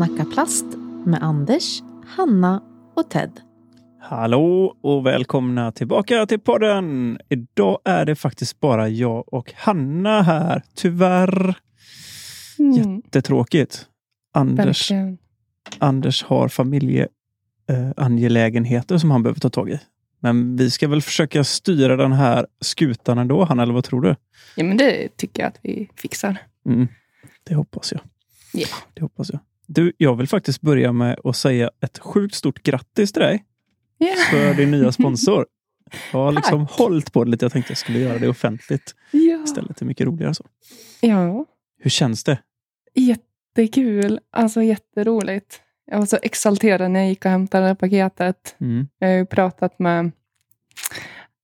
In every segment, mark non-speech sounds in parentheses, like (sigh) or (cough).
Snacka plast med Anders, Hanna och Ted. Hallå och välkomna tillbaka till podden! Idag är det faktiskt bara jag och Hanna här. Tyvärr. Mm, Jättetråkigt. Anders, verkligen. Anders har familjeangelägenheter som han behöver ta tag i. Men vi ska väl försöka styra den här skutan ändå, Hanna, eller vad tror du? Ja, men det tycker jag att vi fixar. Mm, det hoppas jag. Ja. Det hoppas jag. Du, jag vill faktiskt börja med att säga ett sjukt stort grattis till dig Ja. för din nya sponsor. Jag har (laughs) liksom Tack. hållit på det lite. Jag tänkte jag skulle göra det offentligt Ja. istället. Det är mycket roligare så. ja, Hur känns det? jättekul. Alltså jätteroligt. Jag var så exalterad när jag gick och hämtade paketet. Mm. Jag har ju pratat med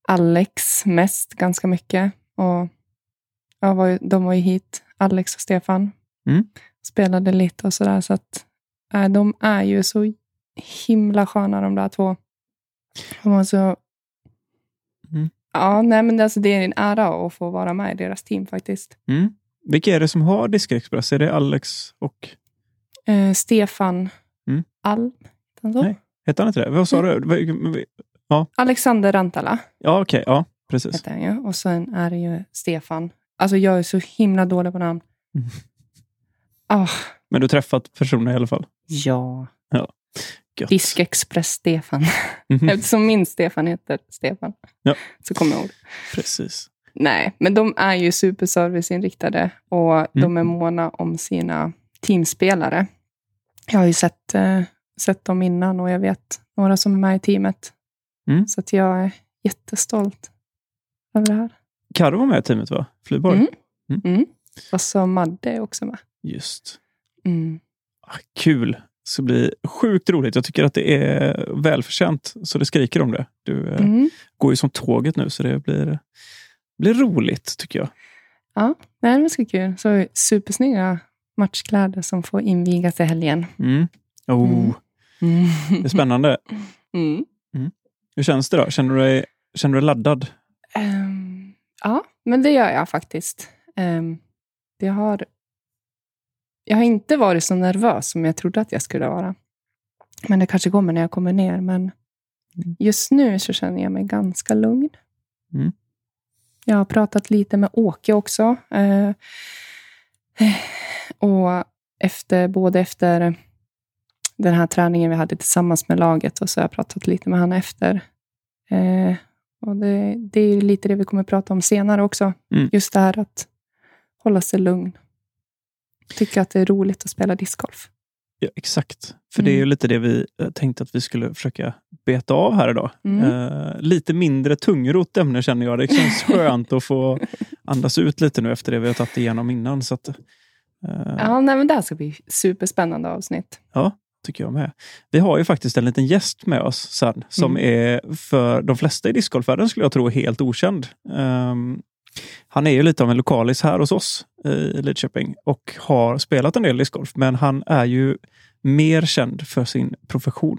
Alex mest ganska mycket. Och jag var ju, de var ju hit, Alex och Stefan. Mm. Spelade lite och sådär. Så att, äh, de är ju så himla sköna de där två. De var så... Mm. Ja, nej, men alltså, det är en ära att få vara med i deras team faktiskt. Mm. Vilka är det som har Diskexpress? Är det Alex och... Eh, Stefan Mm. Alm. Nej. Hette han inte det? Vad sa du? Vad- Alexander Rantala Ja, okej. Ja, precis. heter han ju. Och sen är det ju Stefan. Alltså jag är så himla dålig på namn. Mm. Ah, Men du har träffat personer i alla fall? ja. Gött. Diskexpress Stefan. Mhm. (laughs) Eftersom min Stefan heter Stefan. Ja. Så kommer jag ihåg. Precis. Nej, men de är ju superserviceinriktade och Mm. de är måna om sina teamspelare. Jag har ju sett, eh, sett dem innan och jag vet några som är med i teamet. Mm. Så att jag är jättestolt över det här. Karo var med i teamet, va? Flyborg? Mm. Mm. Mm. Och så Madde är också med. Just. Mm. Ah, Kul. Så det blir sjukt roligt. Jag tycker att det är välförtjänt, så det skriker om det. Du eh, Mm. går ju som tåget nu, så det blir, blir roligt, tycker jag. Ja, nej, det ska bli kul. Så supersnygga matchkläder som får invigas i helgen. Mm. Oh, Mm. Det är spännande. (laughs) Mm. Hur känns det då? Känner du dig, känner du dig laddad? Ehm, ja, men det gör jag faktiskt. Um, det har, jag har inte varit så nervös som jag trodde att jag skulle vara. Men det kanske kommer när jag kommer ner. Men Mm. just nu så känner jag mig ganska lugn. Mm. Jag har pratat lite med Åke också. Eh, och efter, både efter den här träningen vi hade tillsammans med laget och så har jag pratat lite med han efter. Eh, och det, det är lite det vi kommer prata om senare också. Mm. Just det här att hålla sig lugn. Tycka att det är roligt att spela discgolf. Ja, exakt. För det är ju Mm. lite det vi eh, tänkte att vi skulle försöka beta av här idag. Mm. Eh, lite mindre tungrot ämne känner jag. Det känns (laughs) skönt att få andas ut lite nu efter det vi har tagit igenom innan. Så att, eh, Ja, nej, men det här ska bli superspännande avsnitt. tycker jag med. Vi har ju faktiskt en liten gäst med oss sen som Mm. är för de flesta i discgolfvärlden skulle jag tro helt okänd. Ehm, han är ju lite av en lokalis här hos oss i Lidköping och har spelat en del discgolf. Men han är ju mer känd för sin profession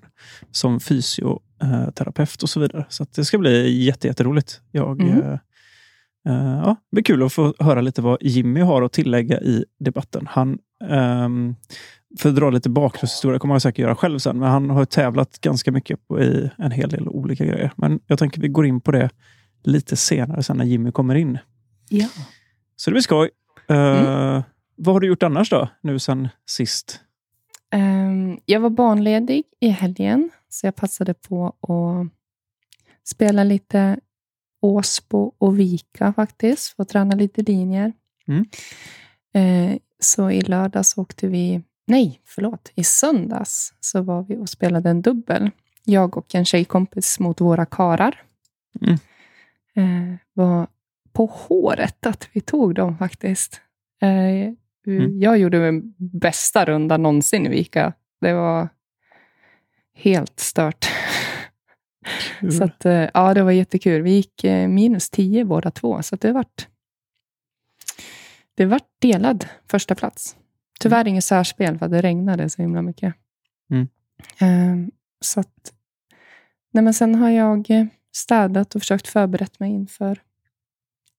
som fysioterapeut och så vidare. Så att det ska bli jätte, jätteroligt. Jag, Mm. eh, eh, ja, det blir kul att få höra lite vad Jimmy har att tillägga i debatten. Han ehm, för att dra lite bakgrundshistoria kommer jag säkert göra själv sen, men han har tävlat ganska mycket i en hel del olika grejer. Men jag tänker vi går in på det lite senare sen när Jimmy kommer in. Ja. Så det blir skoj. Eh, Vad har du gjort annars då, nu sen sist? Ehm, jag var barnledig i helgen, så jag passade på att spela lite Åsbo och Vika faktiskt, att träna lite linjer. Mm. Eh, så i lördags åkte vi, nej förlåt, i söndags så var vi och spelade en dubbel. Jag och en tjejkompis mot våra karar. Mm. Eh, var på håret att vi tog dem faktiskt. Eh, Mm. Jag gjorde min bästa runda någonsin i Vika. Det var helt stört. Så att, eh, ja, det var jättekul. Vi gick minus 10 båda två, så det vart det vart delad första plats. Tyvärr inget särspel, för det regnade så himla mycket. Mm. Så att, nej men sen har jag städat och försökt förberett mig inför,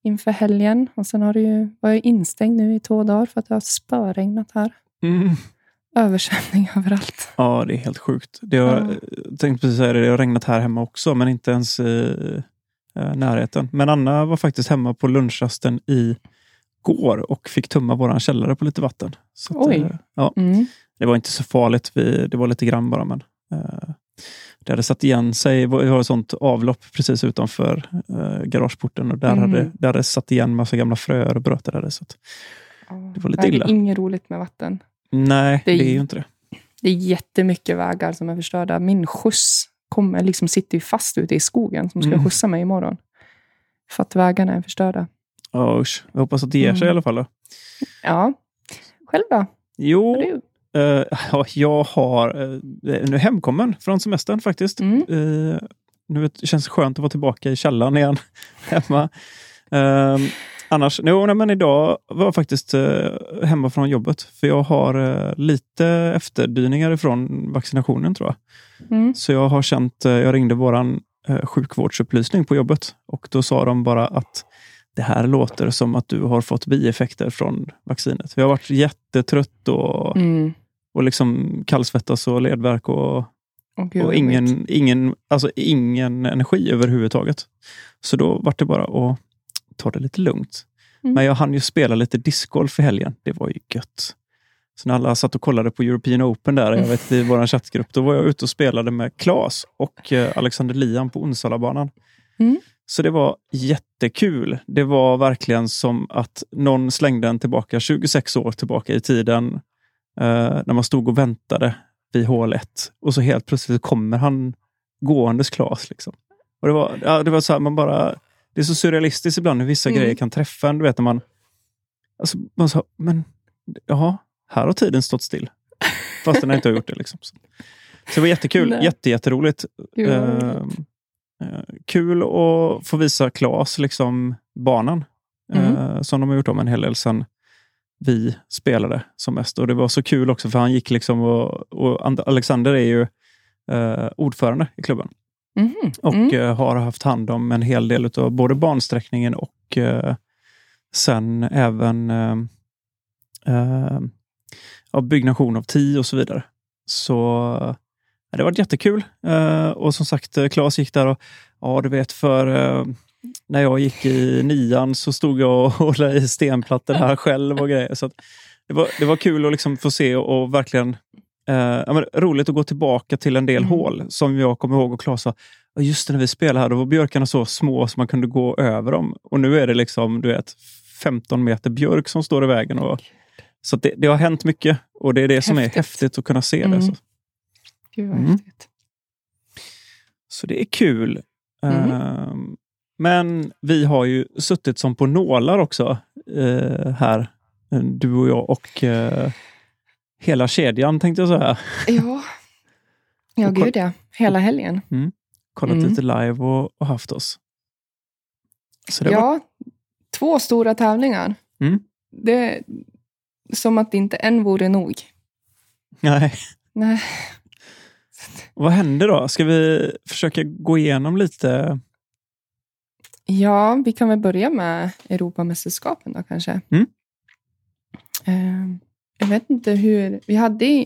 inför helgen. Och sen har det ju, var jag instängd nu i två dagar för att det har spöregnat här. Mm. översvämning (laughs) överallt. Ja, det är helt sjukt. Det har, Ja. Jag tänkte precis säga det, det har regnat här hemma också, men inte ens i eh, närheten. Men Anna var faktiskt hemma på lunchrasten i går och fick tumma våran källare på lite vatten. Så att, Oj. eh, ja, Mm. det var inte så farligt. Vi, det var lite grann bara, men eh, det hade satt igen sig. Vi har ett sånt avlopp precis utanför eh, garageporten och där, Mm. hade, där hade det satt igen massa gamla fröer och bröt där. Så Det var lite illa. Det är inget roligt med vatten. nej, Det det är- är ju inte det. Det är jättemycket vägar som är förstörda. Min skjuts kommer, liksom sitter ju fast ute i skogen som ska Mm. skjutsa mig imorgon. För att vägarna är förstörda. Ja, usch. Jag hoppas att det ger sig Mm. i alla fall. Då. Ja. Själv då? Jo, Ja, jag har uh, nu hemkommen från semestern faktiskt. Mm. Eh, nu känns det skönt att vara tillbaka i källaren igen (laughs) hemma. Ehm, annars, no, nej, men idag var jag faktiskt hemma från jobbet. För jag har lite efterdyningar från vaccinationen tror jag. Mm. Så jag har känt, jag ringde våran sjukvårdsupplysning på jobbet och då sa de bara att det här låter som att du har fått bieffekter från vaccinet. Jag har varit jättetrött och Mm. och liksom kallsvettas och ledvärk och, gud, och ingen, ingen, alltså ingen energi överhuvudtaget. Så då var det bara att ta det lite lugnt. Mm. Men jag hann ju spela lite discgolf i helgen. Det var ju gött. Så när alla satt och kollade på European Open där, jag vet, i vår chattgrupp, då var jag ute och spelade med Claes och eh, Alexander Lian på Onsalabanan. Mm. Så det var jättekul. Det var verkligen som att någon slängde en tillbaka 26 år tillbaka i tiden eh, när man stod och väntade vid hål 1 och så helt plötsligt kommer han gåendes Klas. Liksom. Och det var, ja, det var så här, man bara... Det är så surrealistiskt ibland hur vissa Mm. grejer kan träffa en. Du vet när man... Alltså, man sa, men jaha, här har tiden stått still. Fast den inte har gjort det. Liksom. Så, det var jättekul. (laughs) Jätte, jätteroligt. Gud, Eh, kul att få visa Klas liksom, banan. Mm. eh, som de har gjort om en hel del sen vi spelade som mest. Och Det var så kul också för han gick liksom och, och And- Alexander är ju eh, ordförande i klubben Mhm. och Mm. har haft hand om en hel del av både bansträckningen och sen även eh, byggnation av tee och så vidare. Så det var jättekul. Eh, och som sagt, eh, Claes gick där och ja, du vet, för eh, när jag gick i nian så stod jag och (laughs) hålla i stenplattor här själv och grejer. Så det, var, det var kul att liksom få se och, verkligen eh, roligt att gå tillbaka till en del Mm. hål som jag kommer ihåg och Claes sa, "Ja, just när vi spelade här, då var björkarna så små så man kunde gå över dem. Och nu är det liksom, du vet, 15 meter björk som står i vägen. Och, så det, det har hänt mycket och det är det som är Häftigt. häftigt att kunna se Mm. det. Så, Gud vad Mm. häftigt. så det är kul. Mm. Ehm, men vi har ju suttit som på nålar också eh, här, du och jag och eh, hela kedjan tänkte jag säga. Ja, ja gud ja. Hela helgen. Kollat Mm. lite live och, och haft oss. Det var, Ja, två stora tävlingar. Mm. Det som att inte en vore nog. nej. Nej. Vad hände då? Ska vi försöka gå igenom lite? Ja, vi kan väl börja med Europamästerskapen då kanske. Mm. Eh, jag vet inte hur... Vi hade...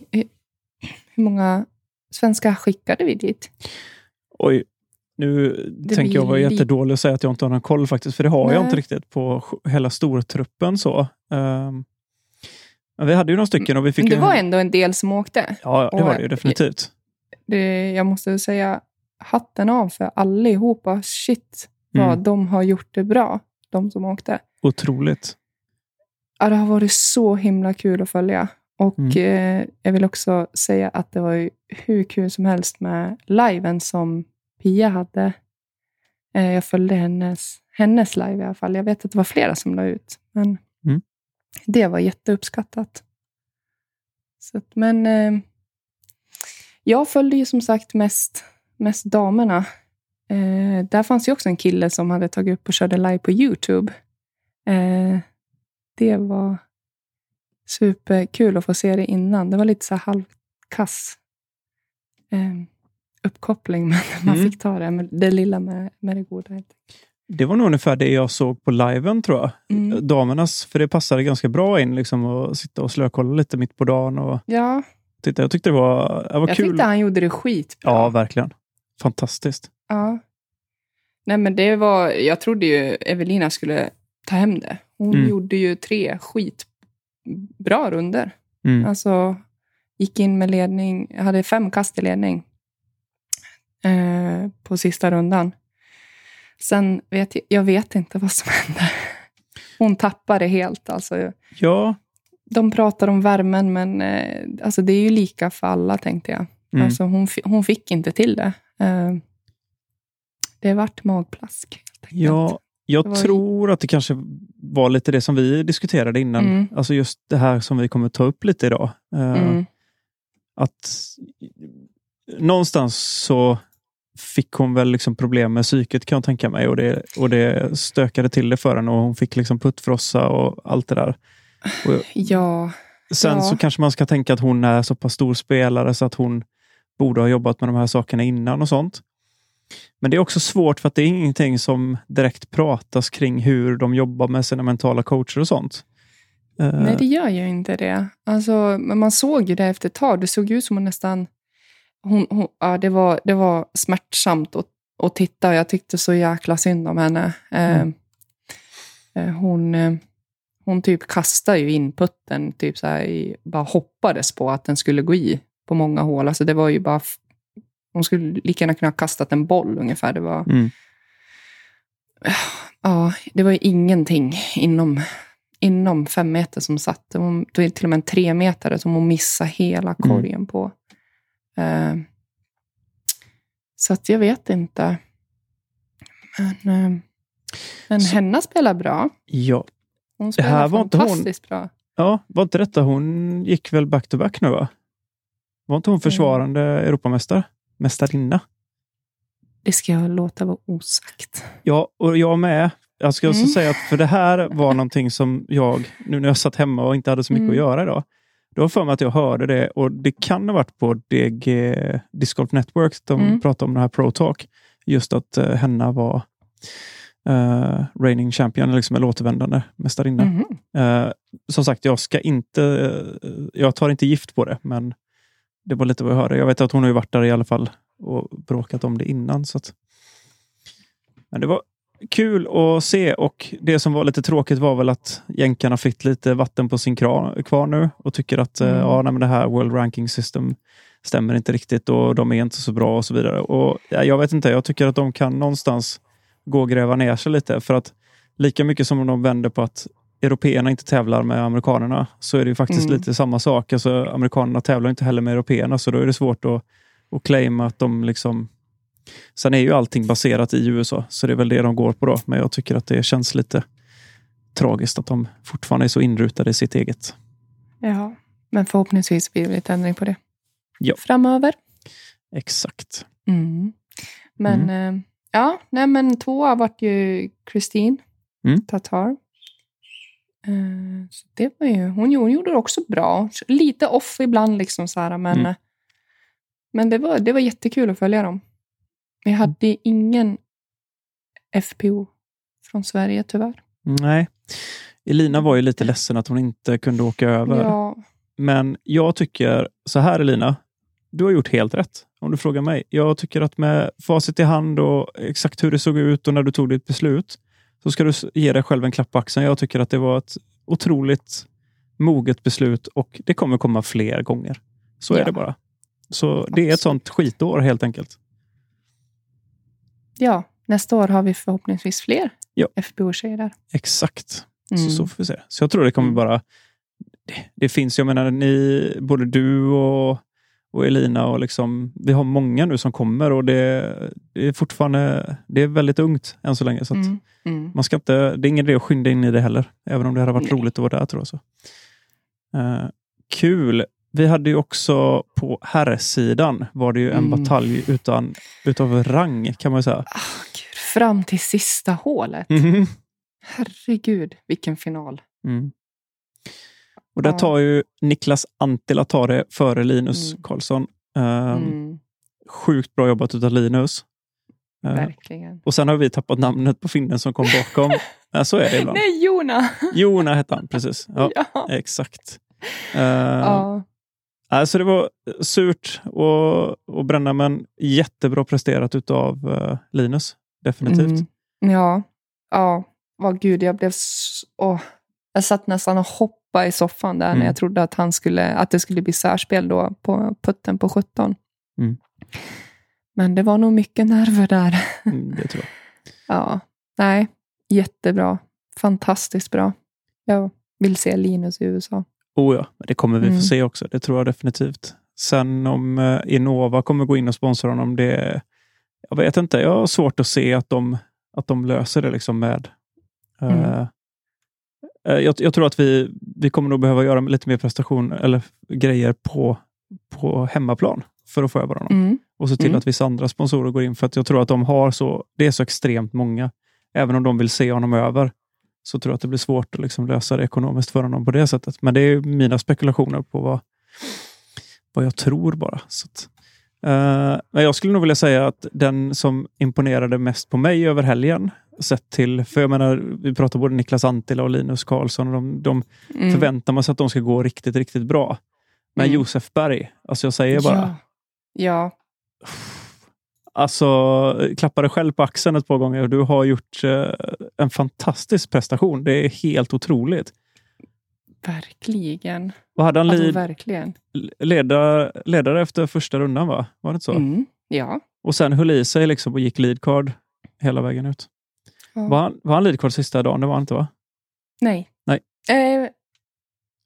Hur många svenskar skickade vi dit? Oj, nu Det tänker jag vara li- jättedålig och säga att jag inte har någon koll faktiskt, för det har jag Nej. inte riktigt på hela stortruppen. så. Ehm, men vi hade ju några stycken och vi fick det ju... var ändå en del som åkte. Ja, det var det ju definitivt. Det, jag måste säga hatten av för allihopa. Shit, vad Mm. de har gjort det bra, de som åkte. Otroligt. Ja, det har varit så himla kul att följa. Och Mm. eh, jag vill också säga att det var hur kul som helst med liven som Pia hade. Eh, jag följde hennes, hennes live i alla fall. Jag vet att det var flera som la ut. Men Mm. det var jätteuppskattat. Så att, men eh, jag följde ju som sagt mest, mest damerna. Eh, där fanns ju också en kille som hade tagit upp och körde live på Youtube. Eh, det var superkul att få se det innan. Det var lite så halvkass eh, uppkoppling, (laughs) men man Mm. fick ta det, med, det lilla med, med det goda. Det var nog ungefär det jag såg på liven tror jag. Mm. Damernas, för det passade ganska bra in liksom att sitta och slökolla lite mitt på dagen. Och, Ja, titta. Jag tyckte det var, det var Jag kul. tyckte han gjorde det skitbra. Ja, verkligen. Fantastiskt. Ja. Nej, men det var, jag trodde ju Evelina skulle ta hem det. Hon Mm. gjorde ju tre skitbra runder. Mm. Alltså, gick in med ledning, hade fem kast i ledning eh, på sista rundan. Sen vet jag, jag vet inte vad som (laughs) hände. Hon tappade helt. Alltså, Ja, de pratar om värmen, men eh, alltså, det är ju lika för alla, tänkte jag. Mm. Alltså, hon, hon fick inte till det. Eh, det vart magplask. ja jag var- tror att det kanske var lite det som vi diskuterade innan. Mm. Alltså just det här som vi kommer ta upp lite idag. Eh, Mm. Att någonstans så fick hon väl liksom problem med psyket kan jag tänka mig. Och det, och det stökade till det för henne och hon fick liksom puttfrossa och allt det där. Ja, sen Ja. så kanske man ska tänka att hon är så pass stor spelare så att hon borde ha jobbat med de här sakerna innan och sånt. Men det är också svårt för att det är ingenting som direkt pratas kring hur de jobbar med sina mentala coacher och sånt. Eh, nej det gör ju inte det. Alltså, man såg ju det efter ett tag. Det såg ut som hon nästan... Hon, hon, ja, det, var, det var smärtsamt att, att titta. Jag tyckte så jäkla synd om henne. Mm. Eh, eh, hon, eh, hon typ kastade ju in putten, typ så här, bara hoppades på att den skulle gå i på många hål. Alltså det var ju bara... Hon skulle lika gärna kunna ha kastat en boll ungefär. Det var, Mm. ja, det var ju ingenting inom, inom fem meter som satt. Det var, det var till och med en tre meter som hon missade hela korgen på. Eh, så att jag vet inte. Men, eh, men Så- Henna spelar bra. Ja, Hon spelar här var inte hon- fantastiskt bra. Ja, var inte detta hon gick väl back-to-back nu va? Var inte hon försvarande Europamästare? Mästarinna? Det ska jag låta vara osagt. Ja, och jag med. Jag ska också Mm. säga att för det här var någonting som jag, nu när jag satt hemma och inte hade så mycket Mm. att göra idag. Det var för mig att jag hörde det och det kan ha varit på DG Disc Golf Network. De Mm. pratade om den här Pro Talk. Just att uh, Henna var uh, reigning champion, liksom eller återvändande mästarinna. Mhm. Eh, som sagt, jag ska inte, eh, jag tar inte gift på det, men det var lite vad jag hörde. Jag vet att hon har ju varit där i alla fall och bråkat om det innan. Så att... Men det var kul att se och det som var lite tråkigt var väl att jänkarna fick lite vatten på sin kvar nu och tycker att Mm. ja, nej, det här World Ranking System stämmer inte riktigt och de är inte så bra och så vidare. Och ja, Jag vet inte, jag tycker att de kan någonstans gå och gräva ner sig lite för att lika mycket som de vänder på att européerna inte tävlar med amerikanerna så är det ju faktiskt Mm. lite samma sak. Alltså, amerikanerna tävlar inte heller med européerna så då är det svårt att, att claima att de liksom... Sen är ju allting baserat i USA så det är väl det de går på då. Men jag tycker att det känns lite tragiskt att de fortfarande är så inrutade i sitt eget. Ja, men förhoppningsvis blir det lite ändring på det Ja. framöver. Exakt. Mm. Men eh, ja, nej men tvåa vart ju Christine Mm. Tatar. Eh, så det var ju, hon, hon gjorde det också bra. Lite off ibland, liksom så här, men, Mm. eh, men det, var, det var jättekul att följa dem. Vi Mm. hade ingen FPO från Sverige tyvärr. Nej. Elina var ju lite ledsen att hon inte kunde åka över. Ja, Men jag tycker så här Elina, du har gjort helt rätt om du frågar mig. Jag tycker att med facit i hand och exakt hur det såg ut och när du tog ditt beslut så ska du ge dig själv en klapp på axeln. Jag tycker att det var ett otroligt moget beslut och det kommer komma fler gånger. Så är Ja. det bara. Så det är ett sånt skitår helt enkelt. ja, nästa år har vi förhoppningsvis fler Ja. FPO-tjejer där. Exakt. Mm. Så, så får vi se. Så jag tror det kommer Mm. bara... Det, det finns, jag menar, ni, både du och, och Elina och liksom, vi har många nu som kommer och det, är fortfarande det är väldigt ungt än så länge. Så Mm. Mm. man ska inte, det är ingen idé att skynda in i det heller, även om det hade varit Nej. roligt att vara där. tror jag. Så. Eh, kul! Vi hade ju också på herrsidan var det ju en Mm. batalj utan, utav rang kan man säga. Ah, Gud, fram till sista hålet. Mhm. Herregud, vilken final. Mm. Och där tar ju Niklas Antila tar det före Linus Mm. Karlsson. Um, Mm, Sjukt bra jobbat utav Linus. Eh, verkligen. och sen har vi tappat namnet på finnen som kom bakom. (laughs) ja, så är det ibland. Nej, Jona! Jona hette han, precis. (laughs) Ja, Ja. Exakt. Uh, Ja. Alltså det var surt att, att bränna, men jättebra presterat utav uh, Linus. Definitivt. Mm. Ja, ja. Oh, gud, jag blev... Så, oh. Jag satt nästan och hoppade i soffan där mm. när jag trodde att, han skulle, att det skulle bli särspel då på putten på 17. Mm. Men det var nog mycket nerver där. Mm, det tror jag. (laughs) ja, nej, jättebra. Fantastiskt bra. Jag vill se Linus i USA. Oh ja, det kommer vi mm. få se också. Det tror jag definitivt. Sen om uh, Innova kommer gå in och sponsra honom, det jag vet inte. Jag har svårt att se att de, att de löser det liksom med... Uh, mm. uh, jag, jag, tror att vi, vi kommer nog behöva göra lite mer prestation eller grejer på, på hemmaplan för att få över honom. Mm. Och se till mm. att vissa andra sponsorer går in. För att jag tror att de har så, det är så extremt många. Även om de vill se honom över, så tror jag att det blir svårt att liksom lösa det ekonomiskt för honom på det sättet. Men det är mina spekulationer på vad, vad jag tror bara. Så att, uh, men jag skulle nog vilja säga att den som imponerade mest på mig över helgen, sett till, för jag menar, vi pratar både Niklas Antila och Linus Karlsson, och de, de mm. förväntar man sig att de ska gå riktigt, riktigt bra. Men mm. Josef Berg, alltså jag säger bara. Ja. ja. Alltså, klappa dig själv på axeln ett par gånger. Du har gjort eh, en fantastisk prestation. Det är helt otroligt. Verkligen. Vad hade han alltså, verkligen. Leda, ledare efter första rundan, va? Var det inte så? Mm, ja. Och sen höll i sig liksom och gick leadcard hela vägen ut. Ja. Var, han, var han leadcard sista dagen? Det var han inte, va? Nej. Nej. Eh.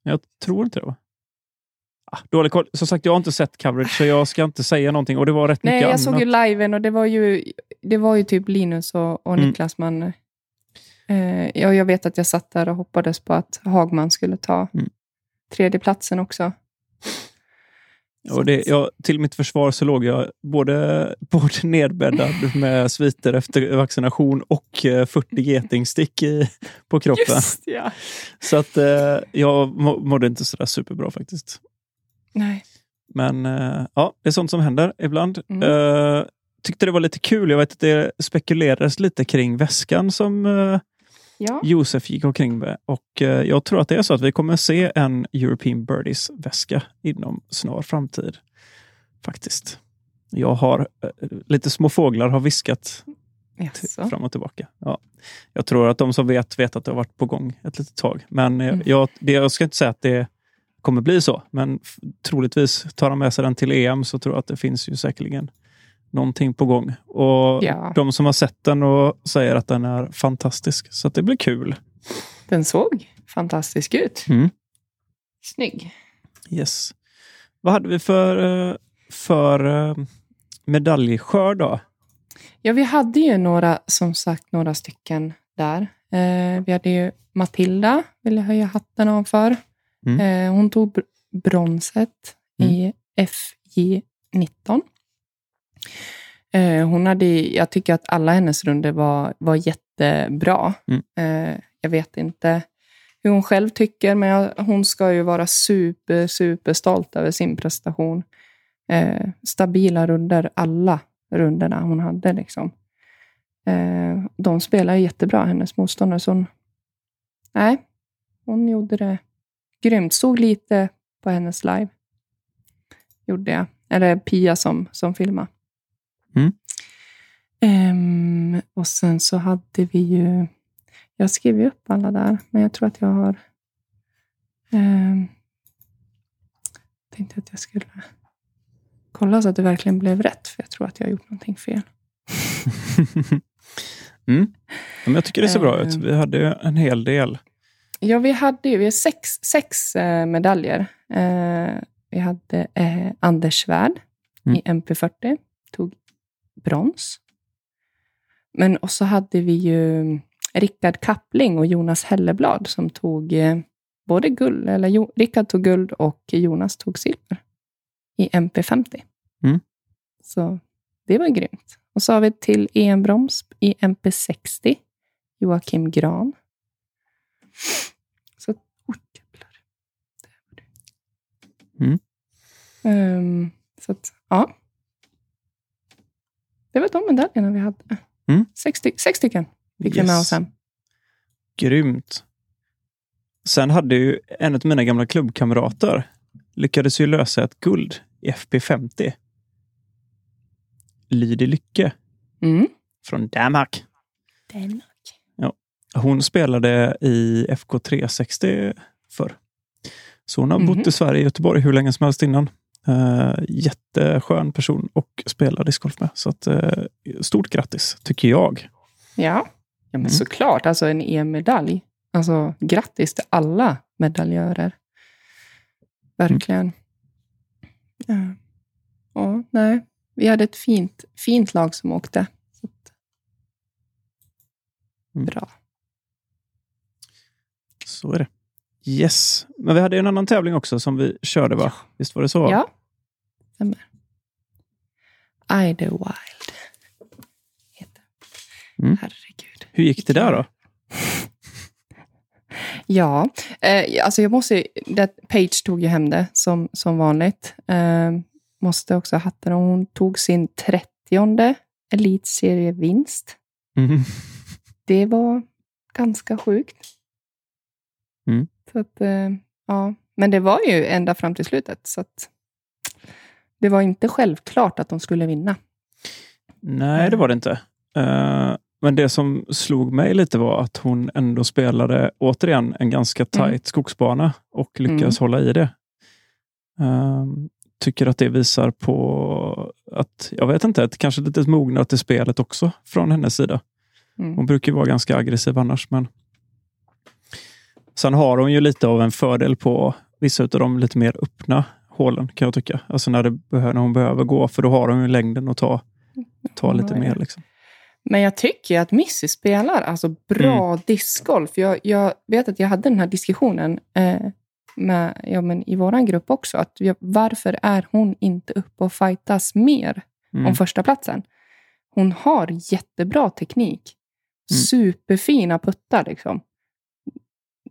Jag tror inte det, va? Ah, dålig koll. Som sagt, jag har inte sett coverage, så jag ska inte säga någonting. Och det var rätt Nej, mycket jag annat. såg ju liven och det var ju, det var ju typ Linus och, och mm. Niklas. Men, eh, ja, jag vet att jag satt där och hoppades på att Hagman skulle ta mm. Tredjeplatsen också. Och det, jag, till mitt försvar så låg jag både, (laughs) både nedbäddad med sviter efter vaccination och 40 eh, getingstick i, på kroppen. Just, ja. Så att eh, jag mådde inte sådär superbra faktiskt. Nej. Men uh, ja, det är sånt som händer ibland. Mm. Uh, tyckte det var lite kul. Jag vet att det spekulerades lite kring väskan som uh, ja. Josef gick omkring med. Och jag tror att det är så att vi kommer se en European Birdies-väska inom snar framtid. Faktiskt. Jag har lite små fåglar har viskat fram och tillbaka. Ja. Jag tror att de som vet, vet att det har varit på gång ett litet tag. Men mm. jag, det, jag ska inte säga att det kommer bli så. Men troligtvis tar han med sig den till EM så tror jag att det finns ju säkerligen någonting på gång. Och ja. De som har sett den och säger att den är fantastisk. Så det blir kul. Den såg fantastisk ut. Mm. Snygg. Yes. Vad hade vi för, eh, för eh, medaljskörd då? Ja, vi hade ju några, som sagt, några stycken där. Eh, vi hade ju Matilda, vill jag höja hatten av för. Mm. Eh, hon tog br bronset mm. i FJ19. Eh, hon hade, jag tycker att alla hennes runder var, var jättebra. Mm. Eh, jag vet inte hur hon själv tycker, men jag, hon ska ju vara super, super stolt över sin prestation. Eh, stabila runder, alla runderna hon hade. Liksom. De spelar jättebra, hennes motståndare. Så hon, nej, hon gjorde det grymt. Såg lite på hennes live. Gjorde jag. Eller Pia som, som filmade. Mm. Um, och sen så hade vi ju... Jag skrev ju upp alla där, men jag tror att jag har... Um, tänkte att jag skulle kolla så att det verkligen blev rätt, för jag tror att jag har gjort någonting fel. (laughs) mm. Men jag tycker det ser bra ut. Vi hade ju en hel del. Ja, vi hade ju vi sex, sex eh, medaljer. Eh, vi hade eh, Anders Svärd mm. i MP40, tog brons. Men och så hade vi ju Rickard Kappling och Jonas Helleblad som tog eh, både guld, eller jo, Rickard tog guld och Jonas tog silver i MP50. Mm. Så det var grymt. Och så har vi till EM-broms i MP60, Joakim Gran. Så, oh, jävlar. Mm. Um, så att, ja. Det var de medaljerna vi hade. Mm. Sex, sex stycken fick yes. vi med oss hem. Grymt. Sen hade ju en av mina gamla klubbkamrater, lyckades ju lösa ett guld i FP50. Lydi Lycke Mm. från Danmark. Danmark. Hon spelade i FK 360 förr. Så hon har Mhm. bott i Sverige, Göteborg, hur länge som helst innan. Uh, jätteskön person och spelar discgolf med. Så att, eh, stort grattis, tycker jag. Ja, ja men Mm. såklart. Alltså en EM-medalj. Alltså grattis till alla medaljörer. Verkligen. Ja. ja, nej. Vi hade ett fint, fint lag som åkte. Så att... Mm. Bra. Så är det. Yes. Men vi hade en annan tävling också som vi körde, va? Visst var det så? Ja, stämmer. Idlewild. Heter. Mm. Herregud. Hur gick det där då? (laughs) Ja, eh, alltså jag måste... Det, Page tog ju hem det som, som vanligt. Eh, måste också ha hatten. och Hon tog sin trettionde elitserievinst. Mm. Det var ganska sjukt. Mm. Så att, eh, ja. Men det var ju ända fram till slutet. Så att det var inte självklart att de skulle vinna. Nej, det var det inte. Eh, men det som slog mig lite var att hon ändå spelade, återigen, en ganska tajt Mm. skogsbana och lyckades hålla i det. Ehm, tycker att det visar på att, jag vet inte, ett kanske lite mognad till spelet också från hennes sida. Mm. Hon brukar vara ganska aggressiv annars, men sen har hon ju lite av en fördel på vissa av de lite mer öppna hålen kan jag tycka. Alltså när, det när hon behöver gå, för då har hon ju längden att ta, ta lite Ja, ja. mer. Liksom. Men jag tycker att Missy spelar alltså bra Mm. discgolf. Jag, jag vet att jag hade den här diskussionen eh, med, ja, men i vår grupp också. Att jag, varför är hon inte uppe och fightas mer Mm. om första platsen? Hon har jättebra teknik. Mm. Superfina puttar. Liksom.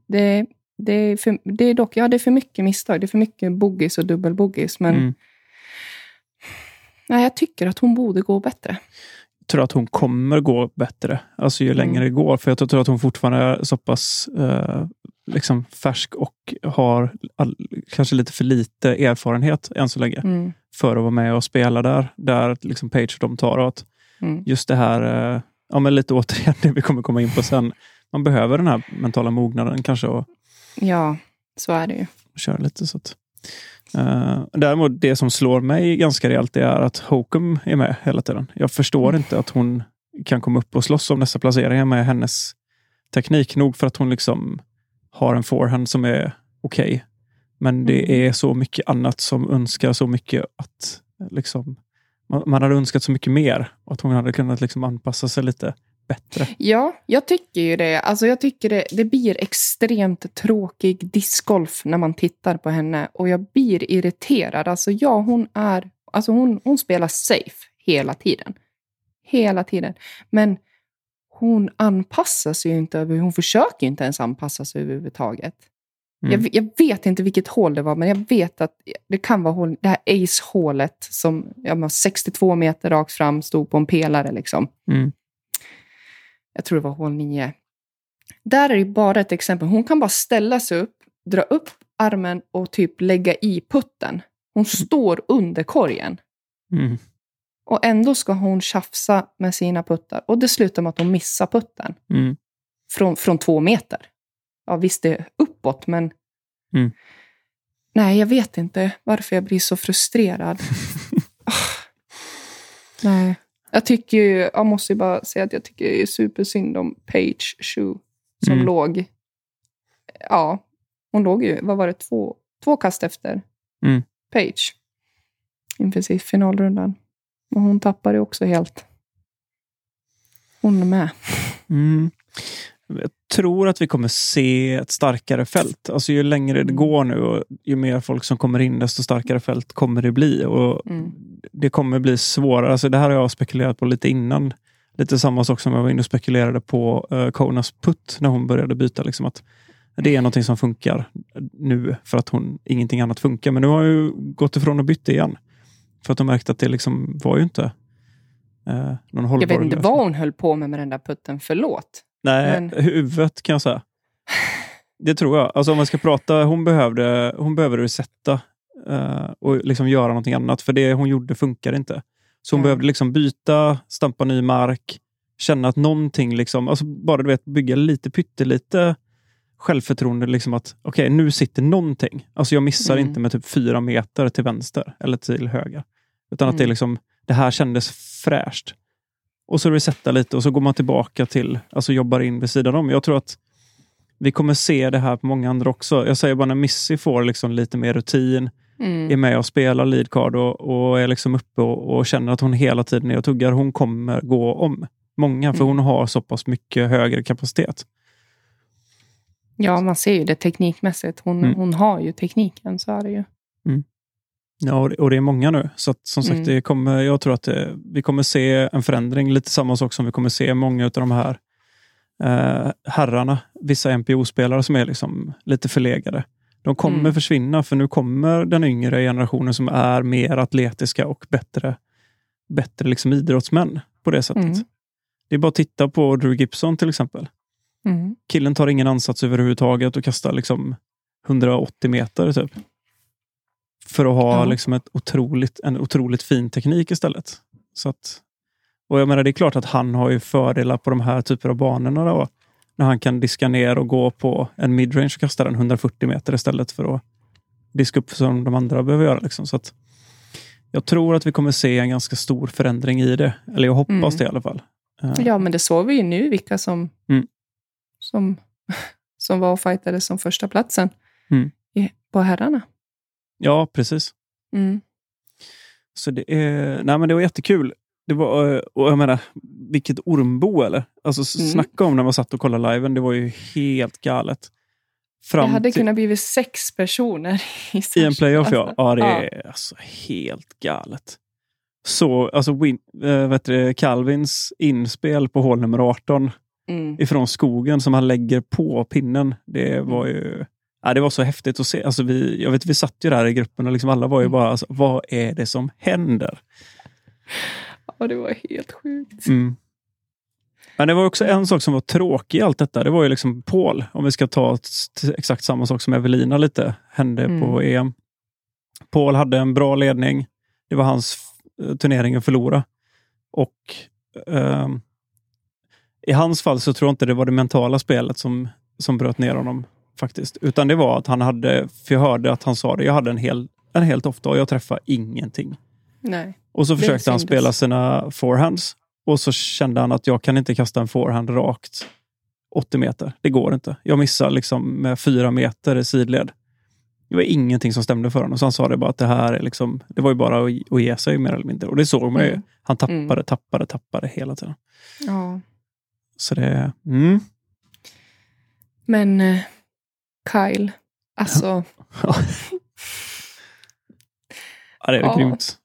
Det, det, är för, det är dock ja, det är för mycket misstag. Det är för mycket boogies och dubbelboogies. Men Mm. nej, jag tycker att hon borde gå bättre. Jag tror att hon kommer gå bättre, alltså ju Mm. längre det går. För jag tror att hon fortfarande är så pass eh, liksom färsk och har all, kanske lite för lite erfarenhet än så länge Mm. för att vara med och spela där. Där liksom Page och de tar åt. Mm. Just det här, eh, ja men lite återigen det vi kommer komma in på sen. Man behöver den här mentala mognaden kanske och Ja, så är det ju. köra lite. Så att, eh, däremot det som slår mig ganska rejält det är att Hokum är med hela tiden. Jag förstår Mm. inte att hon kan komma upp och slåss om dessa placeringar med hennes teknik. Nog för att hon liksom har en forehand som är okej. Men det Mm. är så mycket annat som önskar så mycket att liksom, man, man hade önskat så mycket mer. Att hon hade kunnat liksom anpassa sig lite bättre. Ja, jag tycker ju det. Alltså jag tycker det, det blir extremt tråkig discgolf när man tittar på henne. Och jag blir irriterad. Alltså ja, hon är... Alltså hon, hon spelar safe hela tiden. Hela tiden. Men hon anpassar sig ju inte. Hon försöker ju inte ens anpassa sig överhuvudtaget. Mm. Jag, jag vet inte vilket hål det var, men jag vet att det kan vara hål, det här ace-hålet som ja, men 62 meter rakt fram stod på en pelare. Liksom. Mm. Jag tror det var hål 9. Där är det bara ett exempel. Hon kan bara ställa sig upp, dra upp armen och typ lägga i putten. Hon står under korgen. Mm. Och ändå ska hon tjafsa med sina puttar. Och det slutar med att hon missar putten. Mm. Från, från två meter. Ja, visst det är uppåt, men... Mm. Nej, jag vet inte varför jag blir så frustrerad. (laughs) Ah. Nej. Jag tycker ju, jag måste ju bara säga att jag tycker är supersynd om Page Shoe som Mm. låg... Ja, hon låg ju, vad var det, två, två kast efter Mm. Page. Inför finalrundan. Och hon tappade ju också helt. Hon med. Mm. Jag tror att vi kommer se ett starkare fält. Alltså ju längre det Mm. går nu och ju mer folk som kommer in, desto starkare fält kommer det bli. Och Mm. Det kommer bli svårare. Alltså det här har jag spekulerat på lite innan. Lite samma sak som jag var inne och spekulerade på uh, Konas putt när hon började byta. Liksom att det är någonting som funkar nu för att hon, ingenting annat funkar. Men nu har jag ju gått ifrån och bytt igen. För att de märkte att det liksom var ju inte uh, någon hållbar Jag vet inte lösning. vad hon höll på med med den där putten, förlåt. Nej, Men- huvudet kan jag säga. Det tror jag. Alltså om man ska prata, hon behövde, hon behövde resetta eh, och liksom göra någonting annat. För det hon gjorde funkar inte. Så hon Nej. behövde liksom byta, stampa ny mark, känna att någonting, liksom, alltså bara du vet, bygga lite pyttelite självförtroende. Liksom att okej, nu sitter någonting. Alltså jag missar Mm. inte med typ fyra meter till vänster eller till höger. Utan att det, Mm. liksom, det här kändes fräscht. Och så resetta lite och så går man tillbaka till, alltså jobbar in vid sidan om. Jag tror att vi kommer se det här på många andra också. Jag säger bara när Missy får liksom lite mer rutin, Mm. är med och spelar lead card och, och är liksom uppe och, och känner att hon hela tiden är och tuggar. Hon kommer gå om många, för Mm. hon har så pass mycket högre kapacitet. Ja, man ser ju det teknikmässigt. Hon, Mm. hon har ju tekniken, så är det ju. Ja, och det, är många nu. Så att, som sagt, Mm. det kommer, jag tror att det, vi kommer se en förändring. Lite samma sak som vi kommer se många av de här eh, herrarna, vissa NPO-spelare som är liksom lite förlegade. De kommer Mm. försvinna, för nu kommer den yngre generationen som är mer atletiska och bättre, bättre liksom idrottsmän på det sättet. Mm. Det är bara att titta på Drew Gibson till exempel. Mm. Killen tar ingen ansats överhuvudtaget och kastar liksom 180 meter typ. För att ha Ja. liksom ett otroligt, en otroligt fin teknik istället. Så att, och jag menar, det är klart att han har ju fördelar på de här typer av banorna. Då, när han kan diska ner och gå på en midrange och kasta den 140 meter istället för att diska upp som de andra behöver göra. Liksom. Så att, jag tror att vi kommer se en ganska stor förändring i det. Eller jag hoppas Mm. det i alla fall. Eh, Ja, men det såg vi ju nu, vilka som, Mm. som, (laughs) som var och fightade som första platsen Mm. på herrarna. Ja precis. Mm. Så det, är, nej men det var jättekul. Det var, eh, och jag menar, vilket ormbo eller? Alltså Mm. snacka om när man satt och kollade liven. Det var ju helt galet. Fram Det hade till, kunnat bli sex personer (laughs) i, I en playoff ja. Alltså, Ja, det är alltså helt galet. Så, alltså win, äh, vet du, Calvins inspel på hål nummer 18 Mm. ifrån skogen som han lägger på pinnen. Det var ju ja, det var så häftigt att se. Alltså vi, jag vet, vi satt ju där i gruppen och liksom alla var ju Mm. bara, alltså, vad är det som händer? Ja, det var helt sjukt. Mm. Men det var också en sak som var tråkig i allt detta. Det var ju liksom Paul, om vi ska ta exakt samma sak som Evelina lite hände Mm. på EM. Paul hade en bra ledning. Det var hans eh, turnering att förlora. Och ehm, i hans fall så tror jag inte det var det mentala spelet som, som bröt ner honom faktiskt. Utan det var att han hade, för jag hörde att han sa det, jag hade en hel, en helt dag och jag träffade ingenting. Nej. Och så försökte han spela sina forehands. Och så kände han att jag kan inte kasta en forehand rakt 80 meter. Det går inte. Jag missar liksom med fyra meter i sidled. Det var ingenting som stämde för honom. Så han sa det bara att det här är liksom, det var ju bara att, att ge sig mer eller mindre. Och det såg man ju. Mm. Han tappade, Mm. tappade, tappade hela tiden. Ja. Så det, mm. Men eh, Kyle, alltså, ja, det är Ja. grymt.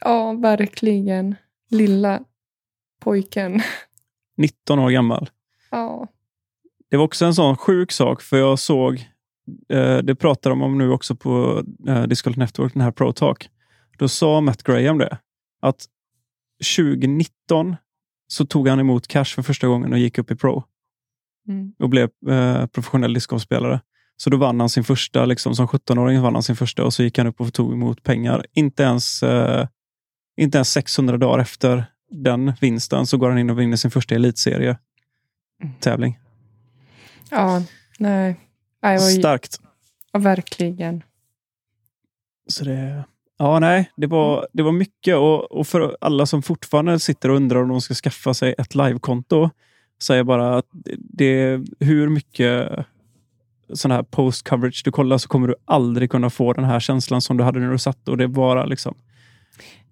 ja, verkligen. Lilla pojken. 19 år gammal. Ja. Det var också en sån sjuk sak, för jag såg, eh, det pratar de om nu också på eh, Discord Network, den här Pro Talk. Då sa Matt Graham det, att 2019 så tog han emot cash för första gången och gick upp i Pro Mm. och blev eh, professionell discgolfspelare. Så då vann han sin första, liksom, som 17-åring vann han sin första och så gick han upp och tog emot pengar. Inte ens, eh, inte ens 600 dagar efter den vinsten så går han in och vinner sin första elitserie-tävling. Ja, nej. Ju, Starkt. ja, verkligen. Så det, ja, nej, det var, det var mycket. Och, och för alla som fortfarande sitter och undrar om de ska skaffa sig ett livekonto, säger jag bara att det, det, hur mycket sån här post coverage du kollar så kommer du aldrig kunna få den här känslan som du hade när du satt. Och det bara liksom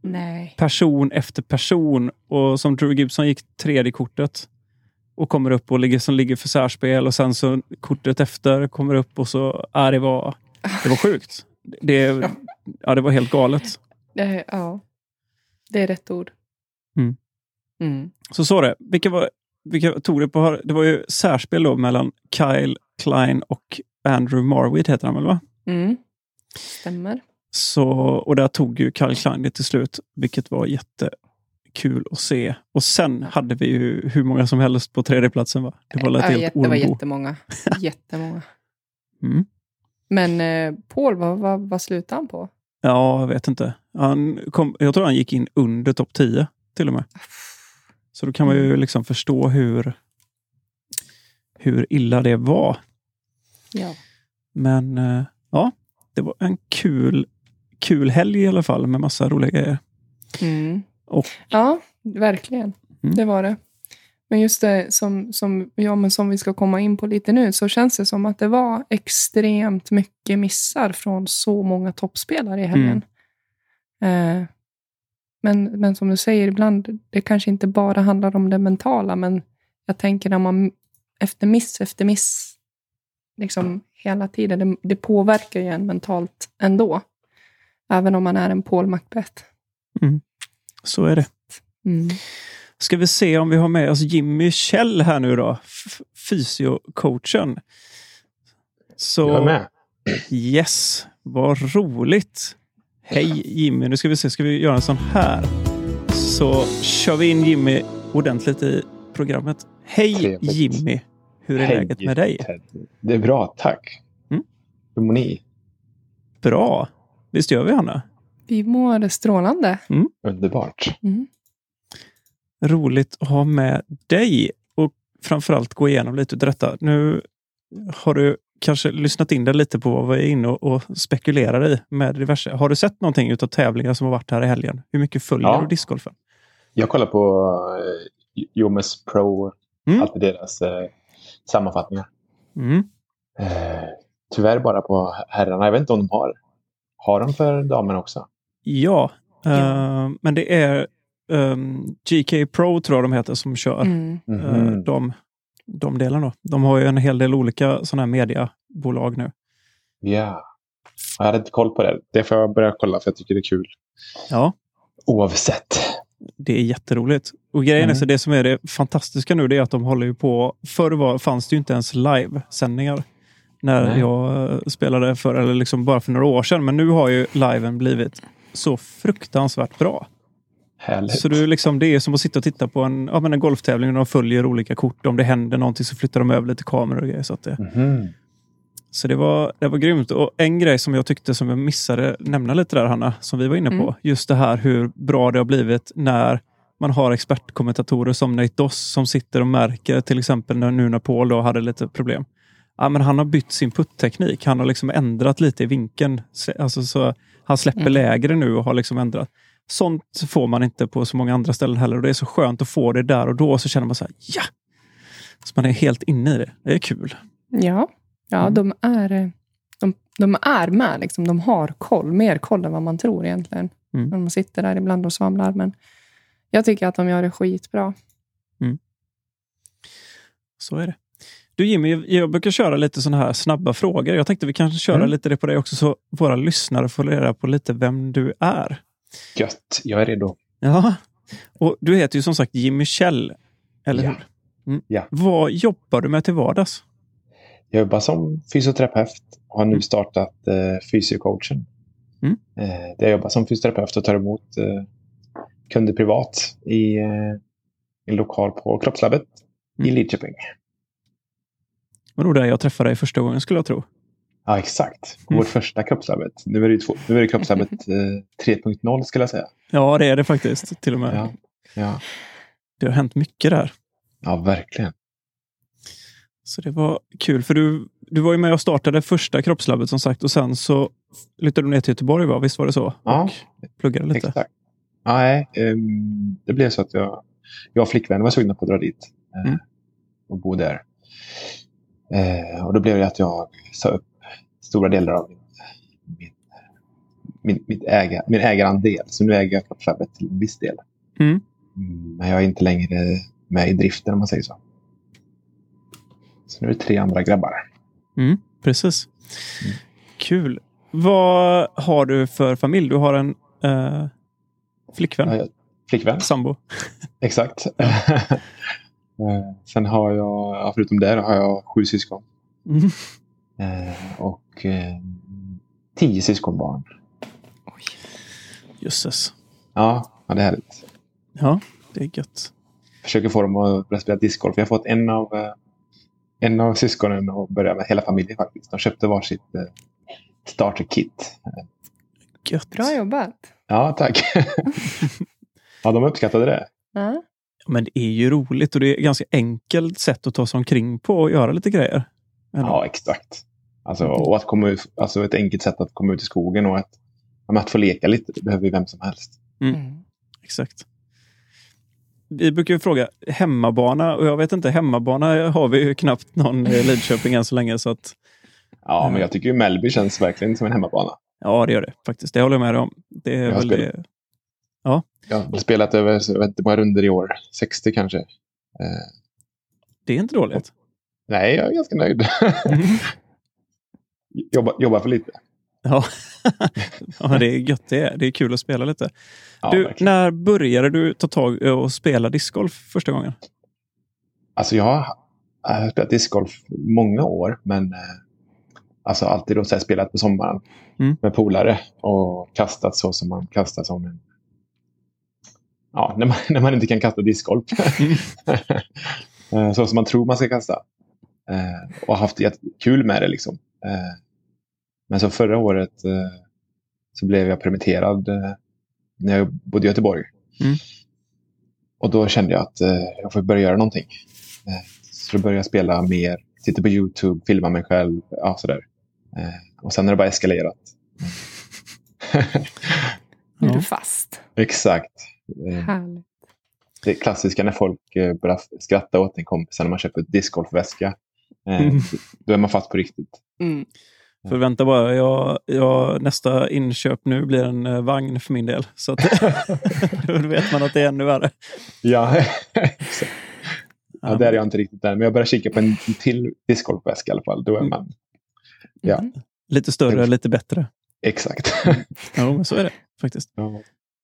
Nej. person efter person. Och som Drew Gibson gick tredje kortet och kommer upp och ligger, som ligger för särspel och sen så kortet efter kommer upp och så, ja, det var, det var sjukt. Det, (laughs) ja, det var helt galet. Ja, det är rätt ord. Mm. Mm. Så så det. Vilka, var, vilka tog det på? Det var ju särspel då mellan Kyle Klein och Andrew Marwitt heter han väl? va? Mm. Stämmer. Så, och där tog ju Kyle Klein det till slut, vilket var jättekul att se. Och sen hade vi ju hur många som helst på tredjeplatsen. Va? Det var ja, helt det var jättemånga. (laughs) jättemånga. Mm. Men eh, Paul, vad, vad, vad slutade han på? Ja, jag vet inte. Han kom, jag tror han gick in under topp 10 till och med. Så då kan man ju liksom förstå hur, hur illa det var. Ja. Men eh, ja, det var en kul, kul helg i alla fall med massa roliga grejer. Mm. Och- Ja, verkligen. Mm. Det var det. Men just det som, som, ja, men som vi ska komma in på lite nu, så känns det som att det var extremt mycket missar från så många toppspelare i helgen. Eh, men, men som du säger, ibland, det kanske inte bara handlar om det mentala, men jag tänker när man efter miss efter miss, liksom hela tiden, det, det påverkar ju en mentalt ändå. Även om man är en Paul Macbeth. Så är det. Mm. Ska vi se om vi har med oss Jimmy Kjell här nu då. F- Fysiocoachen. Så, Jag är med. Yes, vad roligt. Hej Jimmy, nu ska vi se, ska vi göra en sån här? Så kör vi in Jimmy ordentligt i programmet. Hej Trevligt. Jimmy, hur är Hej, läget med dig? Ted. Det är bra, tack. Mm. Hur mår ni? Bra. Visst gör vi Hanna? Vi mår strålande. Underbart. Mm. Roligt att ha med dig och framförallt gå igenom lite utav detta. Nu har du kanske lyssnat in dig lite på vad vi är inne och, spekulerar i med diverse. Har du sett någonting utav tävlingar som har varit här i helgen? Hur mycket följer Ja. du discgolfen? Jag kollar på uh, Jomes Pro, Mm. alltid deras eh, sammanfattningar. Mm. Eh, tyvärr bara på herrarna. Jag vet inte om de har. Har de för damerna också? Ja, eh, men det är ehm, GK Pro tror jag de heter som kör Mm. eh, Mhm. de, de delarna. De har ju en hel del olika sådana här mediebolag nu. Ja. Jag hade inte koll på det. Det får jag börja kolla för jag tycker det är kul. Ja, Oavsett. Det är jätteroligt. Och grejen är Mm. så det som är det fantastiska nu det är att de håller ju på. Förr var, fanns det ju inte ens livesändningar när Nej. jag eh, spelade för, eller liksom bara för några år sedan. Men nu har ju liven blivit så fruktansvärt bra. Härligt. Så du liksom, det är som att sitta och titta på en, ja, men en golftävling och de följer olika kort. Om det händer någonting så flyttar de över lite kameror och grejer. Så, att det, Mhm. Så det, var, det var grymt. Och en grej som jag tyckte som jag missade nämna lite där Hanna, som vi var inne på. Mm. Just det här hur bra det har blivit när man har expertkommentatorer som Nate Doss som sitter och märker till exempel när, nu när Paul då hade lite problem. Ja, men han har bytt sin puttteknik. Han har liksom ändrat lite i vinkeln. Alltså, så han släpper Mm. lägre nu och har liksom ändrat. Sånt får man inte på så många andra ställen heller. Och Det är så skönt att få det där och då. Så känner man så här, ja! Så man är helt inne i det. Det är kul. Ja, ja Mm. de, är, eh, de, de är med. Liksom. De har koll, mer koll än vad man tror egentligen. Mm. När man sitter där ibland och svamlar. Men jag tycker att de gör det skitbra. Så är det. Du Jimmy, jag- jag brukar köra lite sådana här snabba frågor. Jag tänkte vi kanske köra Mm. lite det på dig också så våra lyssnare får reda på lite vem du är. Gött. Jag är redo. Ja, och du heter ju som sagt Jimmy Kjell, eller Ja. hur? Mm. Ja. Vad jobbar du med till vardags? Jag jobbar som fysioterapeut och har nu Mm. startat eh, fysiocoachen. Mm. Eh, där jag jobbar som fysioterapeut och tar emot eh, kunder privat i eh, en lokal på Kroppslabbet i Mm. Lidköping. Det var nog där jag träffade dig första gången skulle jag tro. Ja, exakt. Mm. Vårt första Kroppslabbet. Nu är det, två, nu är det Kroppslabbet (laughs) eh, 3.0 skulle jag säga. Ja, det är det faktiskt. Till och med. Ja, ja. Det har hänt mycket där. ja verkligen. Så det var kul. För du, du var ju med och startade första kroppslabbet som sagt och sen så flyttade du ner till Göteborg, va? visst var det så? Ja. Och pluggade lite. Exakt. Nej, ehm, det blev så att jag, jag och flickvännen var sugna på att dra dit eh, Mm. och bo där. Eh, och då blev det att jag sa upp stora delar av min, min, min, mitt äga, min ägarandel. Så nu äger jag Kroppslabbet till en viss del. Mm. Mm, men jag är inte längre med i driften om man säger så. Så nu är det tre andra grabbar. Mm, precis. Mm. Kul. Vad har du för familj? Du har en eh, flickvän, Ja, jag- Flickvän. sambo. (laughs) Exakt. (laughs) Eh, Sen har jag, ja, förutom det, har jag sju syskon. Mm. Eh, och eh, tio syskonbarn. Jösses. Ja, ja, det är härligt. Ja, det är gött. Försöker få dem att börja spela discgolf. Jag har fått en av, eh, en av syskonen att börja med hela familjen faktiskt. De köpte varsitt eh, starter kit. Gött. Bra jobbat. Ja, tack. (laughs) ja, de uppskattade det. Ja. Men det är ju roligt och det är ett ganska enkelt sätt att ta sig omkring på och göra lite grejer. Eller? Ja, exakt. Alltså, och att komma ut, alltså ett enkelt sätt att komma ut i skogen och att, att få leka lite, det behöver ju vem som helst. Mm. Exakt. Vi brukar ju fråga hemmabana och jag vet inte, hemmabana har vi ju knappt någon i Lidköping än så länge. Så att, Ja, men jag tycker ju Mellby känns verkligen som en hemmabana. ja, det gör det faktiskt. Det håller jag med dig om. Det är Jag har väl spelat- det. Jag har spelat över vet inte hur många runder i år. 60 kanske. Eh, Det är inte dåligt. nej, jag är ganska nöjd. (laughs) jobba, jobba för lite. (laughs) Ja. ja, det är gött det är. Det är kul att spela lite. Ja, du, verkligen. när började du ta tag och spela discgolf första gången? Alltså jag har, spelat discgolf många år, men eh, alltså alltid då så spelat på sommaren Mm. med polare och kastat så som man kastar som en... Ja, när man, (laughs) när man inte kan kasta discgolf. (laughs) Eh, så som man tror man ska kasta. Eh, och haft kul med det liksom. Men så förra året eh, så blev jag permitterad eh, när jag bodde i Göteborg. Mm. Och då kände jag att eh, jag får börja göra någonting. Eh, så då började jag spela mer, titta på YouTube, filma mig själv, ja sådär. Eh, och sen har det bara eskalerat. (laughs) Nu är du fast. Exakt. Eh, Härligt. det klassiska när folk eh, börjar skratta åt en kompis när man köper discgolfväska. Eh, Mm. Då är man fast på riktigt. Mm. För vänta bara, jag, jag, nästa inköp nu blir en eh, vagn för min del. Så att, (laughs) då vet man att det är ännu värre. Ja. (laughs) Ja, där är jag inte riktigt där. Men jag börjar kika på en till discgolfväska i alla fall. Då är man... Ja. Mm. Lite större, lite bättre. Exakt. (laughs) Ja, men så är det faktiskt.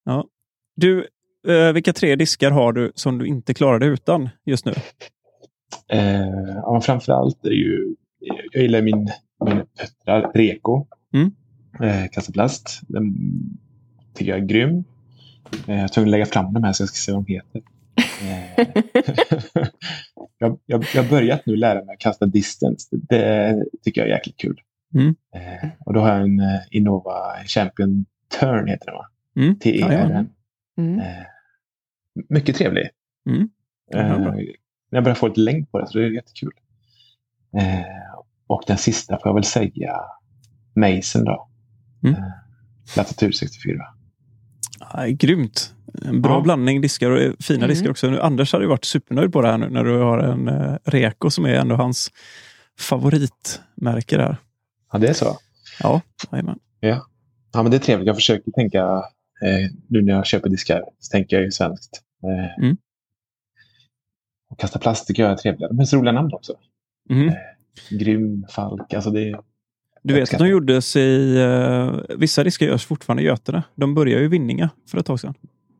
Ja. Du, eh, vilka tre diskar har du som du inte klarar dig utan just nu? Eh, ja, men framförallt är ju... Jag gillar min, min Petra Reko. Mm. Eh, Kastaplast. Den tycker jag är grym. Eh, jag är tvungen att lägga fram de här så jag ska se vad de heter. Eh, (laughs) jag, jag, jag har börjat nu lära mig att kasta distance. Det, det tycker jag är jäkligt kul. Mm. Eh, och då har jag en eh, Innova Champion Turn heter den va? Mm. T-E-R-N. Mm. Eh, mycket trevlig. Mm. Eh, jag börjar få lite längd på det så det är jättekul. Eh, och den sista får jag väl säga Mason då. Mm. Eh, Latitud 64. Ja, grymt. En bra Ja. blandning diskar och eh, fina Mm. diskar också. Nu, Anders hade ju varit supernöjd på det här nu när du har en eh, Reko som är ändå hans favoritmärke där. Ja, det är så. Ja, jajamän. Ja, men det är trevligt. Jag försöker tänka, eh, nu när jag köper diskar, så tänker jag ju svenskt. Eh, Mm. Och kasta plast tycker jag är trevligare. Är så roliga namn också. Mhm. Grym, Falk, alltså det. Du vet att de gjordes i... Uh, vissa diskar görs fortfarande i Götene. De började ju i Vinninga för ett tag sedan.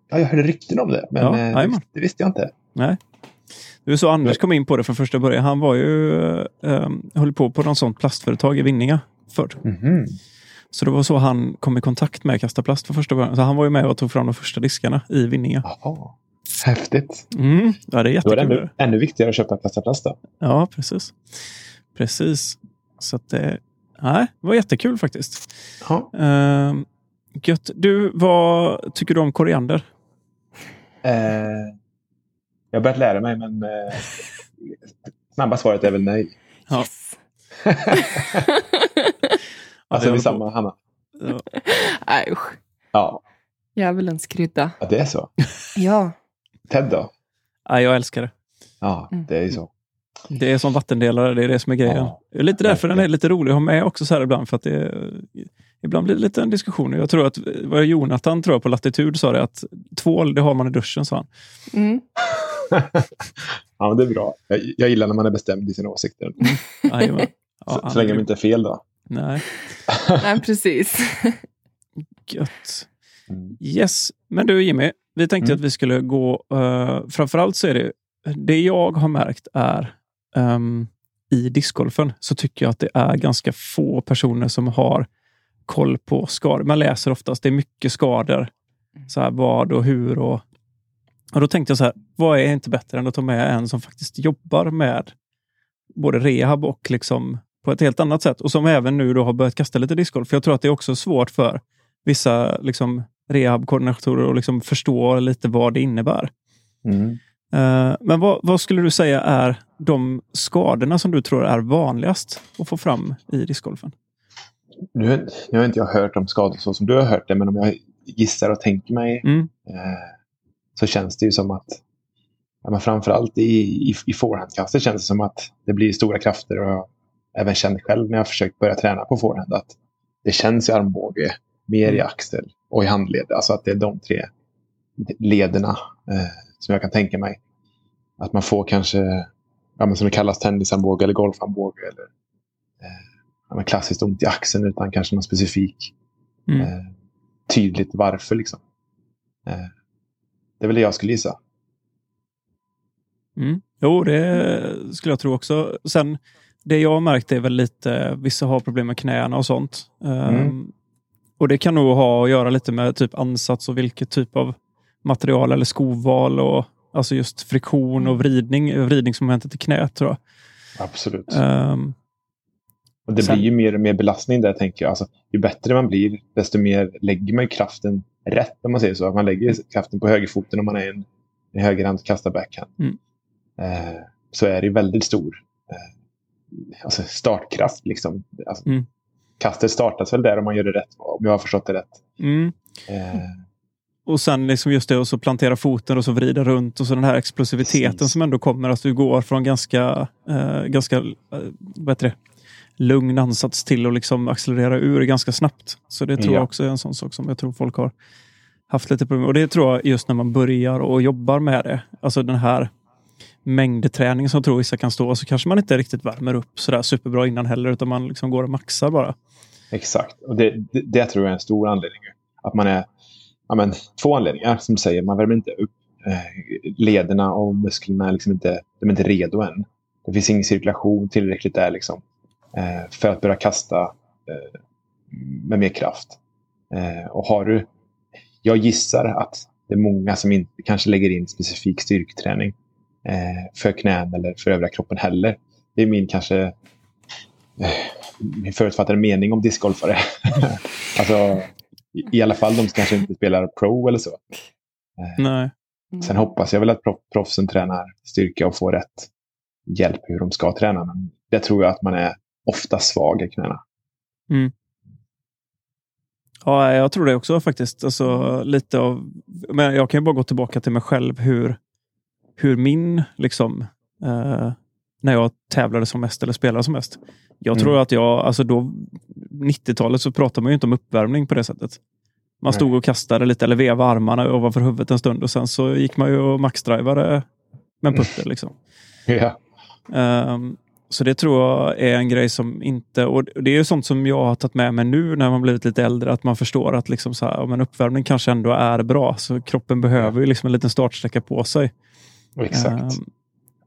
Ja, jag hörde rykten om det, men Ja, eh, det, visste, jag inte. Nej. Det var så Anders kom in på det från första början. Han var ju... Uh, höll på på något sånt plastföretag i Vinninga förr. Mhm. Så det var så han kom i kontakt med Kasta Plast för första början. Så han var ju med och tog fram de första diskarna i Vinninga. Häftigt. Mm. Ja, det är Då är det jättekul. ännu, ännu viktigare att köpa kasta plast då. Ja, precis. Precis. Så att det, nej, det var jättekul faktiskt. Ja. Uh, gött. Du, vad tycker du om koriander? Eh, jag har börjat lära mig, men eh, snabba svaret är väl nej. Ja. Yes. (laughs) Alltså det vi håller samma. Hanna. Ja. Nej, usch. Ja, Djävulens krydda. ja, det är så. Ja. Ted då? Nej, jag älskar det. Ja, Mm. det är ju så. Det är som vattendelare, det är det som är grejen. Ja, det är lite därför den är verkligen. lite rolig att ha med också så här ibland. För att det är, ibland blir det lite en diskussion. Jag tror att var det Jonathan tror jag, på Latitud sa det att tvål, det har man i duschen, sa han. Mm. (laughs) ja, men det är bra. Jag, jag gillar när man är bestämd i sina åsikter. Jajamän. (laughs) Ja, så, så länge de inte är fel då. Nej, (laughs) Nej, precis. gött. Mm. Yes, men du Jimmy, vi tänkte Mm. att vi skulle gå, uh, framförallt så är det, det jag har märkt är ehm, i discgolfen så tycker jag att det är ganska få personer som har koll på skador. Man läser oftast, det är mycket skador. Så här, vad och hur och, och då tänkte jag så här, vad är inte bättre än att ta med en som faktiskt jobbar med både rehab och liksom på ett helt annat sätt och som även nu då har börjat kasta lite discgolf. För jag tror att det är också svårt för vissa liksom, rehabkoordinatorer och liksom förstå lite vad det innebär. Mm. Eh, men vad, vad, skulle du säga är de skadorna som du tror är vanligast att få fram i discgolfen? Nu, nu har inte jag hört om skador så som du har hört det, men om jag gissar och tänker mig Mm. eh, så känns det ju som att ja, men framförallt i, i, i forehandkastet känns det som att det blir stora krafter och jag även känt själv när jag försökt börja träna på forehand att det känns i armbåge, mer i Mm. axel och i handled. Alltså att det är de tre lederna eh, som jag kan tänka mig. Att man får kanske, ja, men som det kallas, tennisarmbåge eller golfarmbåge. Eller, eh, ja, men klassiskt ont i axeln utan kanske någon specifik Mm. eh, tydligt varför. Liksom. Eh, det är väl det jag skulle gissa. Mm. Jo, det skulle jag tro också. Sen, det jag har märkt är väl lite, vissa har problem med knäna och sånt. Mm. Ehm, och det kan nog ha att göra lite med typ ansats och vilket typ av material eller skoval och alltså just friktion och vridning, vridningsmomentet i knät tror jag. Absolut. Ehm, Och det sen- blir ju mer och mer belastning där tänker jag. Alltså, ju bättre man blir, desto mer lägger man kraften rätt om man säger så. Att man lägger kraften på högerfoten om man är en, en högerhand kastar backhand. Mm. Eh, så är det väldigt stor eh, alltså startkraft. Liksom. Alltså, Mm. Kastet startas väl där om man gör det rätt, om jag har förstått det rätt. mm. Eh, Och sen liksom just det att så plantera foten och så vrida runt och så den här explosiviteten Precis. som ändå kommer. Att du går från ganska, eh, ganska eh, vad heter det? lugn ansats till att liksom accelerera ur ganska snabbt. Så det tror Ja. jag också är en sån sak som jag tror folk har haft lite problem med. Och det tror jag just när man börjar och jobbar med det. Alltså den här mängdträningen som jag tror vissa kan stå så kanske man inte riktigt värmer upp sådär superbra innan heller utan man liksom går och maxar bara. Exakt. Och det, det, det tror jag är en stor anledning. Att man är... Ja, men, två anledningar som du säger. Man värmer inte upp. Eh, lederna och musklerna är, liksom inte, de är inte redo än. Det finns ingen cirkulation tillräckligt där liksom, eh, för att börja kasta eh, med mer kraft. Eh, och har du... Jag gissar att det är många som inte kanske lägger in specifik styrketräning eh, för knän eller för övriga kroppen heller. Det är min kanske eh, min förutfattade mening om discgolfare. (laughs) alltså, i, I alla fall de som kanske inte spelar pro eller så. Eh, Nej. Sen hoppas jag väl att proff, proffsen tränar styrka och får rätt hjälp hur de ska träna. Men det tror jag att man är ofta svag i knäna. Ja, jag tror det också faktiskt. Alltså, lite av, men jag kan ju bara gå tillbaka till mig själv hur, hur min, liksom, eh, när jag tävlade som mest eller spelade som mest. Jag Mm. tror att jag, alltså då, 90-talet så pratade man ju inte om uppvärmning på det sättet. Man stod och kastade lite eller vevade armarna ovanför huvudet en stund och sen så gick man ju och maxdrivade med en putter. Liksom. (laughs) Ja. Ehm, så det tror jag är en grej som inte... Och det är ju sånt som jag har tagit med mig nu när man blivit lite äldre. Att man förstår att liksom så här, men uppvärmning kanske ändå är bra. Så kroppen behöver ju liksom en liten startsträcka på sig. Exakt. Ehm,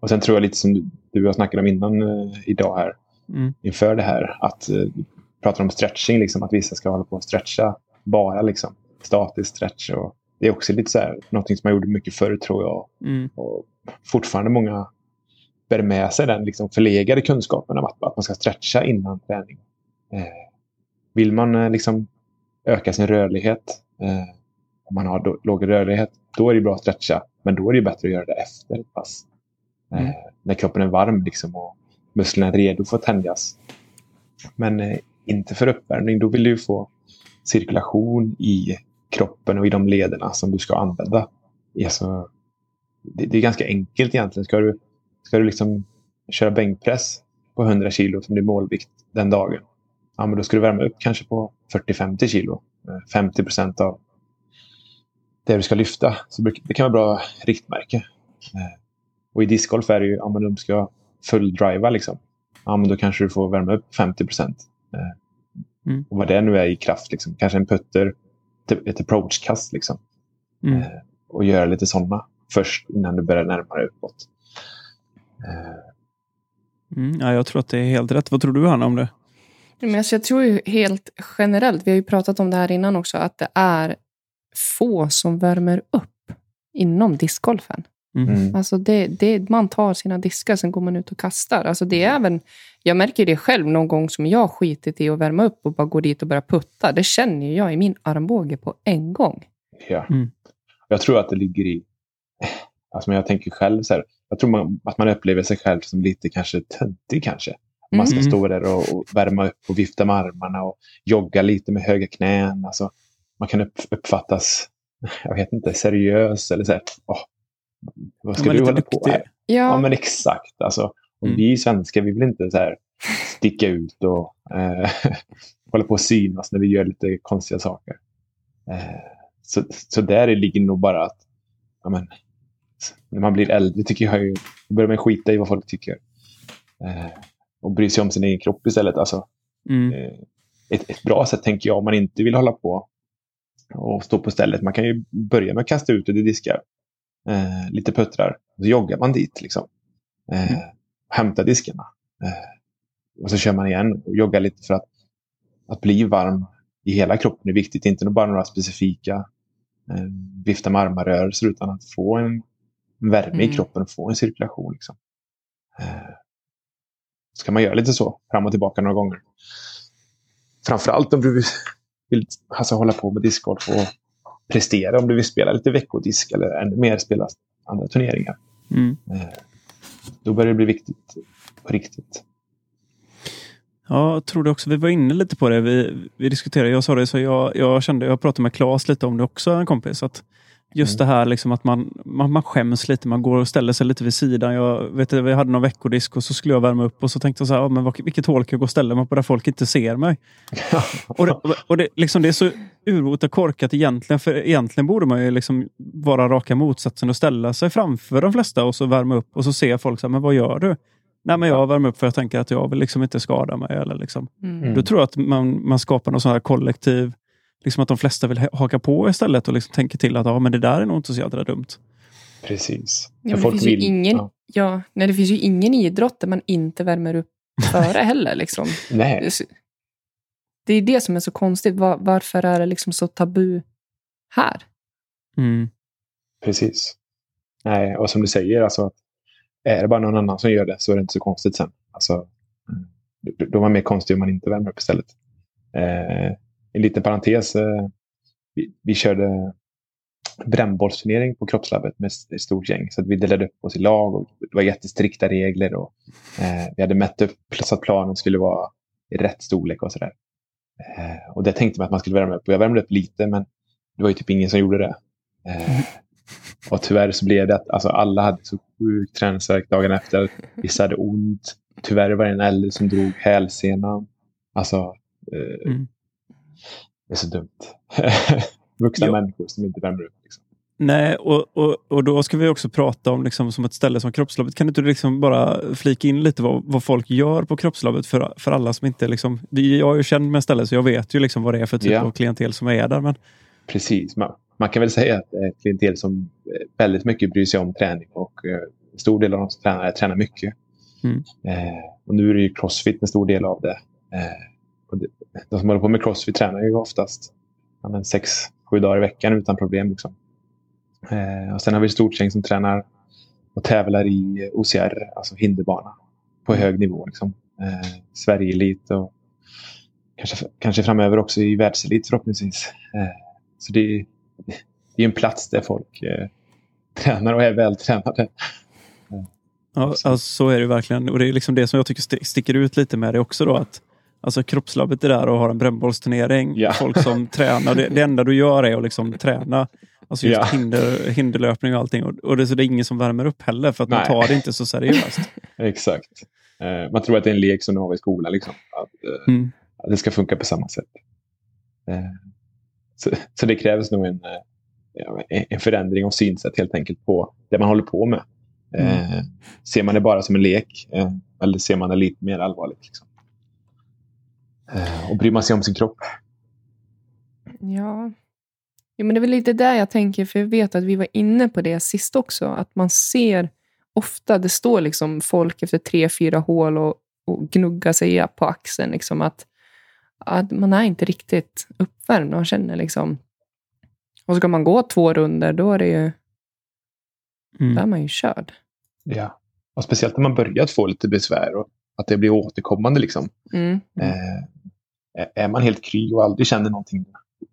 Och sen tror jag lite som du, har snackat om innan eh, idag här. mm, Inför det här. Att eh, pratar om stretching. Liksom, att vissa ska hålla på och stretcha bara liksom, statisk stretch. Och det är också lite så här, någonting som man gjorde mycket förr tror jag. mm, Och fortfarande många bär med sig den liksom förlegade kunskapen om att, att man ska stretcha innan träning. Eh, vill man eh, liksom öka sin rörlighet, eh, om man har då, låg rörlighet, då är det bra att stretcha. Men då är det bättre att göra det efter ett pass. Eh, Mm. När kroppen är varm liksom, och musklerna är redo för att tänjas. Men eh, inte för uppvärmning. Då vill du få cirkulation i kroppen och i de lederna som du ska använda. Alltså, det, det är ganska enkelt egentligen. Ska du, ska du liksom köra bänkpress på 100 kilo som din målvikt den dagen. Ja, men då ska du värma upp kanske på 40-50 kilo. Eh, 50 procent av det du ska lyfta. Så det det kan vara bra riktmärke. Eh, Och i discgolf är det ju, ja men de ska full-driva liksom. Ja men då kanske du får värma upp 50 procent. Mm. Och vad det nu är i kraft liksom. Kanske en putter, ett approach-kast liksom. mm. Eh, och göra lite sådana först innan du börjar närma dig uppåt. Eh, Mm, ja, jag tror att det är helt rätt. Vad tror du Hanna om det? Men alltså, jag tror ju helt generellt, vi har ju pratat om det här innan också, att det är få som värmer upp inom discgolfen. Mm. Mm. Alltså det, det, man tar sina diskar, sen går man ut och kastar. Alltså det är även, jag märker det själv någon gång som jag skitit i att värma upp och bara går dit och börjar putta. Det känner jag i min armbåge på en gång. Ja. Mm. Jag tror att det ligger i... Alltså, men jag tänker själv så här, Jag tror man, att man upplever sig själv som lite kanske töntig kanske. Man ska Mm. stå där och, och värma upp och vifta med armarna och jogga lite med höga knän. Alltså, man kan upp, uppfattas, jag vet inte, seriös eller så här, åh, vad ska du hålla på duktig. här? Ja, Ja, men exakt. Alltså, och Mm. Vi svenskar vi vill inte så här sticka ut och eh, (laughs) hålla på och synas när vi gör lite konstiga saker. Eh, så, så där ligger nog bara att ja, men, när man blir äldre tycker jag ju, då börjar man skita i vad folk tycker. Eh, och bry sig om sin egen kropp istället. Alltså, Mm. eh, ett, ett bra sätt tänker jag om man inte vill hålla på och stå på stället. Man kan ju börja med att kasta ut och diskar. Eh, lite puttrar. Så joggar man dit. Liksom. Eh, Mm. Hämtar diskarna. Eh, och så kör man igen och joggar lite för att, att bli varm i hela kroppen är viktigt. Inte bara några specifika eh, vifta med armarrörelser utan att få en värme i Mm. kroppen och få en cirkulation. Liksom. Eh, så kan man göra lite så fram och tillbaka några gånger. Framförallt om du vill, vill alltså, hålla på med discgolf och prestera. Om du vill spela lite veckodisk eller ännu mer spela andra turneringar. Mm. Eh, då börjar det bli viktigt på riktigt. Ja, jag tror det också. Vi var inne lite på det. Vi, vi diskuterade, jag sa det, så jag, jag kände, jag pratade med Claes lite om det också, en kompis. Att just Mm. det här liksom att man, man, man skäms lite, man går och ställer sig lite vid sidan. Jag vet, vi hade någon veckodisk och så skulle jag värma upp och så tänkte jag så här, men vilket hål kan jag gå och ställa mig på där folk inte ser mig? (laughs) Och det, och det, liksom, det är så urvota korkat egentligen, för egentligen borde man ju liksom vara raka motsatsen och ställa sig framför de flesta och så värma upp och så ser folk så här, men vad gör du? Nej, men jag värmer upp för jag tänker att jag vill liksom inte skada mig. Eller liksom. Mm. Då tror jag att man, man skapar någon sån här kollektiv, liksom att de flesta vill ha- haka på istället och liksom tänker till att ja, men det där är nog inte så jädra dumt. Precis. Ja, det finns ju vill- ingen, ja. ja. nej, det finns ju ingen idrott där man inte värmer upp före heller. Liksom. (laughs) Det, Nej, det är det som är så konstigt. Var, varför är det liksom så tabu här? Mm. precis. Nej, och som du säger, alltså, att är det bara någon annan som gör det så är det inte så konstigt sen. Alltså, mm, då- var det mer konstigt om man inte värmer upp istället. Eh, en liten parentes. Eh, vi, vi körde brännbollsturnering på kroppslabbet med ett stort gäng. Så att vi delade upp oss i lag och det var jättestrikta regler. Och, eh, vi hade mätt upp så att planen skulle vara i rätt storlek och sådär. Eh, och det tänkte man att man skulle värma upp. Och jag värmde upp lite men det var ju typ ingen som gjorde det. Eh, och tyvärr så blev det att alltså, alla hade så sjukt träningsvärk dagen efter. Vissa hade ont. Tyvärr var det en äldre som drog hälsenan. Alltså, eh, Mm det är så dumt. (laughs) Vuxna Ja. människor som inte värmer upp. Liksom. Nej, och, och, och då ska vi också prata om liksom, som ett ställe som Kroppslabbet. Kan du inte liksom bara flika in lite vad, vad folk gör på Kroppslabbet för, för alla som inte... Liksom, jag är ju känd med stället så jag vet ju liksom vad det är för typ Ja. av klientel som är där. Men, Precis. Man, man kan väl säga att det är ett klientel som eh, väldigt mycket bryr sig om träning. Och eh, en stor del av de som tränar tränar mycket. Mm. Eh, och nu är det ju crossfit en stor del av det. Eh, de som håller på med crossfit tränar ju oftast ja, men sex, sju dagar i veckan utan problem. Liksom. Eh, och sen har vi ett stort gäng som tränar och tävlar i OCR, alltså hinderbana, på hög nivå. Liksom. Eh, Sverige-elit och kanske, kanske framöver också i världselit förhoppningsvis. Eh, så det, det är en plats där folk eh, tränar och är vältränade. ja, alltså, så är det verkligen. Och det är liksom det som jag tycker sti- sticker ut lite med det också. Då, att Alltså kroppslabbet är där och har en brännbollsturnering. Ja. Folk som (laughs) tränar. Det, det enda du gör är att liksom träna. Alltså just Ja. hinder, hinderlöpning och allting. Och, och det, så det är ingen som värmer upp heller för att man Nej. tar det inte så seriöst. (laughs) Exakt. Eh, man tror att det är en lek som de har i skolan. Liksom. Att, eh, Mm. att det ska funka på samma sätt. Eh, så, så det krävs nog en, eh, en- förändring av synsätt helt enkelt på det man håller på med. Eh, ser man det bara som en lek eh, eller ser man det lite mer allvarligt? Liksom? Eh, och bryr man sig om sin kropp? Ja. Jo, men det är väl lite där jag tänker, för jag vet att vi var inne på det sist också, att man ser ofta, det står liksom folk efter tre, fyra hål och, och gnuggar sig på axeln, liksom att, att man är inte riktigt uppvärmd. Man känner liksom... Och ska man gå två runder då är det ju då är man ju körd. Ja. Och speciellt när man börjat få lite besvär och att det blir återkommande. Liksom. Mm. Eh, är man helt kry och aldrig känner någonting,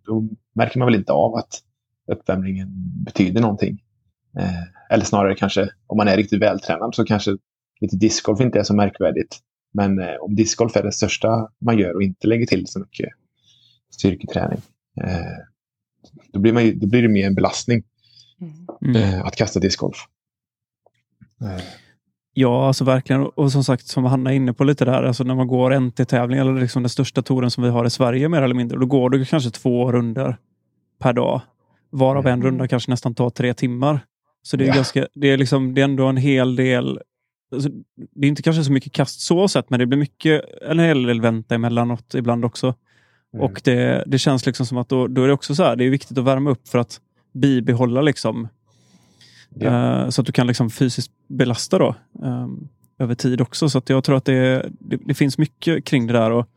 då märker man väl inte av att uppvärmningen betyder någonting. Eh, eller snarare kanske, om man är riktigt vältränad så kanske lite discgolf inte är så märkvärdigt. Men eh, om discgolf är det största man gör och inte lägger till så mycket styrketräning, eh, då, blir man ju, då blir det mer en belastning Mm. eh, att kasta discgolf. Ja, alltså verkligen. Och som sagt, som Hanna är inne på lite där, alltså när man går NT-tävling eller liksom den största touren som vi har i Sverige mer eller mindre, då går du kanske två runder per dag. Varav en Mm. runda kanske nästan tar tre timmar. Så det är, Ja. ganska, det är, liksom, det är ändå en hel del. Alltså, det är inte kanske så mycket kast så sett, men det blir mycket, en hel del vänta emellanåt ibland också. Mm. Och det, det känns liksom som att då, då är det också så här, det är viktigt att värma upp för att bibehålla liksom Eh, så att du kan liksom fysiskt belasta då, ehm, över tid också. Så att jag tror att det, det, det finns mycket kring det där. Och,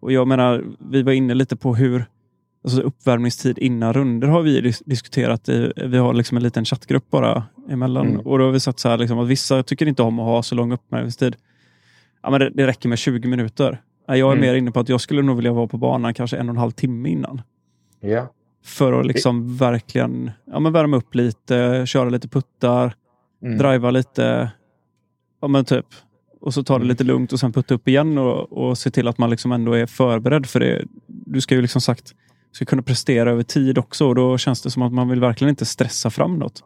och jag menar, vi var inne lite på hur alltså uppvärmningstid innan runder har vi dis- diskuterat. I, vi har liksom en liten chattgrupp bara emellan. Mm. Och då har vi sagt så här liksom, att vissa tycker inte om att ha så lång uppvärmningstid. Ja, men det, det räcker med 20 minuter. Jag är Mm. mer inne på att jag skulle nog vilja vara på banan kanske en och en halv timme innan. ja. För att liksom verkligen ja, men värma upp lite, köra lite puttar, Mm. driva lite. Ja men typ. Och så ta det Mm. lite lugnt och sen putta upp igen och, och se till att man liksom ändå är förberedd för det. Du ska ju liksom sagt ska kunna prestera över tid också och då känns det som att man vill verkligen inte stressa fram något.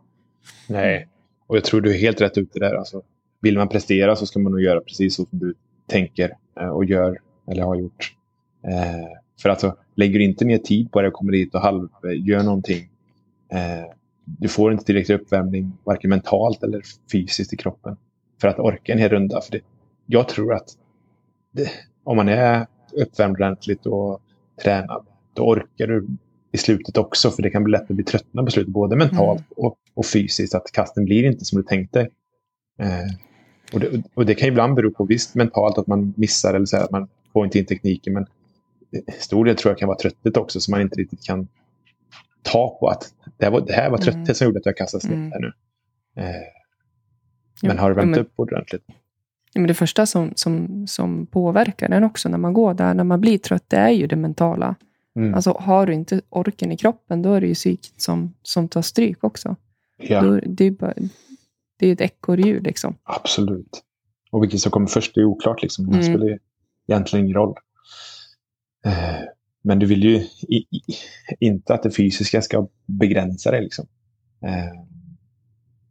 Nej, och jag tror du är helt rätt ute där. Alltså, vill man prestera så ska man nog göra precis så som du tänker eh, och gör eller har gjort. Eh, för alltså, lägger du inte mer tid på det och kommer dit och halv, gör någonting. Eh, du får inte tillräcklig uppvärmning, varken mentalt eller fysiskt i kroppen. För att orka en hel runda. För det, jag tror att det, om man är uppvärmd ordentligt och tränad, då orkar du i slutet också. För det kan bli lätt att bli tröttnad på slutet, både mentalt och, och fysiskt. Att kasten blir inte som du tänkte. Eh, och, det, och det kan ibland bero på visst mentalt att man missar eller så här, att man får inte in tekniken. Men stor del tror jag kan vara trötthet också som man inte riktigt kan ta på att det här var, det här var trötthet Mm. som gjorde att jag kastade snett Mm. här nu. Eh, men har du vänt men- upp ordentligt? Men det första som, som, som påverkar den också när man går där, när man blir trött, det är ju det mentala. Mm. Alltså har du inte orken i kroppen, då är det ju psyket som, som tar stryk också. ja, Då, det är bara, det är ett ekorrhjul liksom. absolut. Och vilket som kommer först är oklart. Liksom. Det Mm. spelar ju egentligen ingen roll. Eh, men du vill ju i, i, inte att det fysiska ska begränsa dig. Liksom. Eh,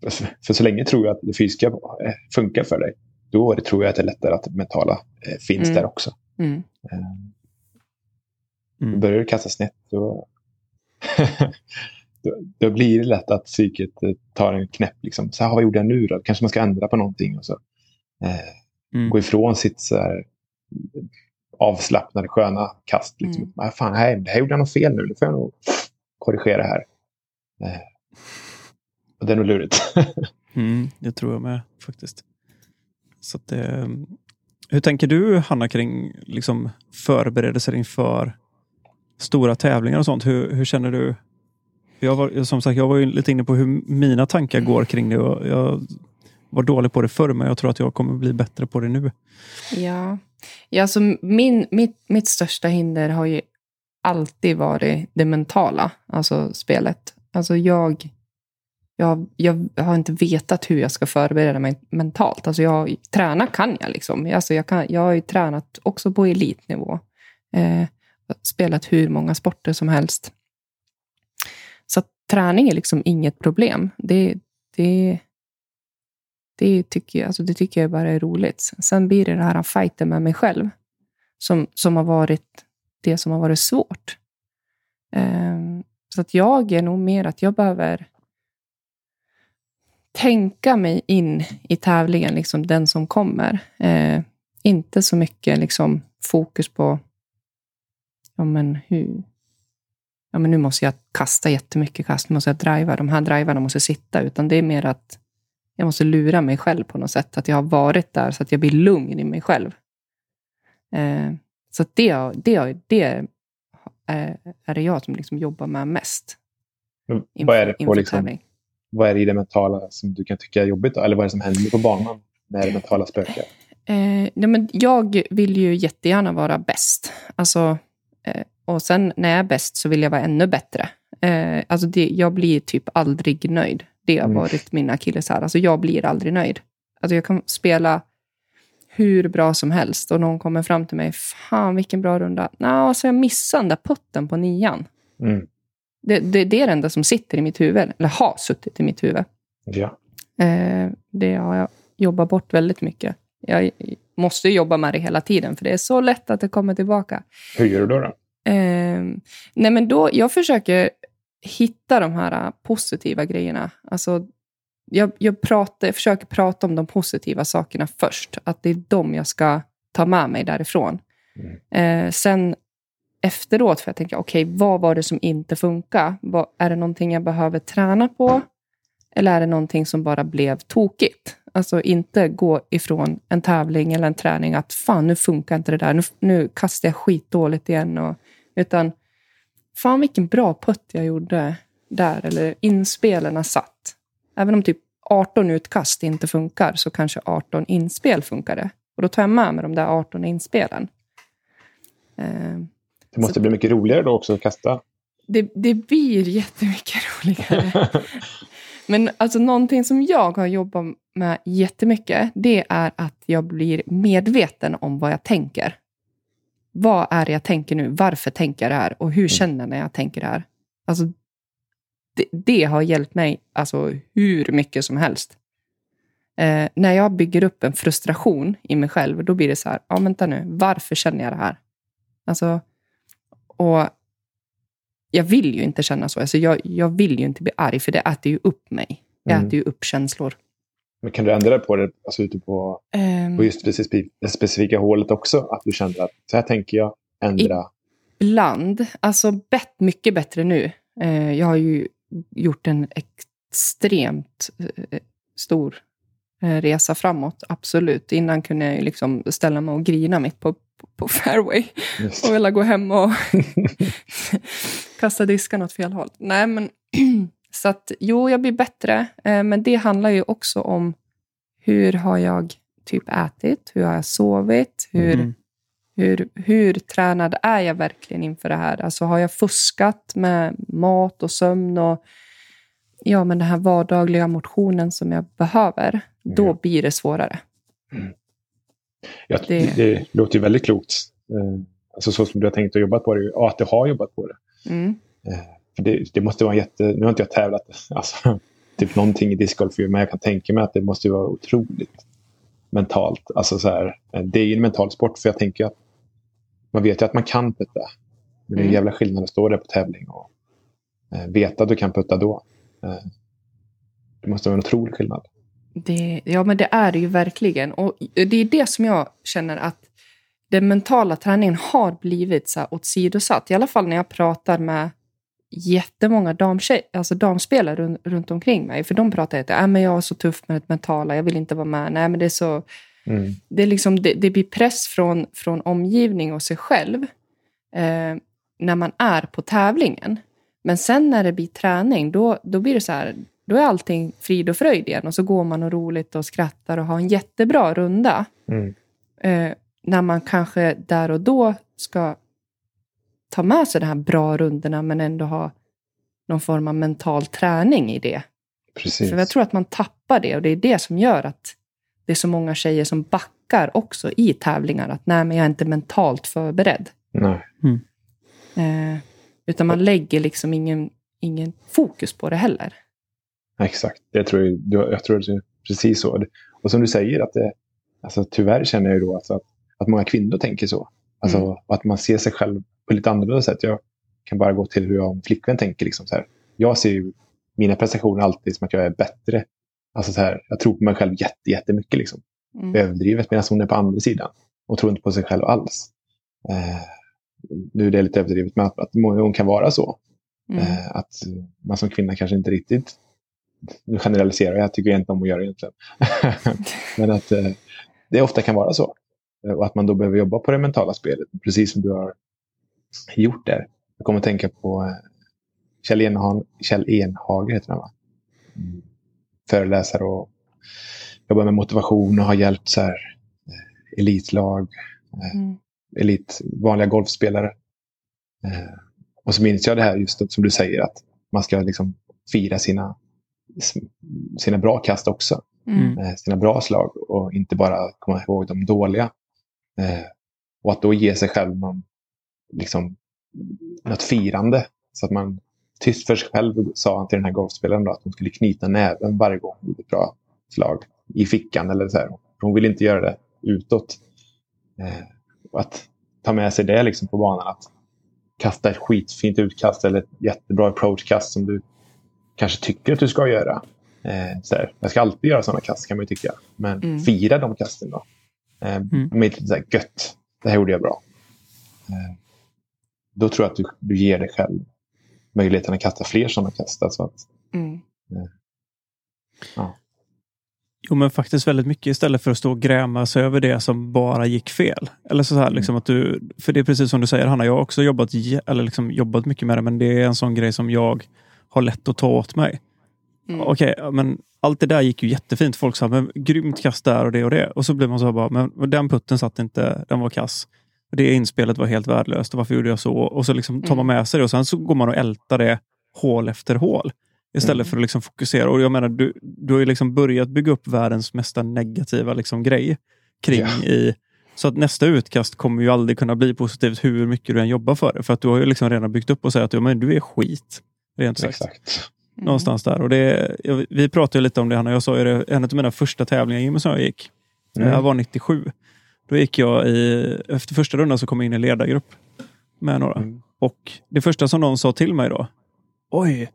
för, för så länge tror jag att det fysiska eh, funkar för dig, då det, tror jag att det är lättare att det mentala eh, finns Mm. där också. Mm. Eh, Mm. Börjar du kasta snett då, (laughs) då, då blir det lätt att psyket eh, tar en knäpp. Liksom. Så här, vad gjorde jag nu då? Kanske man ska ändra på någonting. Och så. Eh, Mm. Gå ifrån sitt så här, avslappnade, sköna kast. Liksom. Mm. Ah, fan, nej, det här gjorde jag nog fel nu. Det får jag nog korrigera här. Eh, och det är nog lurigt. (laughs) Mm, det tror jag med faktiskt. Så att det, hur tänker du Hanna kring liksom, förberedelser inför stora tävlingar och sånt? Hur, hur känner du? Jag var, som sagt, jag var ju lite inne på hur mina tankar går kring det. Och jag var dålig på det förr, men jag tror att jag kommer bli bättre på det nu. Ja, ja alltså min, mitt, mitt största hinder har ju alltid varit det mentala, alltså spelet. Alltså jag, jag, jag har inte vetat hur jag ska förbereda mig mentalt. Alltså jag, träna kan jag liksom. Alltså jag, kan, jag har ju tränat också på elitnivå. Eh, spelat hur många sporter som helst. Så träning är liksom inget problem. Det, det, det, tycker jag, alltså det tycker jag bara är roligt. Sen blir det den här fighten med mig själv som, som har varit det som har varit svårt. Ehm, så att jag är nog mer att jag behöver tänka mig in i tävlingen, liksom den som kommer. Ehm, inte så mycket liksom fokus på ja, men hur, ja, men nu måste jag kasta jättemycket kast, nu måste jag driva, de här drivarna måste sitta, utan det är mer att jag måste lura mig själv på något sätt, att jag har varit där så att jag blir lugn i mig själv. Eh, så det, det, det är, är det jag som liksom jobbar med mest. Men Vad är det på liksom, vad är det i det mentala som du kan tycka är jobbigt? Då? Eller vad är det som händer på banan när det mentala spökar? Eh, men jag vill ju jättegärna vara bäst. Alltså, eh, och sen när jag är bäst så vill jag vara ännu bättre. Eh, alltså det, jag blir typ aldrig nöjd. Det har Mm. varit min akilleshäl. Alltså jag blir aldrig nöjd. Alltså jag kan spela hur bra som helst och någon kommer fram till mig. Fan vilken bra runda. Nå, alltså jag missade den där putten på nian. Mm. Det, det, det är det enda som sitter i mitt huvud. Eller har suttit i mitt huvud. Ja. Eh, det har jag jobbat bort väldigt mycket. Jag måste jobba med det hela tiden, för det är så lätt att det kommer tillbaka. Hur gör du då? då? Eh, nej men då, jag försöker hitta de här eh, positiva grejerna. Alltså, jag, jag, pratar, jag försöker prata om de positiva sakerna först. Att det är de jag ska ta med mig därifrån. Eh, sen efteråt får jag tänka, okej, vad var det som inte funkar? Vad, är det någonting jag behöver träna på? Eller är det någonting som bara blev tokigt? Alltså inte gå ifrån en tävling eller en träning att fan, nu funkar inte det där. Nu, nu kastar jag skitdåligt igen. Och, utan fan vilken bra putt jag gjorde där. Eller inspelarna satt. Även om typ 18 utkast inte funkar så kanske 18 inspel funkade. Och då tar jag med mig de där 18 inspelen. Eh, Det måste bli mycket roligare då också att kasta. det, det blir jättemycket (laughs) roligare. Men alltså någonting som jag har jobbat med jättemycket, det är att jag blir medveten om vad jag tänker. Vad är det jag tänker nu? Varför tänker jag det här? Och hur känner jag när jag tänker det här? Alltså, det, det har hjälpt mig alltså, hur mycket som helst. Eh, när jag bygger upp en frustration i mig själv, då blir det så här, ja vänta nu, varför känner jag det här? Alltså, och jag vill ju inte känna så. Alltså jag, jag vill ju inte bli arg, för det äter ju upp mig. Det Mm. äter ju upp känslor. Men kan du ändra på det alltså ute på, Ehm, på just det specifika hålet också? Att du kände att så här tänker jag, ändra. Ibland, alltså bet, mycket bättre nu. Eh, jag har ju gjort en extremt eh, stor eh, resa framåt, absolut. Innan kunde jag ju liksom ställa mig och grina mitt på, på, på fairway Just. och vilja gå hem och (laughs) (laughs) kasta diskarna åt fel håll. Nej, men (clears throat) så att jo, jag blir bättre. Eh, men det handlar ju också om hur har jag typ ätit? Hur har jag sovit? Hur, Mm. hur, hur tränad är jag verkligen inför det här? Alltså har jag fuskat med mat och sömn och ja, men den här vardagliga motionen som jag behöver? Då Ja. blir det svårare. Ja, det- det... låter ju väldigt klokt. Eh, Alltså så som du har tänkt och jobbat på det. Och att du har jobbat på det. Mm. För det, det måste vara en jätte... Nu har inte jag tävlat alltså, (laughs) typ någonting i discgolf, men jag kan tänka mig att det måste vara otroligt mentalt. Alltså så här, eh, det är ju en mental sport, för jag tänker att man vet ju att man kan putta. Men det är en Mm. jävla skillnad att stå där på tävling och eh, veta att du kan putta då. Eh, det måste vara en otrolig skillnad. Det, ja, men det är det ju verkligen. Och det är det som jag känner att den mentala träningen har blivit så här åsidosatt. I alla fall när jag pratar med jättemånga damtjej, alltså damspelare runt, runt omkring mig. För de pratar att äh, men jag är så tuff med det mentala, jag vill inte vara med. Nej, men det är så... Mm. Det, är liksom, det, det blir press från, från omgivning och sig själv eh, när man är på tävlingen. Men sen när det blir träning, då, då blir det så här, då är allting frid och fröjd igen. Och så går man och roligt och skrattar och har en jättebra runda. Mm. Eh, när man kanske där och då ska ta med sig de här bra rundorna men ändå ha någon form av mental träning i det. Precis. För jag tror att man tappar det och det är det som gör att det är så många tjejer som backar också i tävlingar. Att nej, men jag är inte mentalt förberedd. Nej. Eh, utan man lägger liksom ingen, ingen fokus på det heller. Exakt. Jag tror, jag, jag tror det är precis så. Och som du säger, att det, alltså, tyvärr känner jag ju då alltså att, att många kvinnor tänker så. Alltså, Mm. Att man ser sig själv på lite annorlunda sätt. Jag kan bara gå till hur jag min flickvän tänker. Liksom, så här. Jag ser ju mina prestationer alltid som att jag är bättre. Alltså, så här, jag tror på mig själv jätte, jättemycket. Liksom. Mm. Överdrivet. Medan hon är på andra sidan. Och tror inte på sig själv alls. Eh, nu är det lite överdrivet, men att, att gånger kan vara så. Mm. Eh, att man som kvinna kanske inte riktigt, nu generaliserar jag, jag tycker inte om att göra det egentligen. (laughs) Men att eh, det ofta kan vara så. Eh, Och att man då behöver jobba på det mentala spelet, precis som du har gjort där. Jag kommer att tänka på eh, Kjell, Enhan, Kjell Enhager, heter han va? föreläsare och jobbar med motivation och har hjälpt så här, eh, elitlag, eh, Mm. elit, vanliga golfspelare. Och så minns jag det här just som du säger att man ska liksom fira sina, sina bra kast också. Mm. Sina bra slag och inte bara komma ihåg de dåliga. Och att då ge sig själv någon, liksom, något firande. Så att man tyst för sig själv sa han till den här golfspelaren då, att hon skulle knyta näven varje gång hon gjorde ett bra slag i fickan. Eller så här. Hon ville inte göra det utåt. Eh, att ta med sig det liksom på banan. Att kasta ett skitfint utkast eller ett jättebra approachkast som du kanske tycker att du ska göra. Eh, så här, jag ska alltid göra sådana kast kan man ju tycka. Men Mm. fira de kasten då. Eh, Mm. Med lite så här, gött. Det här gjorde jag bra. Eh, då tror jag att du, du ger dig själv möjligheten att kasta fler sådana kast. Alltså att, Mm. Jo, men faktiskt väldigt mycket istället för att stå och gräma sig över det som bara gick fel. Eller så här, liksom att du, för det är precis som du säger, Hanna, jag har också jobbat, eller liksom jobbat mycket med det, men det är en sån grej som jag har lätt att ta åt mig. Mm. Okej, ja, men allt det där gick ju jättefint. Folk sa, men grymt kast där och det och det. Och så blir man så här bara, men den putten satt inte, den var kass. Det inspelet var helt värdelöst. Och varför gjorde jag så? Och så liksom tar man med sig det och sen så går man och ältar det hål efter hål. Istället Mm. för att liksom fokusera. Och jag menar, du, du har ju liksom börjat bygga upp världens mesta negativa liksom grej kring Ja. i... Så att nästa utkast kommer ju aldrig kunna bli positivt hur mycket du än jobbar för det. För att du har ju liksom redan byggt upp och säger att ja, men du är skit. Rent sagt. exakt. Mm. Någonstans där. Och det, vi pratade lite om det, Hanna. Jag sa ju det, en av mina första tävlingar Jimmy som jag gick. Mm. Jag var 97. Då gick jag i, efter första rundan så kom jag in i ledargrupp med några. Mm. Och det första som någon sa till mig då, oj,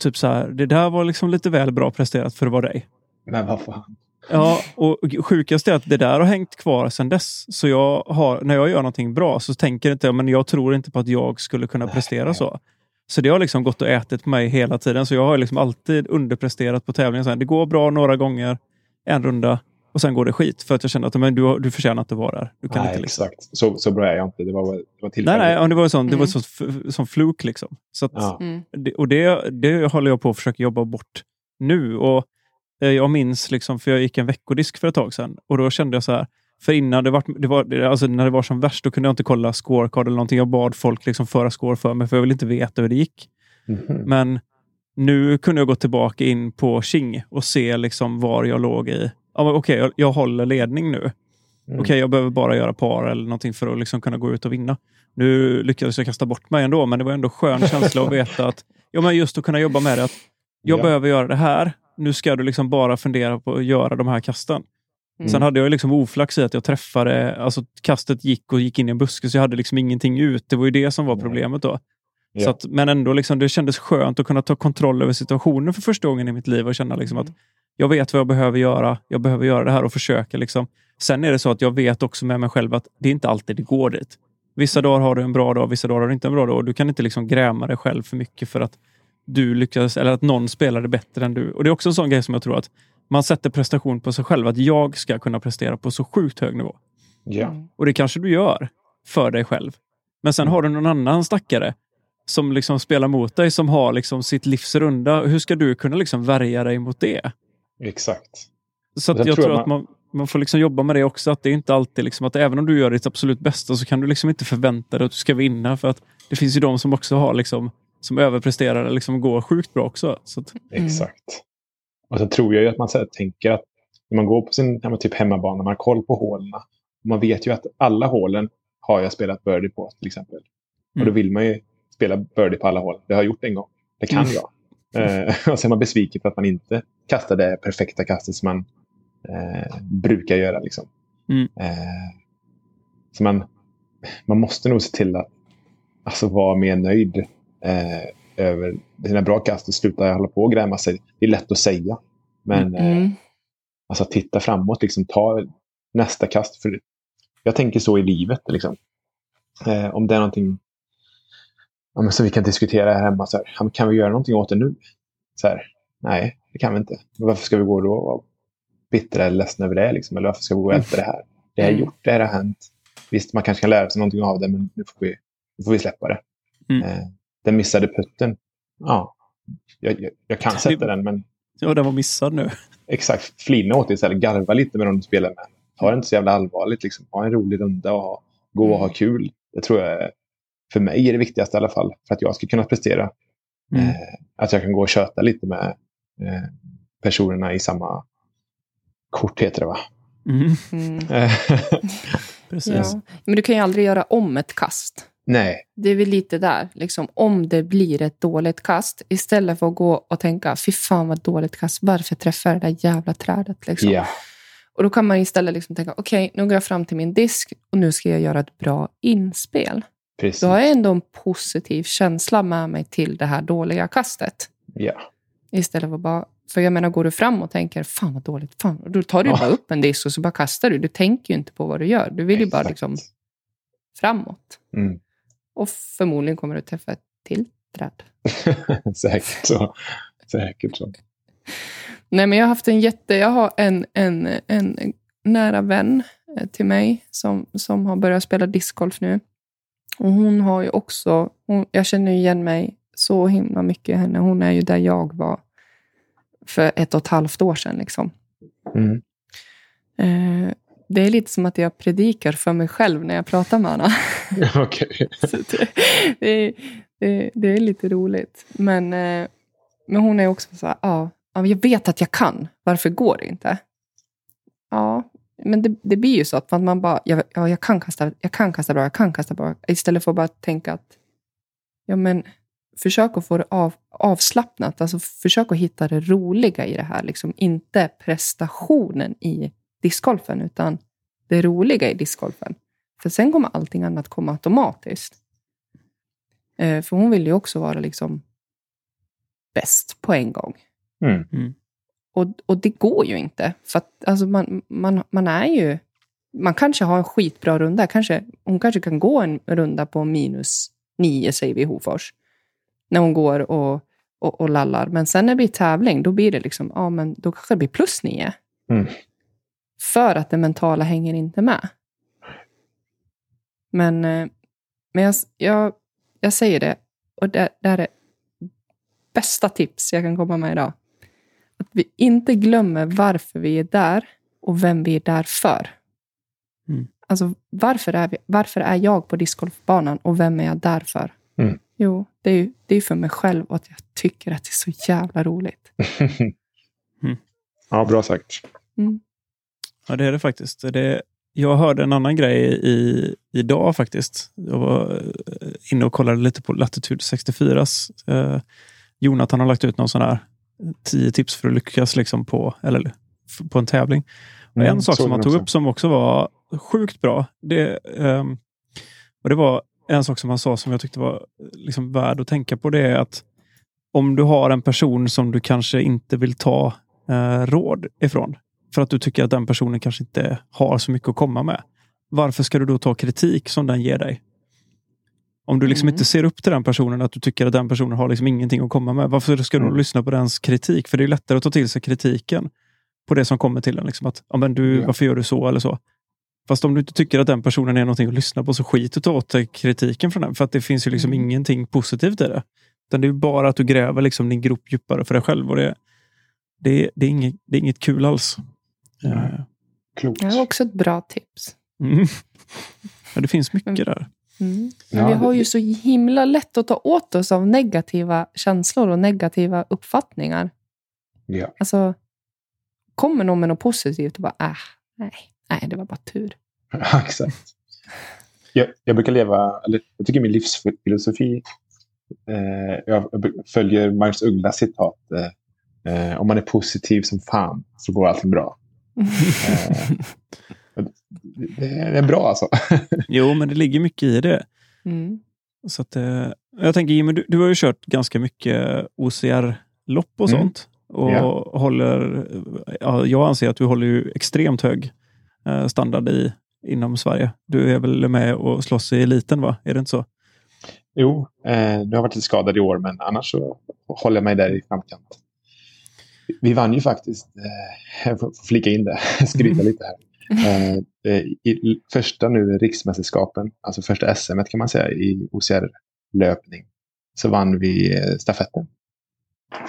typ så här, det där var liksom lite väl bra presterat för att vara dig. Men vad fan. Ja, och sjukast är att det där har hängt kvar sedan dess. Så jag har, när jag gör någonting bra så tänker inte jag, men jag tror inte på att jag skulle kunna prestera nej. så. Så det har liksom gått och ätit på mig hela tiden. Så jag har liksom alltid underpresterat på tävlingen. Sen, det går bra några gånger, en runda och sen går det skit. För att jag känner att men du, du förtjänar inte vara där. Du kan Nej, inte liksom. exakt. Så, så bra är jag inte. Det var, det var Nej, tillfälligt. nej, ja, det var en sån, det var Mm. sån, sån fluk liksom. Så att, Ja. Mm. det, och det, det håller jag på att försöka jobba bort nu. Och eh, Jag minns, liksom, för jag gick en veckodisk för ett tag sedan och då kände jag så här, för innan det var, det var alltså när det var som värst, då kunde jag inte kolla scorecard eller någonting. Jag bad folk liksom föra score för mig, för jag ville inte veta hur det gick. Mhm. Men nu kunde jag gå tillbaka in på Qing och se liksom var jag låg i. Ja, Okej, jag, jag håller ledning nu. Mm. Okej, jag behöver bara göra par eller någonting för att liksom kunna gå ut och vinna. Nu lyckades jag kasta bort mig ändå, men det var ändå skön känsla att veta att ja, men just att kunna jobba med det. Att jag Ja. behöver göra det här. Nu ska du liksom bara fundera på att göra de här kasten. Mm. Sen hade jag liksom oflax i att jag träffade, alltså kastet gick och gick in i en buske, så jag hade liksom ingenting ut. Det var ju det som var problemet då. Ja. Så att, men ändå, liksom, det kändes skönt att kunna ta kontroll över situationen för första gången i mitt liv och känna liksom att jag vet vad jag behöver göra. Jag behöver göra det här och försöka. Liksom. Sen är det så att jag vet också med mig själv att det är inte alltid det går dit. Vissa dagar har du en bra dag, vissa dagar har du inte en bra dag. Och du kan inte liksom gräma dig själv för mycket för att du lyckas eller att någon spelade bättre än du. Och Det är också en sån grej som jag tror att man sätter prestation på sig själv. Att jag ska kunna prestera på så sjukt hög nivå. Mm. Och det kanske du gör för dig själv. Men sen Mm. har du någon annan stackare som liksom spelar mot dig, som har liksom sitt livs runda. Hur ska du kunna liksom värja dig mot det? Exakt. Så sen jag tror tror jag att man, man får liksom jobba med det också. Att det är inte alltid liksom att även om du gör ditt absolut bästa så kan du liksom inte förvänta dig att du ska vinna. För att det finns ju de som också har liksom, som överpresterar och liksom går sjukt bra också. Så att, Exakt. Och så tror jag ju att man så här, tänker att när man går på sin ja, typ hemmabana, man har koll på hålen. Man vet ju att alla hålen har jag spelat birdie på till exempel. Och då Mm. vill man ju spela birdie på alla hål. Det har jag gjort en gång. Det kan Mm. jag. Eh, (laughs) och så är man besviken för att man inte kastar det perfekta kastet som man eh, brukar göra. Liksom. Mm. Eh, så man, man måste nog se till att alltså, vara mer nöjd eh, över sina bra kast och sluta hålla på och gräma sig. Det är lätt att säga. Men eh, Mm. alltså, titta framåt, liksom, ta nästa kast. För jag tänker så i livet. Liksom. Eh, om det är någonting ja, men som vi kan diskutera här hemma. Så här, kan vi göra någonting åt det nu? Så här, nej, det kan vi inte. Varför ska vi gå då och vara bittra eller ledsna över det? Liksom? Eller varför ska vi gå och älta det här? Det här är Mm. gjort, det här har hänt. Visst, man kanske kan lära sig någonting av det, men nu får vi, nu får vi släppa det. Mm. Eh, den missade putten. Ja, jag, jag, jag kan sätta den, men Ja, den var missad nu. Exakt. Flina åt det istället. Garva lite med dem du spelar med. Ta det inte så jävla allvarligt. Liksom. Ha en rolig runda och ha, gå och ha Mm. kul. Det tror jag är, för mig är det viktigaste i alla fall. För att jag ska kunna prestera. Mm. Eh, att jag kan gå och köta lite med eh, personerna i samma kort heter det va? Mm, Mm. (laughs) Eh, (laughs) precis. Ja. Men du kan ju aldrig göra om ett kast. Nej, Det är väl lite där. Liksom, om det blir ett dåligt kast, istället för att gå och tänka fy fan vad dåligt kast, varför träffar jag det där jävla trädet? Liksom. ja. Och då kan man istället liksom tänka, okej, nu går jag fram till min disk och nu ska jag göra ett bra inspel. Precis. Då har jag ändå en positiv känsla med mig till det här dåliga kastet. Ja. Istället för att bara... För jag menar, går du fram och tänker fan vad dåligt, fan, då tar du Ja. bara upp en disk och så bara kastar du. Du tänker ju inte på vad du gör. Du vill ju bara liksom framåt. Mm. Och förmodligen kommer du träffa ett till träd. (laughs) Säkert så. Säkert så. Nej, men jag har haft en jätte... Jag har en, en, en nära vän eh, till mig som, som har börjat spela discgolf nu. Och hon har ju också... Hon, jag känner ju igen mig så himla mycket i henne. Hon är ju där jag var för ett och ett halvt år sedan. Liksom. Mm. Eh, det är lite som att jag predikar för mig själv när jag pratar med henne. (laughs) (laughs) Det, det, är- det, det är lite roligt. Men, eh, men hon är också så här, ja, jag vet att jag kan. Varför går det inte? Ja, men det, det blir ju så att man, bara, ja, ja, jag, kan kasta, jag kan kasta bra, jag kan kasta bra. Istället för att bara tänka att, ja men, försök att få det av, avslappnat. Alltså försök att hitta det roliga i det här. Liksom inte prestationen i discgolfen, utan det roliga i discgolfen. För sen kommer allting annat komma automatiskt. Eh, för hon vill ju också vara liksom bäst på en gång. Mm. Och, och det går ju inte. För att alltså man, man, man är ju... Man kanske har en skitbra runda. Kanske, hon kanske kan gå en runda på minus nio, säger vi i Hofors. När hon går och, och, och lallar. Men sen när det blir tävling, då blir det liksom, ja men då kanske det blir plus nio. Mm. För att det mentala hänger inte med. Men, eh, men jag, jag, jag säger det, och det, det här är bästa tips jag kan komma med idag. Vi inte glömmer varför vi är där och vem vi är där för. Mm. Alltså, varför är, vi, varför är jag på discgolfbanan och vem är jag där för? Mm. Jo, det är ju det är för mig själv och att jag tycker att det är så jävla roligt. (laughs) Ja, bra sagt. Mm. Ja, det är det faktiskt. Det, jag hörde en annan grej i, idag faktiskt. Jag var eh, inne och kollade lite på Latitude 64s. Eh, Jonathan har lagt ut någon sån här 10 tips för att lyckas liksom på, eller, på en tävling. Mm, en sak som han tog också. upp som också var sjukt bra. Det, ehm, och det var en sak som han sa som jag tyckte var liksom värd att tänka på. Det är att om du har en person som du kanske inte vill ta eh, råd ifrån. För att du tycker att den personen kanske inte har så mycket att komma med. Varför ska du då ta kritik som den ger dig? Om du liksom Mm. inte ser upp till den personen, att du tycker att den personen har liksom ingenting att komma med. Varför ska du Mm. lyssna på dens kritik? För det är lättare att ta till sig kritiken på det som kommer till en. Liksom att, ja, men du, Ja. Varför gör du så eller så? Fast om du inte tycker att den personen är någonting att lyssna på så skit och ta åt dig kritiken från den. För att det finns ju liksom Mm. ingenting positivt i det. Utan det är bara att du gräver liksom din grop djupare för dig själv. Och det, det, det, är, inget, det är inget kul alls. Nej. Eh, Klokt. Det är också ett bra tips. Mm. (laughs) Ja, det finns mycket där. Mm. Ja, vi har ju så himla lätt att ta åt oss av negativa känslor och negativa uppfattningar. Ja. Alltså, kommer någon med något positivt och bara, äh, nej, nej, det var bara tur. (laughs) Ja, Exakt. Jag, jag brukar leva, eller jag tycker min livsfilosofi, eh, jag jag följer Magnus Ugglas citat. Eh, eh, om man är positiv som fan så går allting bra. (laughs) Eh, det är bra alltså. (laughs) Jo, men det ligger mycket i det. Mm. Så att, eh, jag tänker Jimmy, du, du har ju kört ganska mycket OCR-lopp och Mm. sånt. Och Ja. håller, ja, jag anser att du håller ju extremt hög eh, standard i, inom Sverige. Du är väl med och slåss i eliten, va? Är det inte så? Jo, eh, nu har jag varit lite skadad i år men annars så håller jag mig där i framkant. Vi vann ju faktiskt, eh, (laughs) jag får flika in det, (laughs) skryta lite här. Eh, eh, I första nu riksmästerskapen, alltså första SM kan man säga i OCR-löpning, så vann vi eh, stafetten.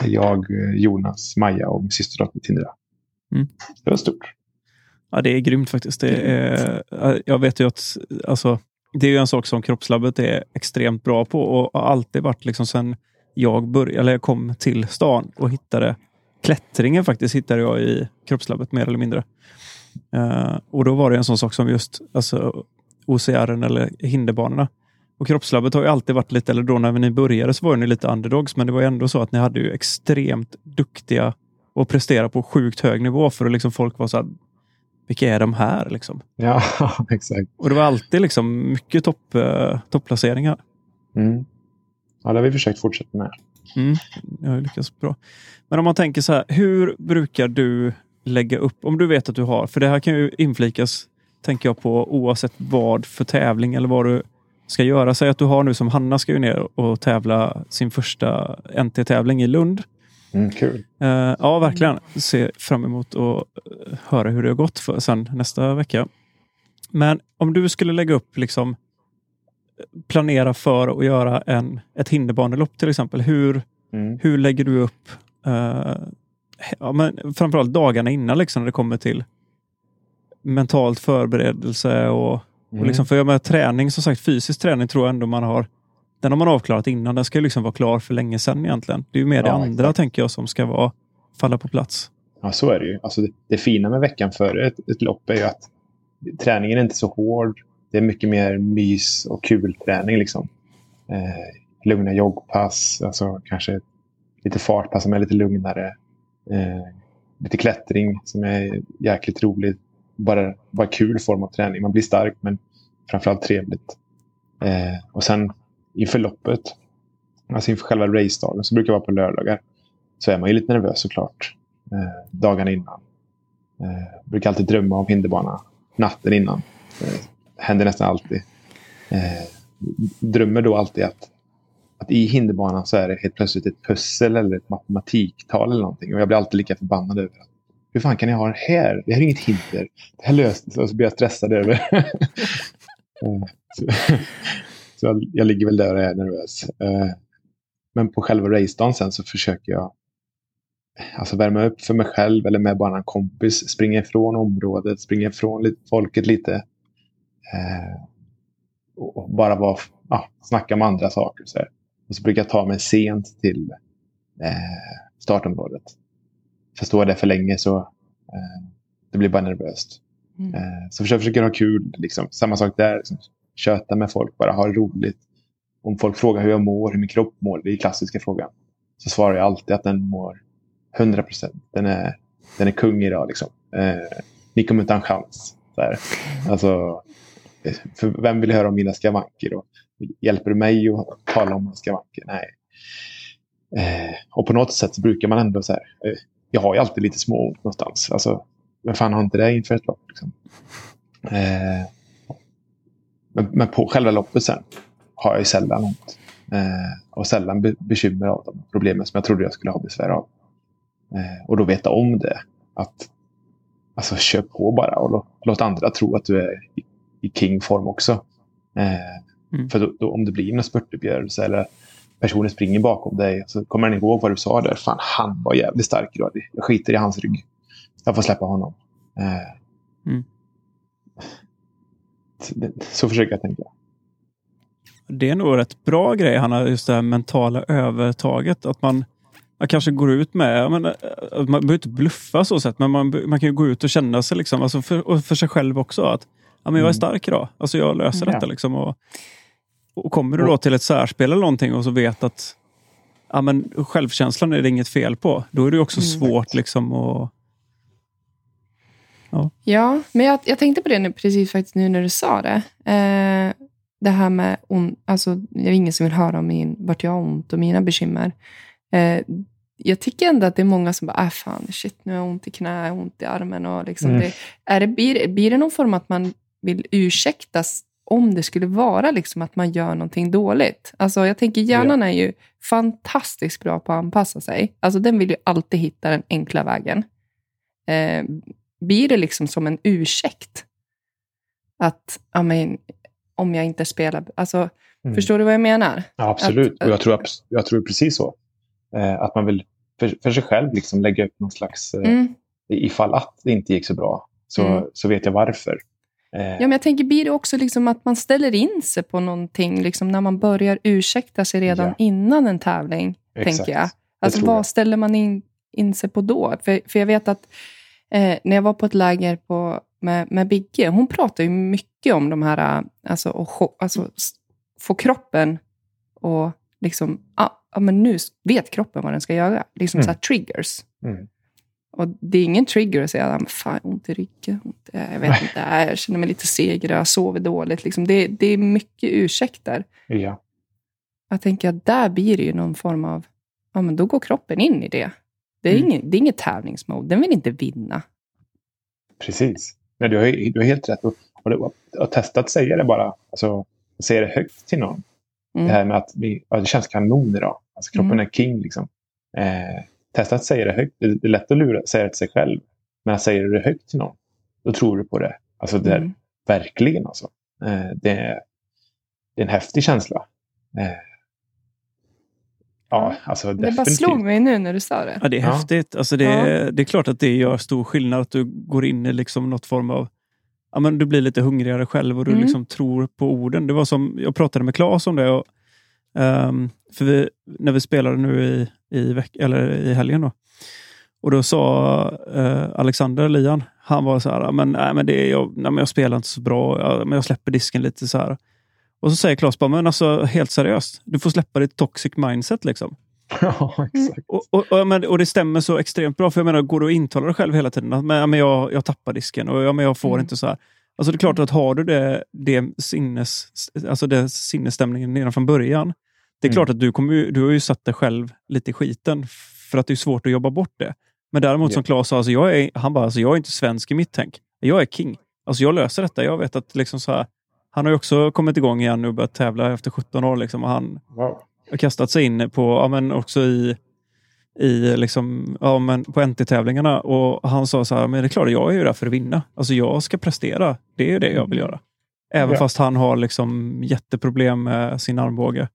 Jag, Jonas, Maja och min systerdotter Tindra. Mm. Det var stort. Ja, det är grymt faktiskt. Det är, jag vet ju att alltså, det är en sak som kroppslabbet är extremt bra på och har alltid varit liksom sen jag började, eller jag kom till stan och hittade klättringen faktiskt hittade jag i kroppslabbet mer eller mindre. Uh, och då var det en sån sak som just alltså, OCR eller hinderbanorna. Och kroppslabbet har ju alltid varit lite, eller då när ni började så var ni lite underdogs, men det var ändå så att ni hade ju extremt duktiga och prestera på sjukt hög nivå för att liksom folk var så här, vilka är de här? Liksom. Ja, (laughs) exakt. Och det var alltid liksom mycket topp, eh, topplaceringar. Mm. Ja, det har vi försökt fortsätta med. Mm, det har lyckats bra. Men om man tänker så här, hur brukar du lägga upp, om du vet att du har, för det här kan ju inflikas, tänker jag på, oavsett vad för tävling eller vad du ska göra. Säg att du har nu som Hanna ska ju ner och tävla sin första NT-tävling i Lund. Mm, kul. Uh, ja, verkligen. Se fram emot att höra hur det har gått för sen nästa vecka. Men om du skulle lägga upp, liksom planera för att göra en, ett hinderbanelopp till exempel. Hur, mm. hur lägger du upp uh, ja, men framförallt dagarna innan liksom, när det kommer till mentalt förberedelse och, mm. och liksom, för jag med träning, som sagt fysisk träning tror jag ändå man har den har man avklarat innan. Den ska liksom vara klar för länge sedan egentligen. Det är ju mer ja, det andra, exakt. tänker jag, som ska vara, falla på plats. Ja, så är det ju. Alltså, det, det fina med veckan före ett, ett lopp är ju att träningen är inte så hård. Det är mycket mer mys och kul träning. Liksom. Eh, lugna joggpass, alltså kanske lite fartpass som är lite lugnare. Eh, lite klättring som är jäkligt roligt. Bara, bara kul form av träning. Man blir stark men framförallt trevligt. Eh, och sen inför loppet, alltså inför själva racedagen, som brukar vara på lördagar. Så är man ju lite nervös såklart. Eh, dagarna innan. Eh, brukar alltid drömma om hinderbana natten innan. Eh, händer nästan alltid. Eh, drömmer då alltid att, att i hinderbanan så är det helt plötsligt ett pussel eller ett matematiktal eller någonting. Och jag blir alltid lika förbannad över att hur fan kan ni ha det här? Det här är inget hinder. Det här löste sig och så blir jag stressad över. (laughs) Eh, (laughs) så jag, jag ligger väl där och är nervös. Eh, men på själva racedagen sen så försöker jag alltså värma upp för mig själv eller med bara en kompis. Springa ifrån området, springa ifrån folket lite. Eh, och bara vara, ja, snacka om andra saker. Så här. Och så brukar jag ta mig sent till eh, startområdet. För står jag där för länge så eh, det blir bara nervöst. Mm. Eh, så jag försöker ha kul. Liksom. Samma sak där. Liksom köta med folk, bara ha roligt. Om folk frågar hur jag mår, hur min kropp mår, det är klassiska frågan. Så svarar jag alltid att den mår 100 procent. Den är, den är kung idag. Liksom. Eh, ni kommer inte ha en chans. Så Alltså, för vem vill höra om mina skavanker? Då? Hjälper du mig att tala om skavanker? Nej. Eh, och på något sätt brukar man ändå så här. Eh, jag har ju alltid lite småont någonstans. Alltså, vem fan har inte det inför ett lopp? Liksom? Eh, men, men på själva loppet sen har jag ju sällan ont. Eh, och sällan be bekymmer av de problemen som jag trodde jag skulle ha besvär av. Eh, och då veta om det. Att alltså, kör på bara och låt, låt andra tro att du är i, i king-form också. Eh, mm. För då, då, om det blir en spurtuppgörelse eller personen springer bakom dig så kommer den ihåg vad du sa där. Fan, han var jävligt stark idag. Jag skiter i hans rygg. Jag får släppa honom. Eh, mm så försöker jag tänka. Det är nog rätt bra grej, Hanna, just det här mentala övertaget. Att man, man kanske går ut med, men, eh, man behöver inte bluffa så sätt, men man, man kan ju gå ut och känna sig, liksom, alltså för, och för sig själv också, att ja, men jag är mm. stark idag. Alltså jag löser ja. detta. Liksom, och, och kommer du då till ett särspel eller någonting och så vet att ja, men självkänslan är det inget fel på, då är det också mm. svårt liksom, att Ja, ja men jag, jag tänkte på det nu, precis faktiskt nu när du sa det. Eh, det här med on, alltså, det är ingen som vill höra om min, vart jag har ont och mina bekymmer. Eh, jag tycker ändå att det är många som bara, äh, fan, shit, nu har jag ont i knä, ont i armen. Och liksom mm. det, är det, blir, blir det någon form att man vill ursäktas om det skulle vara liksom att man gör någonting dåligt. Alltså jag tänker hjärnan är ju fantastiskt bra på att anpassa sig. Alltså den vill ju alltid hitta den enkla vägen. Eh, blir det liksom som en ursäkt. Att, ja, men, om jag inte spelar... Alltså, mm. Förstår du vad jag menar? Ja, absolut. Att, och jag tror, jag tror precis så. Eh, att man vill för, för sig själv liksom lägga upp någon slags... Eh, Mm. Ifall att det inte gick så bra så, Mm. så vet jag varför. Eh, Ja, men jag tänker, blir det också liksom att man ställer in sig på någonting liksom när man börjar ursäkta sig redan Ja. innan en tävling? exakt. tänker jag. Alltså, vad jag. ställer man in, in sig på då? För, för jag vet att eh, när jag var på ett läger på, med, med Bigge, hon pratar ju mycket om de här, alltså, och, alltså få kroppen och liksom, ja, ja, men nu vet kroppen vad den ska göra. Liksom Mm. så triggers. Mm. Och det är ingen trigger att säga, "Ah, men fan, ont i ryggen, ont jag vet inte, jag känner mig lite seg, jag sover dåligt. Liksom. Det, det är mycket ursäkter. Ja, Jag tänker att där blir det ju någon form av, ja men då går kroppen in i det. Det är, Mm. ingen, det är inget tävlingsmode, den vill inte vinna. precis. Nej, du, har, du har helt rätt. Och, och, och testa att säga det bara. Alltså, säga det högt till någon. Mm. Det här med att vi, ja, det känns kanon idag. Alltså, kroppen Mm. är king. Liksom. Eh, testa att säga det högt. Det är lätt att lura, säga det till sig själv. Men att säga det högt till någon, då tror du på det. Alltså, det är, Mm. Verkligen alltså. Eh, det, är, det är en häftig känsla. Eh, ja, alltså Det bara definitivt. slog mig nu när du sa det. Ja, det är Ja. häftigt. Alltså det, är, det är klart att det gör stor skillnad att du går in i liksom något form av... Ja, men du blir lite hungrigare själv och du Mm. liksom tror på orden. Det var som, jag pratade med Claes om det. Och, ehm, för vi, när vi spelade nu i, i, veck, eller i helgen. Då, och då sa eh, Alexander Lian, han var så här, "Ja, men, nej, men det är, jag, nej, men jag spelar inte så bra, ja, men jag släpper disken lite så här. Och så säger Claes bara, men alltså helt seriöst, du får släppa ditt toxic mindset. liksom. (laughs) ja, exakt. Och, och, och, men, och det stämmer så extremt bra. För jag menar, går du och intalar dig själv hela tiden att men, men jag, jag tappar disken och ja, men jag får Mm. inte så här. Alltså det är klart att har du det, det, sinnes, alltså det sinnesstämningen redan från början. Det är Mm. klart att du, kommer, du har ju satt dig själv lite i skiten för att det är svårt att jobba bort det. Men däremot Ja. som Claes sa, alltså jag är, han bara, alltså jag är inte svensk i mitt tänk. Jag är king. Alltså jag löser detta. Jag vet att liksom så här, han har ju också kommit igång igen nu och börjat tävla efter 17 år. Liksom, och han, Wow. har kastat sig in på, ja, men också i, i liksom, ja, men på NT-tävlingarna. Och han sa så här, men det är klart, jag är ju där för att vinna. Alltså jag ska prestera. Det är ju det jag vill göra. Även Ja. fast han har liksom jätteproblem med sin armbåge.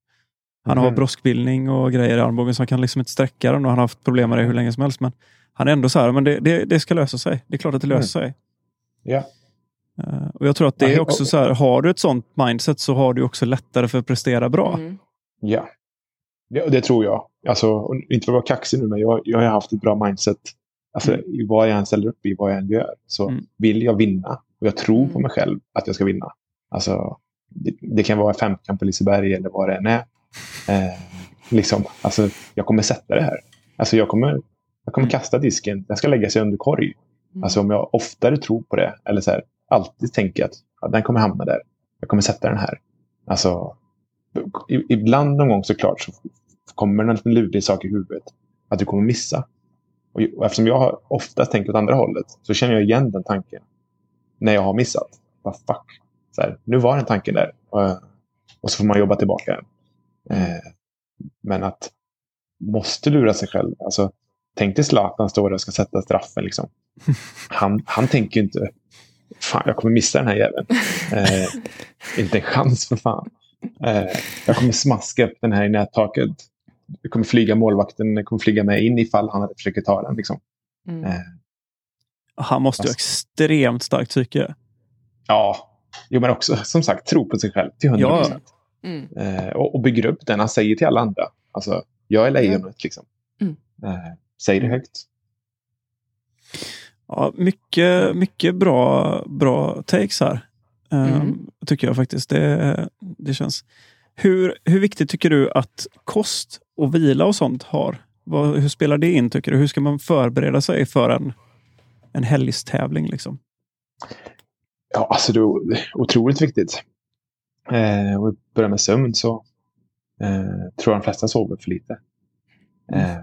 Han har Mhm. broskbildning och grejer i armbågen så han kan liksom inte sträcka den och han har haft problem med det hur länge som helst. Men han är ändå så här, men det, det, det ska lösa sig. Det är klart att det löser sig. Ja. Eh, och Jag tror att det är också så här, har du ett sånt mindset så har du också lättare för att prestera bra. Mm. Ja, det, det tror jag. Alltså, inte för att vara kaxig nu, men jag, jag har haft ett bra mindset. Alltså, Mm. i vad jag än ställer upp i, vad jag än gör, så Mm. vill jag vinna. Och jag tror på Mm. mig själv att jag ska vinna. Alltså, det, det kan vara femkamp på Liseberg eller vad det än är. Eh, liksom, alltså, jag kommer sätta det här. Alltså, jag kommer, jag kommer Mm. kasta disken. Den ska lägga sig under korg. Mm. Alltså, om jag oftare tror på det, eller så här, alltid tänker att ja, den kommer hamna där. Jag kommer sätta den här. Alltså, ibland någon gång såklart så kommer det en liten lurig sak i huvudet. Att du kommer missa. Och, och eftersom jag har oftast tänkt åt andra hållet så känner jag igen den tanken. När jag har missat. Vad fuck. Så här, nu var den tanken där. Och, och så får man jobba tillbaka den. Eh, men att måste lura sig själv. Alltså, tänk dig Zlatan står där och ska sätta straffen. Liksom. (laughs) Han, han tänker ju inte Fan, jag kommer missa den här jäveln. Eh, inte en chans för fan. Eh, jag kommer smaska upp den här i nättaket. Det kommer flyga målvakten, det kommer flyga med in ifall han försöker ta den. Liksom. Mm. Eh, Han måste ju ha extremt starkt psyke. ja, jo, men också som sagt tro på sig själv till 100 Ja. Mm. Eh, och, och bygger upp den han säger till alla andra. Alltså, jag är lejonet liksom. Mm. Eh, säg det högt. Ja, mycket, mycket bra, bra takes här. Um, Mm. Tycker jag faktiskt. Det, det känns. Hur, hur viktigt tycker du att kost och vila och sånt har? Vad, hur spelar det in tycker du? Hur ska man förbereda sig för en, en helgstävling? Liksom? Ja, alltså det är otroligt viktigt. Eh, och börja med sömn så eh, tror jag de flesta sover för lite. Eh,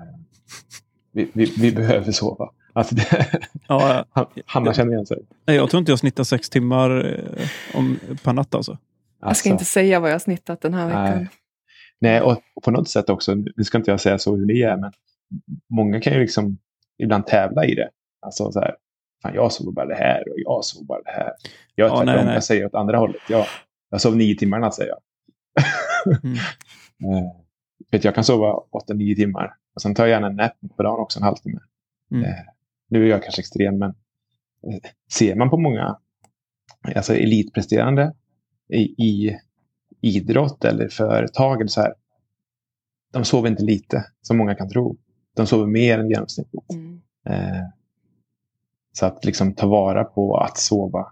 vi, vi, vi behöver sova. Alltså det, Ja, (laughs) Han- Hanna känner igen sig. nej, jag tror inte jag snittar sex timmar eh, om, per natt. Alltså. Jag Alltså, ska inte säga vad jag har snittat den här veckan. Nej. Nej, och, och på något sätt också, nu ska inte jag säga så hur ni är, men många kan ju liksom ibland tävla i det. Alltså så här, fan jag sover bara det här och jag sover bara det här. Jag är Ja, nej, nej. jag säger åt andra hållet. Jag, jag sov nio timmar natt, säger jag. Mm. (laughs) Eh, vet, jag kan sova åtta, nio timmar Och sen tar jag gärna en nap på dagen också, en halvtimme. Mm. Eh, nu är jag kanske extrem, men eh, ser man på många alltså elitpresterande i, i idrott eller företag eller så här. De sover inte lite, som många kan tro. De sover mer än genomsnittligt. Mm. Så att liksom ta vara på att sova,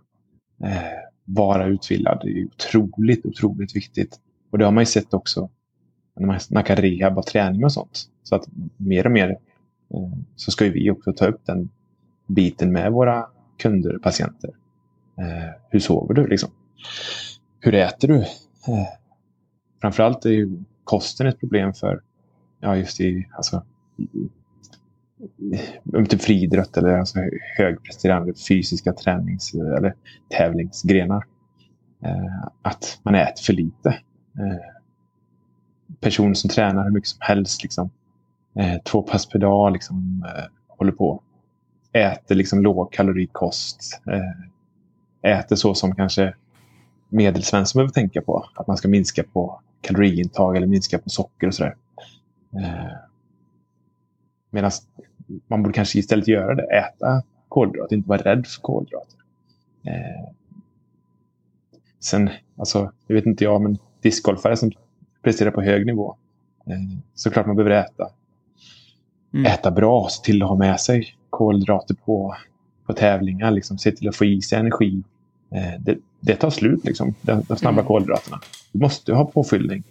vara utvilad, det är otroligt, otroligt viktigt. Och det har man ju sett också när man snackar rehab och träning och sånt. Så att mer och mer eh, så ska ju vi också ta upp den biten med våra kunder, patienter. Eh, hur sover du liksom? Hur äter du? Eh, framförallt är ju kosten ett problem för, ja just i, alltså, typ friidrott eller alltså högpresterande fysiska tränings eller tävlingsgrenar. Eh, att man äter för lite. Eh, personer som tränar hur mycket som helst, liksom, eh, två pass per dag, liksom, eh, håller på. Äter liksom lågkalorikost. Eh, äter så som kanske medelsvensson behöver tänka på. Att man ska minska på kaloriintag eller minska på socker och sådär. Eh, Medan man borde kanske istället göra det. Äta kolhydrater, inte vara rädd för kolhydrater. Eh, sen, alltså, jag vet inte jag, men discgolfare som presterar på hög nivå. Eh, såklart man behöver äta. Mm. Äta bra, se till att ha med sig kolhydrater på, på tävlingar. Liksom, se till att få i sig energi. Eh, det, det tar slut, liksom, de, de snabba Mm. kolhydraterna. Du måste ha påfyllning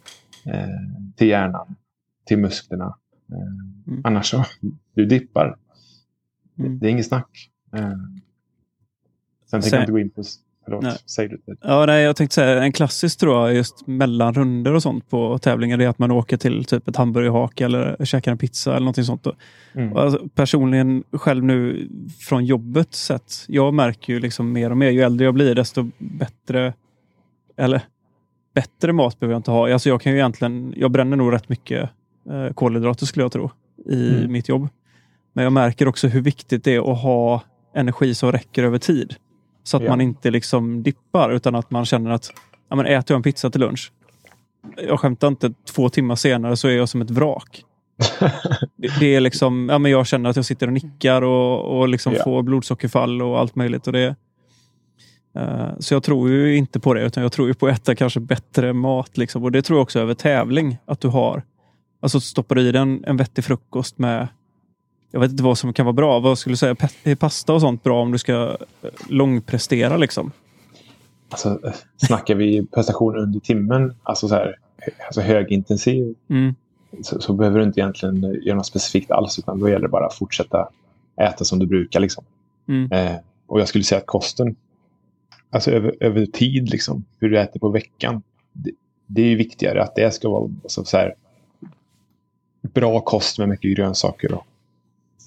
eh, till hjärnan, till musklerna. Eh, Mm. Annars så, du dippar. Det, Mm. det är inget snack. Eh, sen tänker jag inte gå in på... Förlåt, Nej. säg du. Ja, nej, jag tänkte säga en klassisk tror jag just mellan runder och sånt på tävlingar det är att man åker till typ ett hamburgerhak eller käkar en pizza eller någonting sånt. Mm. Alltså, personligen själv nu från jobbet sett, jag märker ju liksom mer och mer, ju äldre jag blir desto bättre eller bättre mat behöver jag inte ha. Alltså jag kan ju egentligen, jag bränner nog rätt mycket eh, kolhydrater skulle jag tro i Mm. mitt jobb. Men jag märker också hur viktigt det är att ha energi som räcker över tid. Så att Ja. man inte liksom dippar utan att man känner att ja, men äter jag en pizza till lunch. Jag skämtar inte, två timmar senare så är jag som ett vrak. (laughs) Det, det är liksom, ja, men jag känner att jag sitter och nickar och, och liksom Ja. får blodsockerfall och allt möjligt. Och det, eh, så jag tror ju inte på det, utan jag tror ju på att äta kanske bättre mat. Liksom. Och det tror jag också över tävling, att du har. Alltså stoppar du i dig en, vettig frukost med, jag vet inte vad som kan vara bra. Vad skulle du säga? Är pasta och sånt bra om du ska eh, långprestera? Liksom? Alltså, snackar vi prestation under timmen, alltså, så här, alltså högintensiv, Mm. så, så behöver du inte egentligen göra något specifikt alls. Utan då gäller det bara att fortsätta äta som du brukar. Liksom. Mm. Eh, och jag skulle säga att kosten, alltså över, över tid, liksom, hur du äter på veckan. Det, det är ju viktigare att det ska vara alltså, så här, bra kost med mycket grönsaker. Och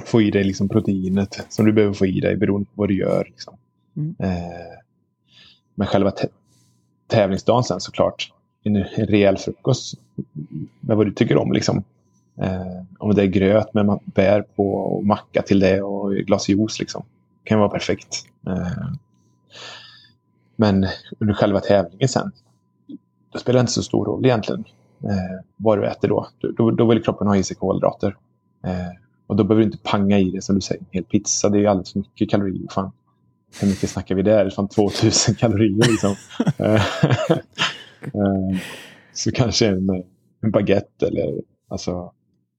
få i dig liksom, proteinet som du behöver få i dig beroende på vad du gör. Liksom. Mm. Eh, men själva tä- tävlingsdagen sen såklart. En, en rejäl frukost med vad du tycker om. Liksom. Eh, om det är gröt med bär på och macka till det och glas juice. Liksom. kan vara perfekt. Eh, men under själva tävlingen sen. Då spelar det inte så stor roll egentligen eh, vad du äter då. Då, då. vill kroppen ha i sig kolhydrater. Eh, och då behöver du inte panga i det som du säger. En hel pizza, det är alldeles för mycket kalorier. Fan. Hur mycket snackar vi där? Fan 2000 kalorier liksom. (laughs) Eh, eh, så kanske en, en baguette eller alltså,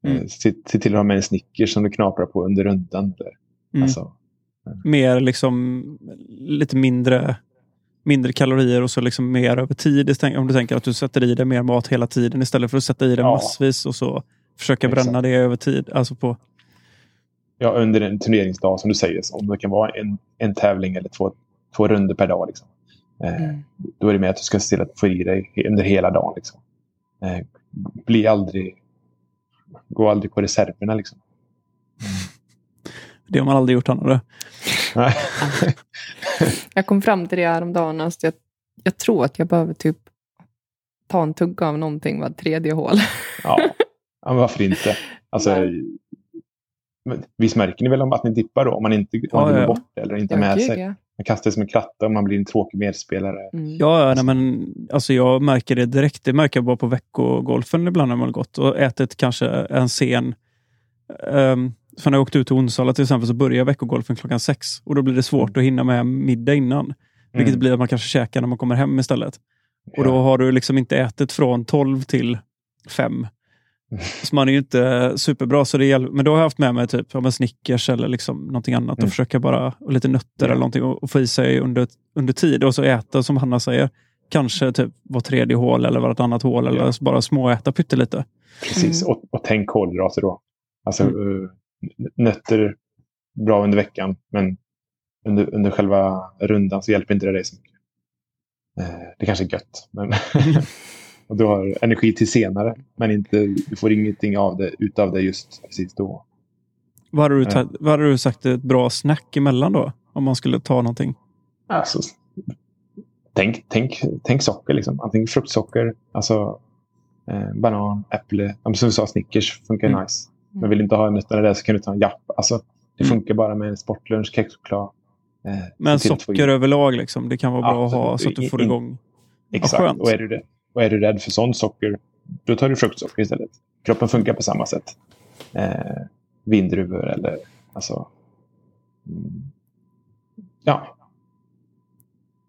Mm. eh, se, se till att ha med en Snickers som du knaprar på under rundan. Eller, Mm. alltså, Mer liksom lite mindre, mindre kalorier och så liksom mer över tid. Om du tänker att du sätter i dig mer mat hela tiden istället för att sätta i dig Ja. massvis och så försöka Exakt. bränna det över tid. Alltså på, ja, under en turneringsdag som du säger. så Om det kan vara en, en tävling eller två, två runder per dag. Liksom. Eh, Mm. Då är det med att du ska se till att få i dig under hela dagen. Liksom. Eh, bli aldrig... Gå aldrig på reserverna. Liksom. (laughs) det har man aldrig gjort, Anna. (laughs) Jag kom fram till det häromdagen. Alltså jag, jag tror att jag behöver typ ta en tugga av någonting var tredje hål. ja. (laughs) ja, men varför inte? Alltså, men visst märker ni väl om att ni dippar då? Om man inte om man Ja, ja. bort det eller inte Ja, med gud, sig. ja. Man kastar sig som en kratta och man blir en tråkig medspelare. Mm. Ja, ja nej, men alltså jag märker det direkt. Det märker jag bara på veckogolfen ibland när man har gått och ätit kanske en sen Um, för när jag åkte ut till Onsala till exempel så börjar veckogolfen klockan sex och då blir det svårt att hinna med middag innan. Vilket Mm. blir att man kanske käkar när man kommer hem istället. Och då har du liksom inte ätit från 12 till 5. Så man är ju inte superbra. Så det gäller, men då har jag haft med mig typ ja, Snickers eller liksom någonting annat Mm. och försöka bara, och lite nötter Ja. eller någonting och, och få i sig under, under tid. Och så äta som Hanna säger, kanske typ var tredje hål eller vartannat hål eller Ja. bara småäta pyttelite. Precis, Mm. och, och tänk kolhydrater då. Alltså Mm. Eh, nötter bra under veckan, men under, under själva rundan så hjälper inte det dig så mycket. Eh, det kanske är gött, men (laughs) och du har energi till senare, men inte, du får ingenting av det, utav det just precis då. Vad hade, du Ja. ta, vad hade du sagt ett bra snack emellan då? Om man skulle ta någonting. Alltså, tänk, tänk, tänk socker, liksom. antingen fruktsocker, alltså eh, banan, äpple, som du sa, Snickers funkar Mm. nice. Men vill du inte ha nötterna där så kan du ta en japp. Alltså, det Mm. funkar bara med en sportlunch, kexchoklad. Eh, Men att socker överlag, liksom, det kan vara bra att Absolut. ha så att du får igång. Exakt. skönt. och, är du det, och är du rädd för sånt socker, då tar du fruktsocker istället. Kroppen funkar på samma sätt. Eh, vindruvor eller alltså... Mm, ja,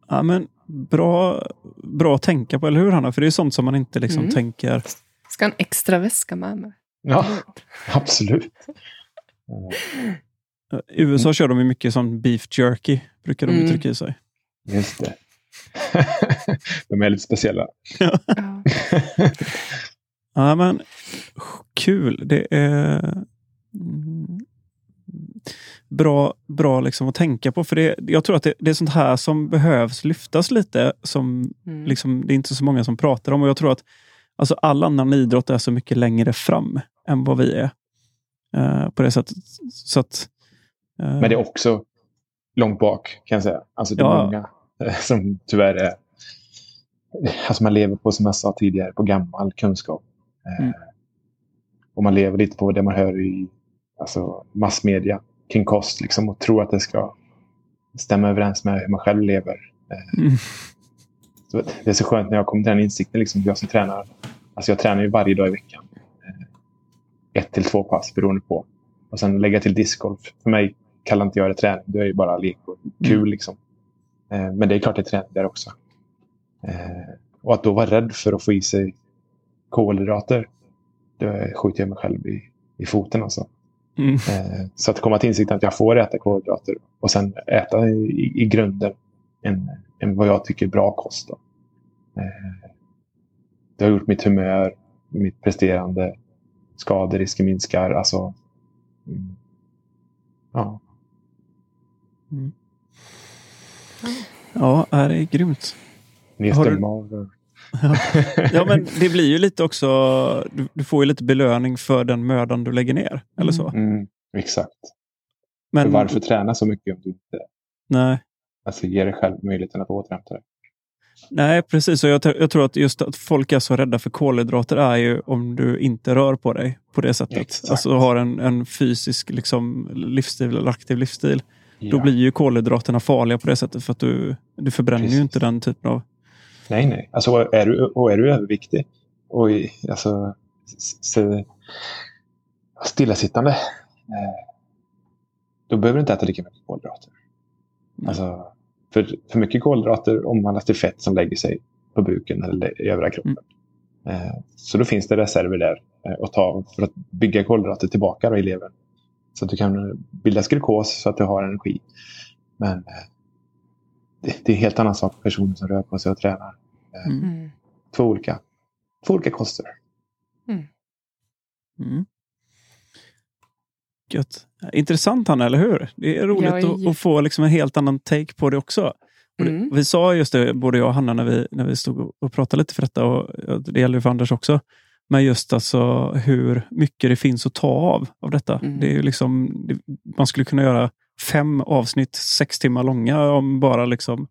Ja, men bra, bra att tänka på, eller hur Hanna? För det är sånt som man inte liksom Mm. tänker. Ska en extra väska med mig? Ja absolut. I USA kör de ju mycket som beef jerky, brukar de Mm. trycka i sig. just det. (laughs) De är lite speciella. Ja. (laughs) Ja, men kul. Det är mm, bra, bra liksom att tänka på. För det, jag tror att det, det är sånt här som behövs lyftas lite. Som Mm. liksom, det är inte så många som pratar om. Och jag tror att alltså, all annan idrott är så mycket längre fram än vad vi är. Eh, på det sättet. Så att, eh, Men det är också långt bak kan jag säga. Alltså det är Ja. många eh, som tyvärr är... Alltså man lever på, som jag sa tidigare, på gammal kunskap. Eh, Mm. Och man lever lite på det man hör i alltså, massmedia kring kost. Liksom, och tror att det ska stämma överens med hur man själv lever. Eh, Mm. så det är så skönt när jag kommer till den insikten. Liksom, jag som tränar. Alltså jag tränar ju varje dag i veckan. Ett till två pass beroende på. Och sen lägga till discgolf. För mig kallar inte jag det träning. Det är ju bara lek och kul. Mm. Liksom. Eh, men det är klart det är träning där också. Eh, och att då vara rädd för att få i sig kolhydrater. Då skjuter jag mig själv i, i foten. Alltså. Mm. Eh, så att komma till insikten att jag får äta kolhydrater och sen äta i, i grunden en, en vad jag tycker är bra kost. Då. Eh, det har gjort mitt humör, mitt presterande, skaderisker minskar. Alltså, mm, ja. Ja, det är grymt. Har du- Nedstämd mage. (laughs) Ja, men det blir ju lite också, du, du får ju lite belöning för den mödan du lägger ner. Eller så. Mm, exakt. Men, För varför träna så mycket om du inte Nej, alltså, ger dig själv möjligheten att återhämta dig? Nej, precis. Och jag, jag tror att just att folk är så rädda för kolhydrater är ju om du inte rör på dig på det sättet. Exakt. Alltså har en, en fysisk liksom, livsstil eller aktiv livsstil. Då Ja. blir ju kolhydraterna farliga på det sättet för att du, du förbränner ju Precis. inte den typen av... Nej, nej. Alltså, är du, och är du överviktig och i- alltså, stillasittande, eh, då behöver du inte äta lika mycket kolhydrater. Alltså, för, för mycket kolhydrater omvandlas till fett som lägger sig på buken eller i övriga kroppen. Eh, så då finns det reserver där eh, att ta för att bygga kolhydrater tillbaka då i levern. Så att du kan bilda glukos så att du har energi. Men eh, det, det är en helt annan sak för personer som rör på sig och tränar. Mm. Mm. Två olika, två olika koster. Mm. Gött. Intressant Hanna, eller hur? Det är roligt Ja, att, att få liksom en helt annan take på det också. Och det, Mm. Vi sa just det, både jag och Hanna, när vi, när vi stod och- pratade lite för detta, och det gäller för Anders också, men just alltså hur mycket det finns att ta av av detta. Mm. Det är ju liksom, det, man skulle kunna göra fem avsnitt, sex timmar långa, om bara liksom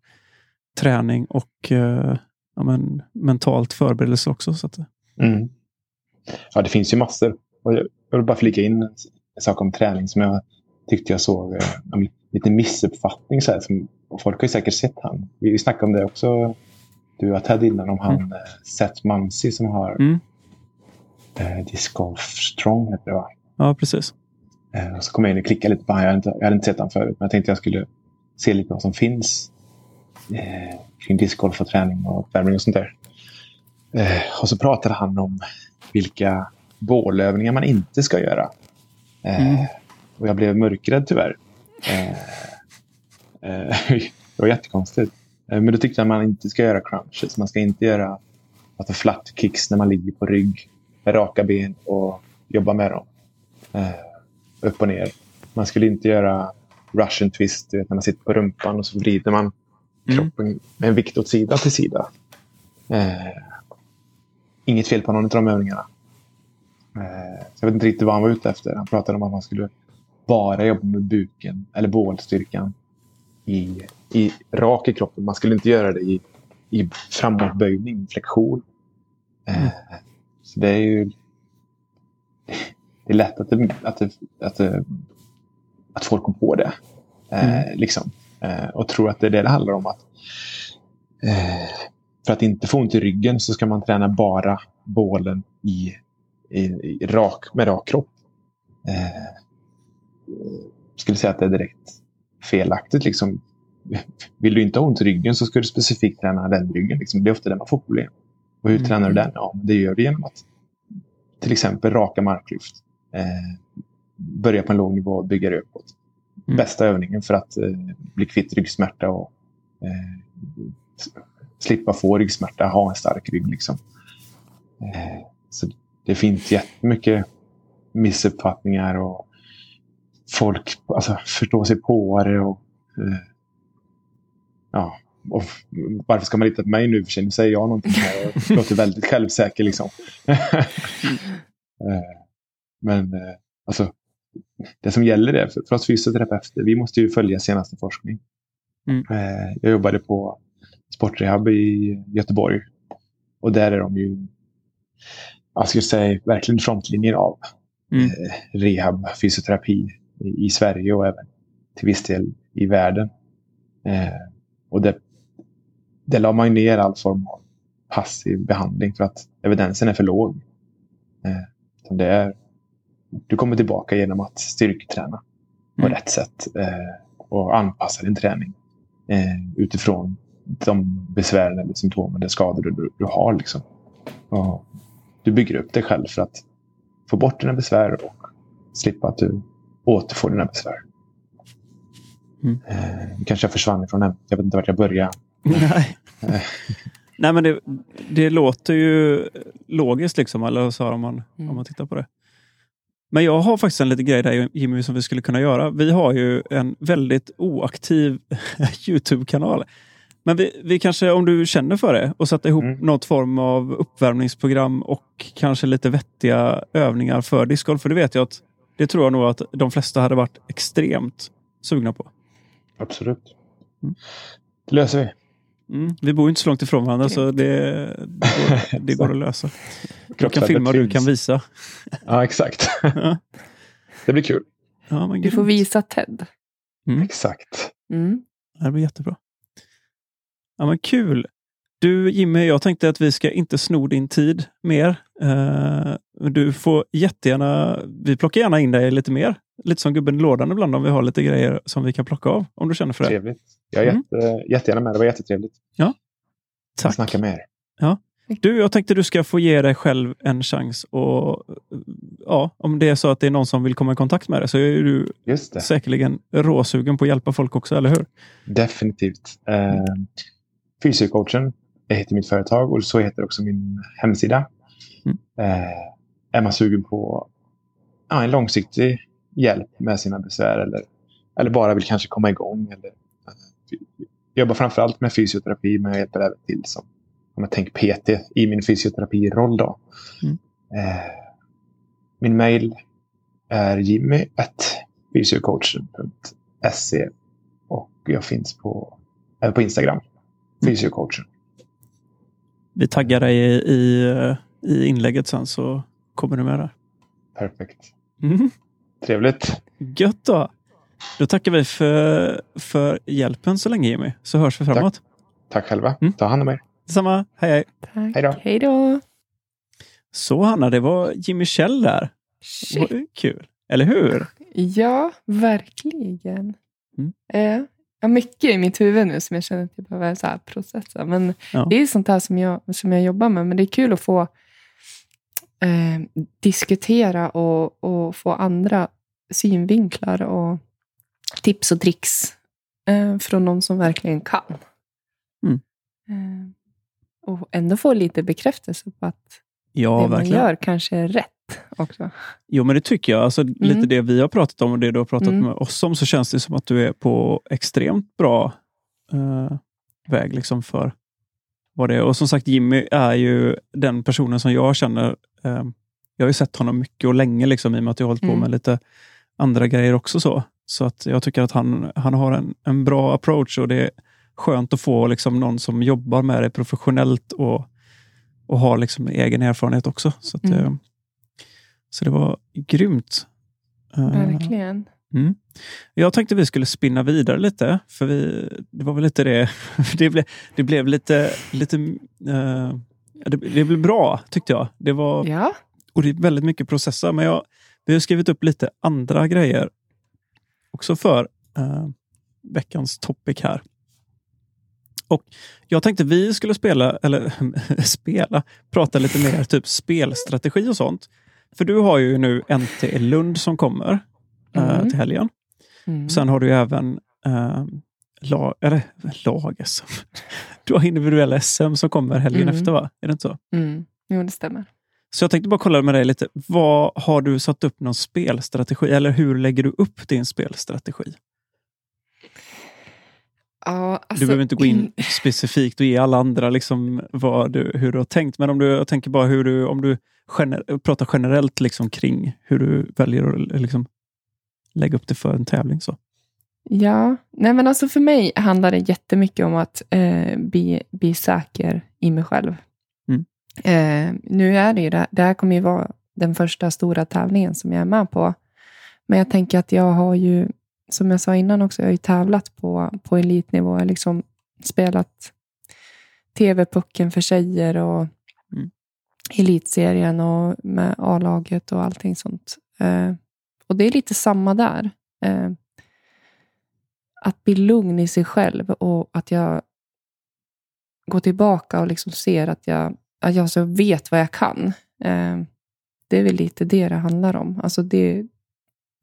träning och eh, ja, men, mentalt förberedelse också. Så att, Mm. Ja, det finns ju massor. Och jag jag vill bara flika in sak om träning som jag tyckte jag såg eh, en liten missuppfattning. Så här, som, folk har ju säkert sett han. Vi, snackade om det också, du och Ted innan, om han eh, Seth Mumsey som har Mm. eh, Disc Golf Strong. Heter det, va? Ja, precis. Eh, och så kom jag in och klickade lite på honom. Jag hade inte, jag hade inte sett honom förut, men jag tänkte jag skulle se lite vad som finns eh, kring discgolf och träning och uppvärmning och sånt där. Eh, och så pratade han om vilka bålövningar man inte ska göra. Eh, Mm. Och jag blev mörkrädd tyvärr. Eh, eh, (laughs) det var jättekonstigt. Men då tyckte jag att man inte ska göra crunches. Man ska inte göra alltså flat kicks när man ligger på rygg med raka ben och jobba med dem. Upp och ner. Man skulle inte göra russian twist vet, när man sitter på rumpan och så vrider man Mm. kroppen med en vikt åt sida till sida. Eh, inget fel på någon av de övningarna. Eh, så jag vet inte riktigt vad han var ute efter. Han pratade om att man skulle bara jobba med buken eller bålstyrkan i, i rak i kroppen. Man skulle inte göra det i, i framåtböjning, flexion. Eh, så det är ju det är lätt att, det, att, det, att, det, att folk kom på det. Eh, liksom. eh, och tror att det är det det handlar om. att eh, För att inte få ont i ryggen så ska man träna bara bålen i, i, i rak, med rak kropp. Eh, skulle säga att det är direkt felaktigt. Liksom. Vill du inte ha ont i ryggen så ska du specifikt träna den ryggen. Liksom. Det är ofta där man får problem. Och hur Mm. tränar du den? Ja, det gör du genom att till exempel raka marklyft. Eh, börja på en låg nivå och bygga det uppåt. Mm. Bästa övningen för att eh, bli kvitt ryggsmärta och eh, slippa få ryggsmärta, ha en stark rygg. Liksom. Eh, så det finns jättemycket missuppfattningar och folk alltså, förstår sig på det. Och, eh, ja, och varför ska man lita på mig nu? För sig? Nu säger jag någonting här och låter väldigt självsäker. Liksom. (laughs) Eh, Men eh, alltså, det som gäller är för, oss fysioterapeuter, vi måste ju följa senaste forskning. Mm. Jag jobbade på sportrehab i Göteborg. Och där är de ju, jag skulle säga, verkligen frontlinjen av Mm. eh, rehab, fysioterapi i, i Sverige och även till viss del i världen. Eh, och det, det la man ner all form av passiv behandling för att evidensen är för låg. Eh, det är, du kommer tillbaka genom att styrketräna på Mm. rätt sätt eh, och anpassa din träning eh, utifrån de besvären eller symptomen eller skador du, du har. Liksom. Och du bygger upp dig själv för att få bort dina besvär och slippa att du återfår dina besvär. Mm. Eh, kanske jag försvann ifrån ämnet. Jag vet inte vart jag började. Nej. Nej, men det, det låter ju logiskt, liksom, eller så om man, Mm. om man tittar på det. Men jag har faktiskt en liten grej där Jimmy som vi skulle kunna göra. Vi har ju en väldigt oaktiv (laughs) Youtube-kanal. Men vi, vi kanske, om du känner för det, och sätta ihop Mm. något form av uppvärmningsprogram och kanske lite vettiga övningar för discgolf. För det vet jag att det tror jag nog att de flesta hade varit extremt sugna på. Absolut. Mm. Det löser vi. Mm. Vi bor ju inte så långt ifrån varandra så det, det, går, (laughs) det går att lösa. Jag kan filma och du kan visa. Ja, exakt. (laughs) Ja. det blir kul. Ja, men Du får visa Ted. Exakt. Mm. Det blir jättebra. Ja, men kul. Du Jimmy, jag tänkte att vi ska inte sno din tid mer. Eh, du får jättegärna, vi plockar gärna in dig lite mer. Lite som gubben i lådan ibland om vi har lite grejer som vi kan plocka av. Om du känner för det. Trevligt. Jag är Mm. jätte, jättegärna med. Det var jättetrevligt. Tack. Snacka med er. Du, jag tänkte du ska få ge dig själv en chans och ja, om det är så att det är någon som vill komma i kontakt med dig så är du Just det. säkerligen råsugen på att hjälpa folk också, eller hur? Definitivt. Eh, Fysiocoachen heter mitt företag och så heter också min hemsida. Mm. Eh, är man sugen på ja, en långsiktig hjälp med sina besvär eller, eller bara vill kanske komma igång. Eller, eh, jag jobbar framförallt med fysioterapi men jag hjälper även till som om jag tänker PT i min fysioterapiroll. Då. Mm. Eh, min mail är jimmy.fysiocoachen.se och jag finns på, även på Instagram. Fysiocoachen. Vi taggar dig i, i, i inlägget sen så kommer du med där. Perfekt. Mm. Trevligt. Gött då! Då tackar vi för, för hjälpen så länge Jimmy, så hörs vi framåt. Tack själva. Mm. Ta hand om er. Detsamma, hej hej! Tack. Hej då. Hej då. Så Hanna, det var Jimmy Kjell där. Shit. Kul, eller hur? Ja, verkligen. Mm. Eh, jag har mycket i mitt huvud nu som jag känner att jag behöver så här processa. Men Ja. det är sånt här som jag, som jag jobbar med. Men det är kul att få eh, diskutera och, och få andra synvinklar och tips och tricks eh, från någon som verkligen kan. Mm. Eh, och ändå få lite bekräftelse på att Ja, det man verkligen. gör kanske är rätt också. Jo, men det tycker jag. Alltså, Lite det vi har pratat om och det du har pratat Mm. med oss om, så känns det som att du är på extremt bra eh, väg liksom för vad det är. Och som sagt, Jimmy är ju den personen som jag känner. Eh, jag har ju sett honom mycket och länge, liksom, i och med att jag har hållit på Mm. med lite andra grejer också. Så Så att jag tycker att han, han har en, en bra approach och det är skönt att få liksom, någon som jobbar med det professionellt och, och har liksom egen erfarenhet också. Så, att, Mm. Så det var grymt. Eh, Verkligen. Mm. Jag tänkte vi skulle spinna vidare lite, för vi, det var väl lite det. (laughs) Det blev, det blev lite, lite eh, det, det blev bra tyckte jag. Det var, Ja. och det är väldigt mycket processer, men jag, vi har skrivit upp lite andra grejer också för eh, veckans topic här. Och Jag tänkte vi skulle spela, eller (laughs) spela, prata lite mer typ spelstrategi och sånt. För du har ju nu NT Lund som kommer eh, Mm. till helgen. Mm. Sen har du ju även eh, lag, eller, lag-SM. Du har individuella SM som kommer helgen Mm. efter, va? Är det inte så? Mm. Jo, det stämmer. Så jag tänkte bara kolla med dig lite. Vad Har du satt upp någon spelstrategi? Eller hur lägger du upp din spelstrategi? Ja, alltså, du behöver inte gå in (laughs) specifikt och ge alla andra liksom vad du, hur du har tänkt. Men om du jag tänker bara hur du, om du gener, pratar generellt liksom kring hur du väljer att liksom lägga upp det för en tävling. Så. Ja, nej men alltså för mig handlar det jättemycket om att eh, bli, bli säker i mig själv. Mm. Eh, nu är det ju det, det här kommer ju vara den första stora tävlingen som jag är med på. Men jag tänker att jag har ju, som jag sa innan också, jag har ju tävlat på, på elitnivå. Jag har liksom spelat TV-pucken för tjejer och Mm. elitserien och med A-laget och allting sånt. Eh, och det är lite samma där. Eh, att bli lugn i sig själv och att jag går tillbaka och liksom ser att jag, att jag så vet vad jag kan. Eh, det är väl lite det det handlar om. Alltså det,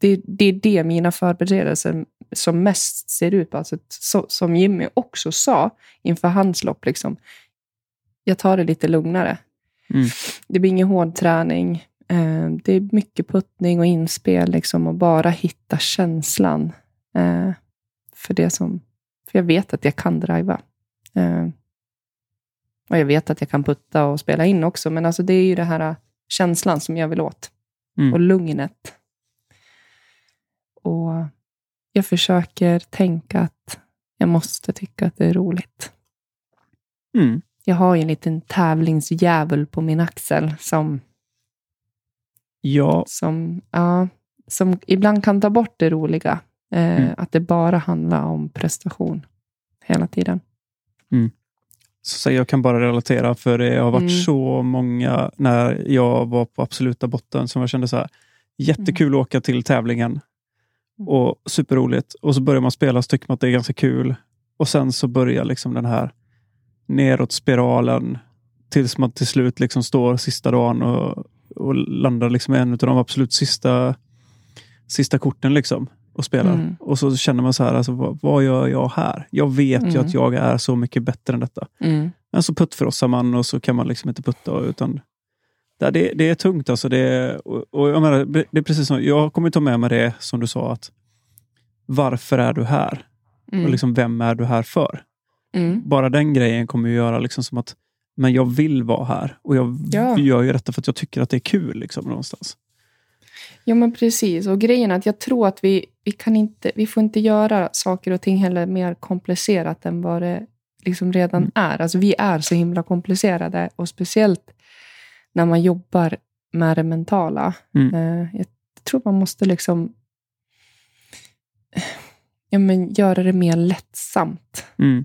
det, det är det mina förberedelser som mest ser ut på. Alltså så, som Jimmy också sa inför hans lopp. Liksom, jag tar det lite lugnare. Mm. Det blir ingen hård träning. Eh, det är mycket puttning och inspel liksom, och bara hitta känslan. Eh, för det som... För jag vet att jag kan driva. Eh, och jag vet att jag kan putta och spela in också, men alltså det är ju det här känslan som jag vill åt. Mm. Och lugnet. Och jag försöker tänka att jag måste tycka att det är roligt. Mm. Jag har ju en liten tävlingsdjävul på min axel som, Ja, som, ja, som ibland kan ta bort det roliga. Eh, Mm. Att det bara handlar om prestation hela tiden. så jag kan bara relatera för det har varit Mm. så många när jag var på absoluta botten som jag kände så här. Jättekul Mm. att åka till tävlingen och superroligt. Och så börjar man spela så tycker man att det är ganska kul. Och sen så börjar liksom den här neråt spiralen tills man till slut liksom står sista dagen och, och landar liksom en av de absolut sista, sista korten liksom och spelar. Mm. Och så känner man så här, alltså, vad, vad gör jag här? Jag vet ju Mm. att jag är så mycket bättre än detta. Mm. Men så puttfrossar man och så kan man liksom inte putta. Utan det, det, är tungt. Alltså det, och, och jag menar, det är precis som, jag kommer ta med mig det som du sa. att Varför är du här? Mm. Och liksom, vem är du här för? Mm. Bara den grejen kommer ju göra liksom som att men jag vill vara här. Och jag Ja. gör ju detta för att jag tycker att det är kul. Liksom, någonstans. Ja, men precis. Och grejen är att jag tror att vi, vi, kan inte, vi får inte göra saker och ting heller mer komplicerat än vad det liksom redan Mm. är. Alltså, vi är så himla komplicerade och speciellt när man jobbar med det mentala. Mm. Eh, jag tror man måste liksom ja, men göra det mer lättsamt. Mm.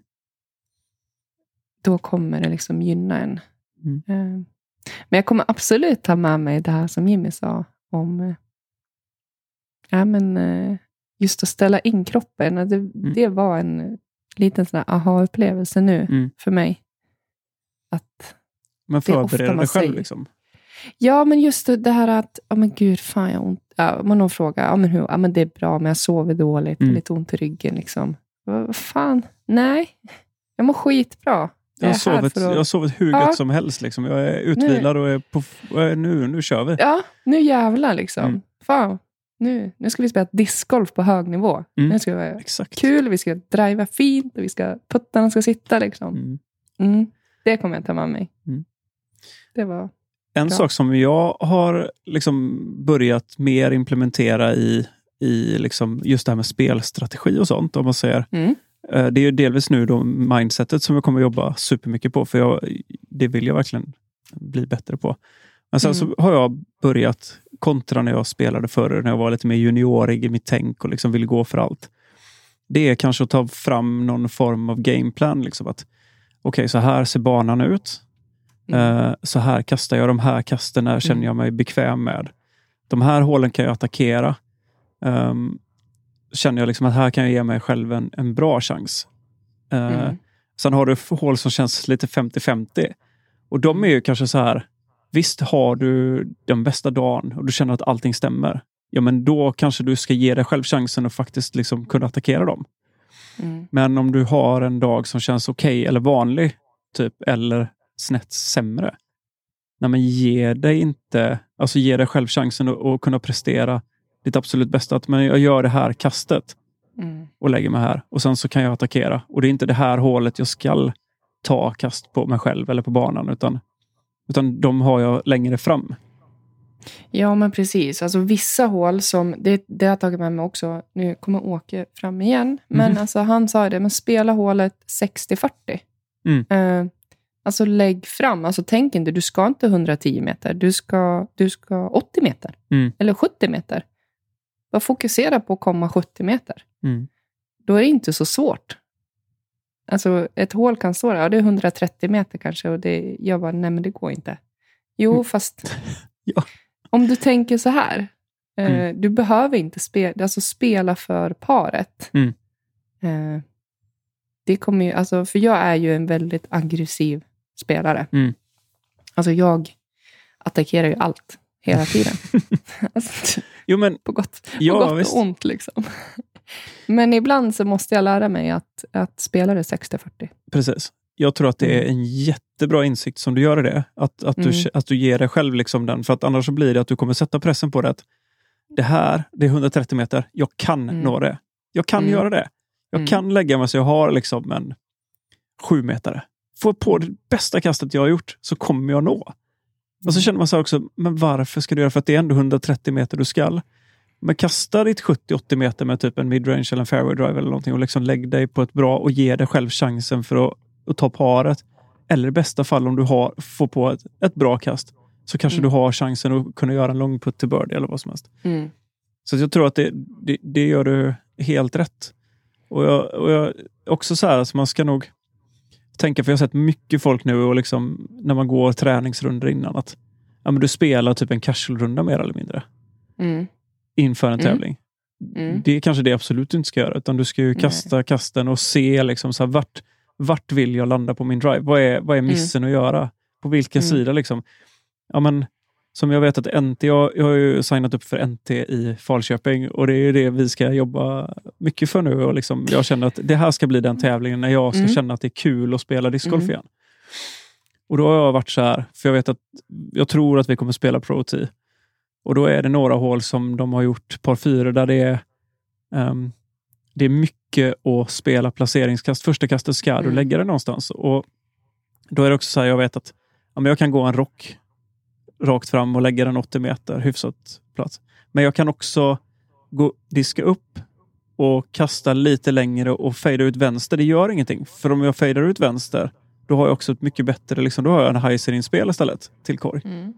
Då kommer det liksom gynna en. Mm. Eh, men jag kommer absolut ta med mig det här som Jimmy sa. om eh, ja, men, eh, just att ställa in kroppen. Det, det var en liten sån aha-upplevelse nu Mm. för mig. Att, Men förbereda dig själv. säger. Liksom. ja, men just det här att, ja men gud, fan jag har ont. Ja, man någon frågar, ja men hur? Ja men det är bra, men jag sover dåligt, Mm. lite ont i ryggen. Liksom. Vad fan, nej. Jag mår skitbra. Jag har, sovit, att- jag har sovit hur Ja. gött som helst. Liksom. Jag är utvilad och är på, nu, nu kör vi. Ja, nu jävlar liksom. Mm. Fan, nu, nu ska vi spela discgolf på hög nivå. Mm. Nu ska det vara Exakt. kul, vi ska driva fint och vi ska, puttarna ska sitta. Liksom. Mm. Mm. Det kommer jag ta med mig. Mm. Det var... En Bra. sak som jag har liksom börjat mer implementera i, i liksom just det här med spelstrategi och sånt. Om man säger. Mm. Eh, Det är ju delvis nu då mindsetet som jag kommer jobba supermycket på. För jag, det vill jag verkligen bli bättre på. Men sen Mm. så har jag börjat kontra när jag spelade förr, när jag var lite mer juniorig i mitt tänk och liksom ville gå för allt. Det är kanske att ta fram någon form av gameplan. Liksom att Okej, så här ser banan ut. Mm. Eh, så här kastar jag. De här kasten känner Mm. jag mig bekväm med. De här hålen kan jag attackera. Ehm, känner jag liksom att här kan jag ge mig själv en, en bra chans. Eh, Mm. Sen har du hål som känns lite 50-50. Och de är ju kanske så här, visst har du den bästa dagen och du känner att allting stämmer. Ja, men då kanske du ska ge dig själv chansen att faktiskt liksom kunna attackera dem. Mm. Men om du har en dag som känns okej eller vanlig, typ, eller snett sämre. Nej, men ge dig inte, alltså ge dig själv chansen att, att kunna prestera ditt absolut bästa. Att men jag gör det här kastet Mm. och lägger mig här och sen så kan jag attackera. Och det är inte det här hålet jag skall ta kast på mig själv eller på banan, utan, utan de har jag längre fram. Ja, men precis. Alltså vissa hål som, det, det har jag tagit med mig också, nu kommer Åke fram igen, men Mhm. alltså han sa det, men spela hålet 60-40. Mm. Eh, alltså lägg fram, alltså tänk inte, du ska inte 110 meter, du ska, du ska 80 meter. Mm. Eller 70 meter. Bara fokusera på att komma 70 meter. Mm. Då är det inte så svårt. Alltså ett hål kan stå där, ja, det är 130 meter kanske, och det, jag bara, nej men det går inte. Jo, Mm. fast (laughs) Ja. om du tänker så här, eh, Mm. du behöver inte spela, alltså spela för paret. Mm. Eh, det kommer ju, alltså, för jag är ju en väldigt aggressiv spelare. Mm. Alltså jag attackerar ju allt hela tiden. (laughs) alltså, Jo, men på gott, på Ja, gott visst. och ont. Liksom. Men ibland så måste jag lära mig att, att spela det 60-40. Precis. Jag tror att det är en jättebra insikt som du gör i det. Att, att, du, Mm. att du ger dig själv liksom den. För att annars så blir det att du kommer sätta pressen på det. Att det här, det är 130 meter. Jag kan Mm. nå det. Jag kan Mm. göra det. Jag Mm. kan lägga mig så jag har liksom en sju metare. Får på det bästa kastet jag har gjort så kommer jag nå. Och så känner man så också, men varför ska du göra? För att det är ändå 130 meter du skall. Men kasta ditt 70-80 meter med typ en midrange eller en fairway drive eller någonting och liksom lägg dig på ett bra och ge dig själv chansen för att, att ta paret. Eller i bästa fall om du har, får på ett, ett bra kast så kanske Mm. du har chansen att kunna göra en lång putt till birdie eller vad som helst. Mm. Så jag tror att det, det, det gör du helt rätt. Och jag, och jag också så här, alltså man ska nog tänka, för jag har sett mycket folk nu och liksom, när man går träningsrundor innan, att ja, men du spelar typ en casual-runda mer eller mindre Mm. inför en Mm. tävling. Mm. Det är kanske det absolut du inte ska göra, utan du ska ju kasta kasten och se liksom så här, vart, vart vill jag landa på min drive? Vad är, vad är missen att göra? På vilken Mm. sida? liksom? Ja, men, som jag vet att NT, jag, jag har ju signat upp för NT i Falköping och det är ju det vi ska jobba mycket för nu. Och liksom, jag känner att det här ska bli den tävlingen när jag ska Mm. känna att det är kul att spela discgolf Mm. igen. Och då har jag varit så här, för jag vet att jag tror att vi kommer spela Pro T. Och då är det några hål som de har gjort par fyra där det är ehm, det är mycket att spela placeringskast. Första kastet ska du Mm. lägga det någonstans. Och Då är det också så här, jag vet att ja, men jag kan gå en rock rakt fram och lägga den 80 meter hyfsat plats. Men jag kan också gå, diska upp och kasta lite längre och fejda ut vänster. Det gör ingenting. För om jag fejdar ut vänster, då har jag också ett mycket bättre, liksom, då har jag en high-inspel istället till korg. Mm.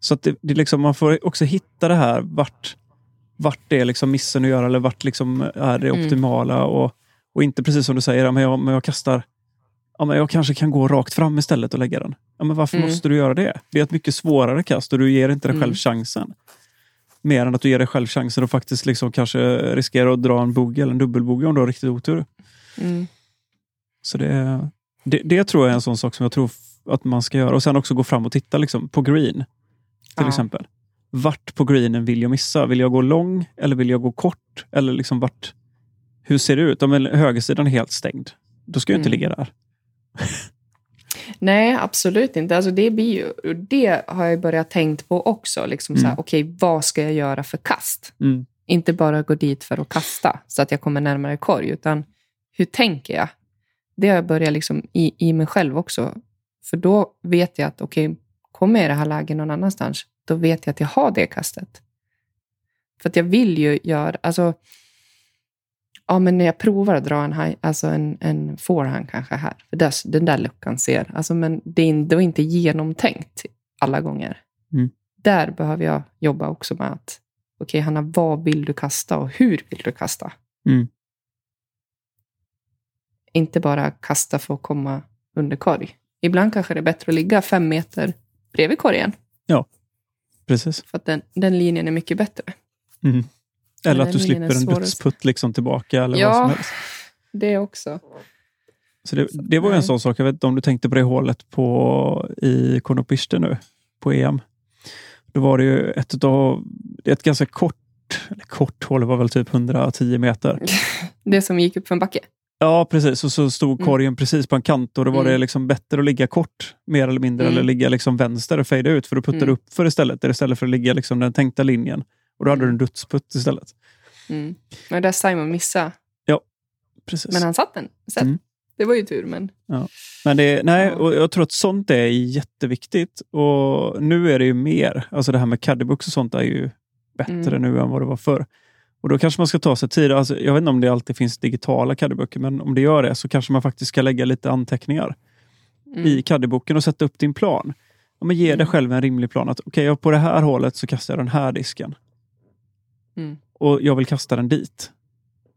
Så att det, det liksom, man får också hitta det här vart, vart det är liksom missen att göra eller vart liksom är det Mm. optimala. Och, och inte precis som du säger, men jag, men jag kastar Ja, men jag kanske kan gå rakt fram istället och lägga den. Ja, men varför Mm. måste du göra det? Det är ett mycket svårare kast och du ger inte dig själv Mm. chansen. Mer än att du ger dig själv chansen att faktiskt liksom kanske riskera att dra en bogey eller en dubbelbogey om du har riktigt otur. Mm. Så det, det, det tror jag är en sån sak som jag tror att man ska göra. Och sen också gå fram och titta liksom, på green. Till Ja. exempel. Vart på greenen vill jag missa? Vill jag gå lång eller vill jag gå kort? Eller liksom vart, hur ser det ut? Om högersidan är helt stängd, då ska jag inte Mm. ligga där. (laughs) Nej, absolut inte. Alltså det, blir ju, det har jag börjat tänkt på också. Liksom Mm. Okej, vad ska jag göra för kast? Mm. Inte bara gå dit för att kasta så att jag kommer närmare korg, utan hur tänker jag? Det har jag börjat liksom i, i mig själv också. För då vet jag att okej, kommer jag i det här läget någon annanstans, då vet jag att jag har det kastet. För att jag vill ju göra, alltså, ja men när jag provar att dra en, high, alltså en, en forehand kanske här, för där, den där luckan ser, alltså men det är ändå inte genomtänkt alla gånger. Mm. Där behöver jag jobba också med att, okej Hanna, vad vill du kasta och hur vill du kasta? Mm. Inte bara kasta för att komma under korg. Ibland kanske det är bättre att ligga fem meter bredvid korgen, Precis. för att den, den linjen är mycket bättre. Mm. Eller att du slipper en dödsputt liksom tillbaka. Eller Ja. vad som helst. Det också. Så det, det var ju en sån sak, jag vet inte om du tänkte på det hålet på, i Konopiste nu, på EM. Då var det ju ett, av, ett ganska kort, eller kort hål, det var väl typ 110 meter. (laughs) Det som gick upp för en backe. Ja, precis. Och så stod Mm. korgen precis på en kant och då var det Mm. liksom bättre att ligga kort, mer eller mindre, Mm. eller ligga liksom vänster och fejda ut, för då puttar du Mm. upp för istället, istället för att ligga liksom den tänkta linjen. Och då hade du en dödsputt istället. Mm. Men där Simon missade. Precis. Men han satt den. Så Mm. Det var ju tur, men... Men det, nej, Ja. och jag tror att sånt är jätteviktigt. Och nu är det ju mer. Alltså det här med caddybooks och sånt är ju bättre Mm. nu än vad det var förr. Och då kanske man ska ta sig tid. Alltså, jag vet inte om det alltid finns digitala caddyböcker, men om det gör det så kanske man faktiskt ska lägga lite anteckningar Mm. i caddyboken och sätta upp din plan. Ja, men ge dig Mm. själv en rimlig plan. att Okej, jag på det här hålet så kastar jag den här disken. Mm. Och jag vill kasta den dit.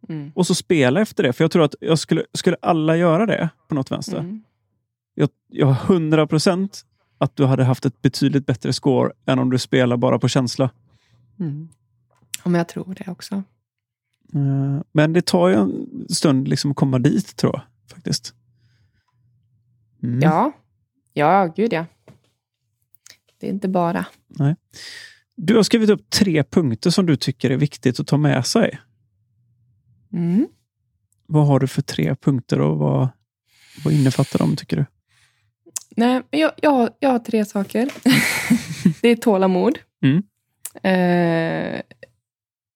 Mm. Och så spela efter det. För jag tror att jag skulle, skulle alla göra det på något vänster, Mm. jag, jag har 100 procent att du hade haft ett betydligt bättre score än om du spelar bara på känsla. Mm. Ja, men jag tror det också. Eh, Men det tar ju en stund liksom att komma dit, tror jag. faktiskt. Mm. Ja. Ja, gud ja. Det är inte bara. Du har skrivit upp tre punkter som du tycker är viktigt att ta med sig. Mm. Vad har du för tre punkter och vad, vad innefattar de, tycker du? Nej, jag, jag, jag har tre saker. (laughs) det är tålamod. Mm. Eh,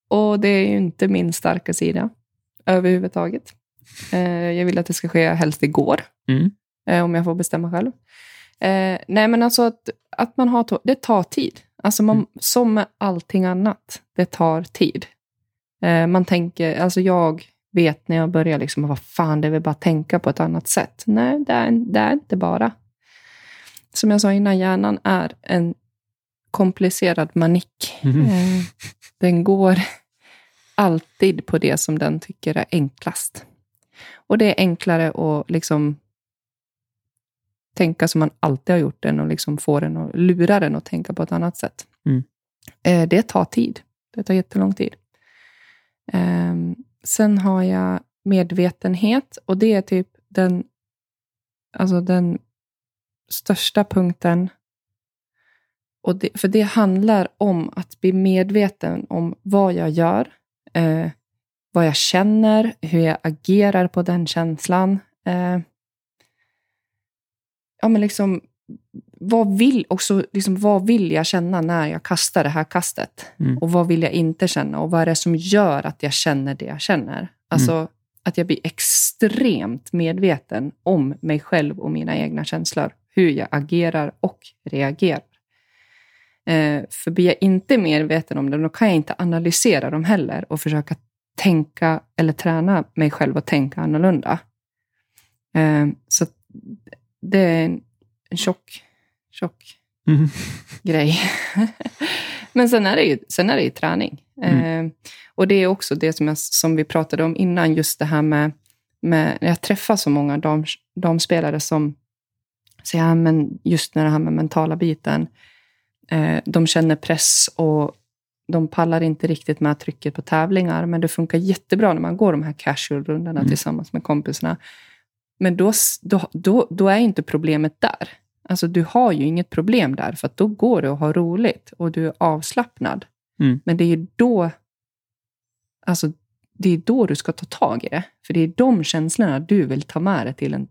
och det är ju inte min starka sida överhuvudtaget. Eh, jag vill att det ska ske helst igår, Mm. eh, om jag får bestämma själv. Eh, nej, men alltså att, att man har tå- det tar tid. Alltså man, Mm. Som med allting annat, det tar tid. Eh, man tänker, alltså jag vet när jag börjar, liksom, vad fan, det är väl bara att tänka på ett annat sätt. Nej, det är, det är inte bara. Som jag sa innan, hjärnan är en komplicerad manik. Mhm. Eh, den går alltid på det som den tycker är enklast. Och det är enklare att liksom tänka som man alltid har gjort den och liksom få den att lura den att tänka på ett annat sätt. Mm. Eh, det tar tid. Det tar jättelång tid. Ehm, sen har jag medvetenhet och det är typ den, alltså den största punkten. Och det, för det handlar om att bli medveten om vad jag gör, eh, vad jag känner, hur jag agerar på den känslan. Ja, men liksom, vad, vill, också, liksom, vad vill jag känna när jag kastar det här kastet? Mm. Och vad vill jag inte känna? Och vad är det som gör att jag känner det jag känner? Alltså att jag blir extremt medveten om mig själv och mina egna känslor. Hur jag agerar och reagerar. Eh, för blir jag inte medveten om det, då kan jag inte analysera dem heller och försöka tänka eller träna mig själv att tänka annorlunda. Eh, så det är en, en tjock, tjock Mm. grej. (laughs) Men sen är det ju, sen är det ju träning. Mm. Eh, och det är också det som, jag, som vi pratade om innan, just det här med, med jag träffar så många dam, damspelare som säger, ja, men just när det här med mentala biten, eh, de känner press och de pallar inte riktigt med trycket på tävlingar, men det funkar jättebra när man går de här casual-rundorna Mm. tillsammans med kompisarna. Men då, då, då, då är inte problemet där. Alltså du har ju inget problem där, för att då går det att ha roligt och du är avslappnad. Mm. Men det är ju då, alltså, det är då du ska ta tag i det. För det är de känslorna du vill ta med dig till en,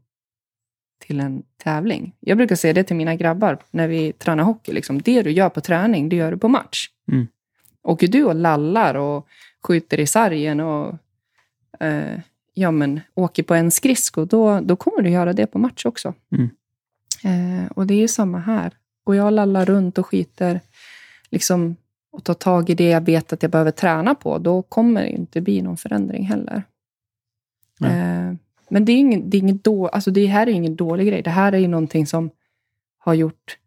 till en tävling. Jag brukar säga det till mina grabbar när vi tränar hockey. Liksom. Det du gör på träning, det gör du på match. Mm. Åker du och lallar och skjuter i sargen och eh, ja, men, åker på en skridsko, då, då kommer du göra det på match också. Mm. Eh, och det är ju samma här. Går jag och lallar runt och skiter liksom, och tar tag i det jag vet att jag behöver träna på, då kommer det inte bli någon förändring heller. Eh, men det, är ingen, det, är inget då, alltså det här är ingen dålig grej. Det här är ju någonting som har gjort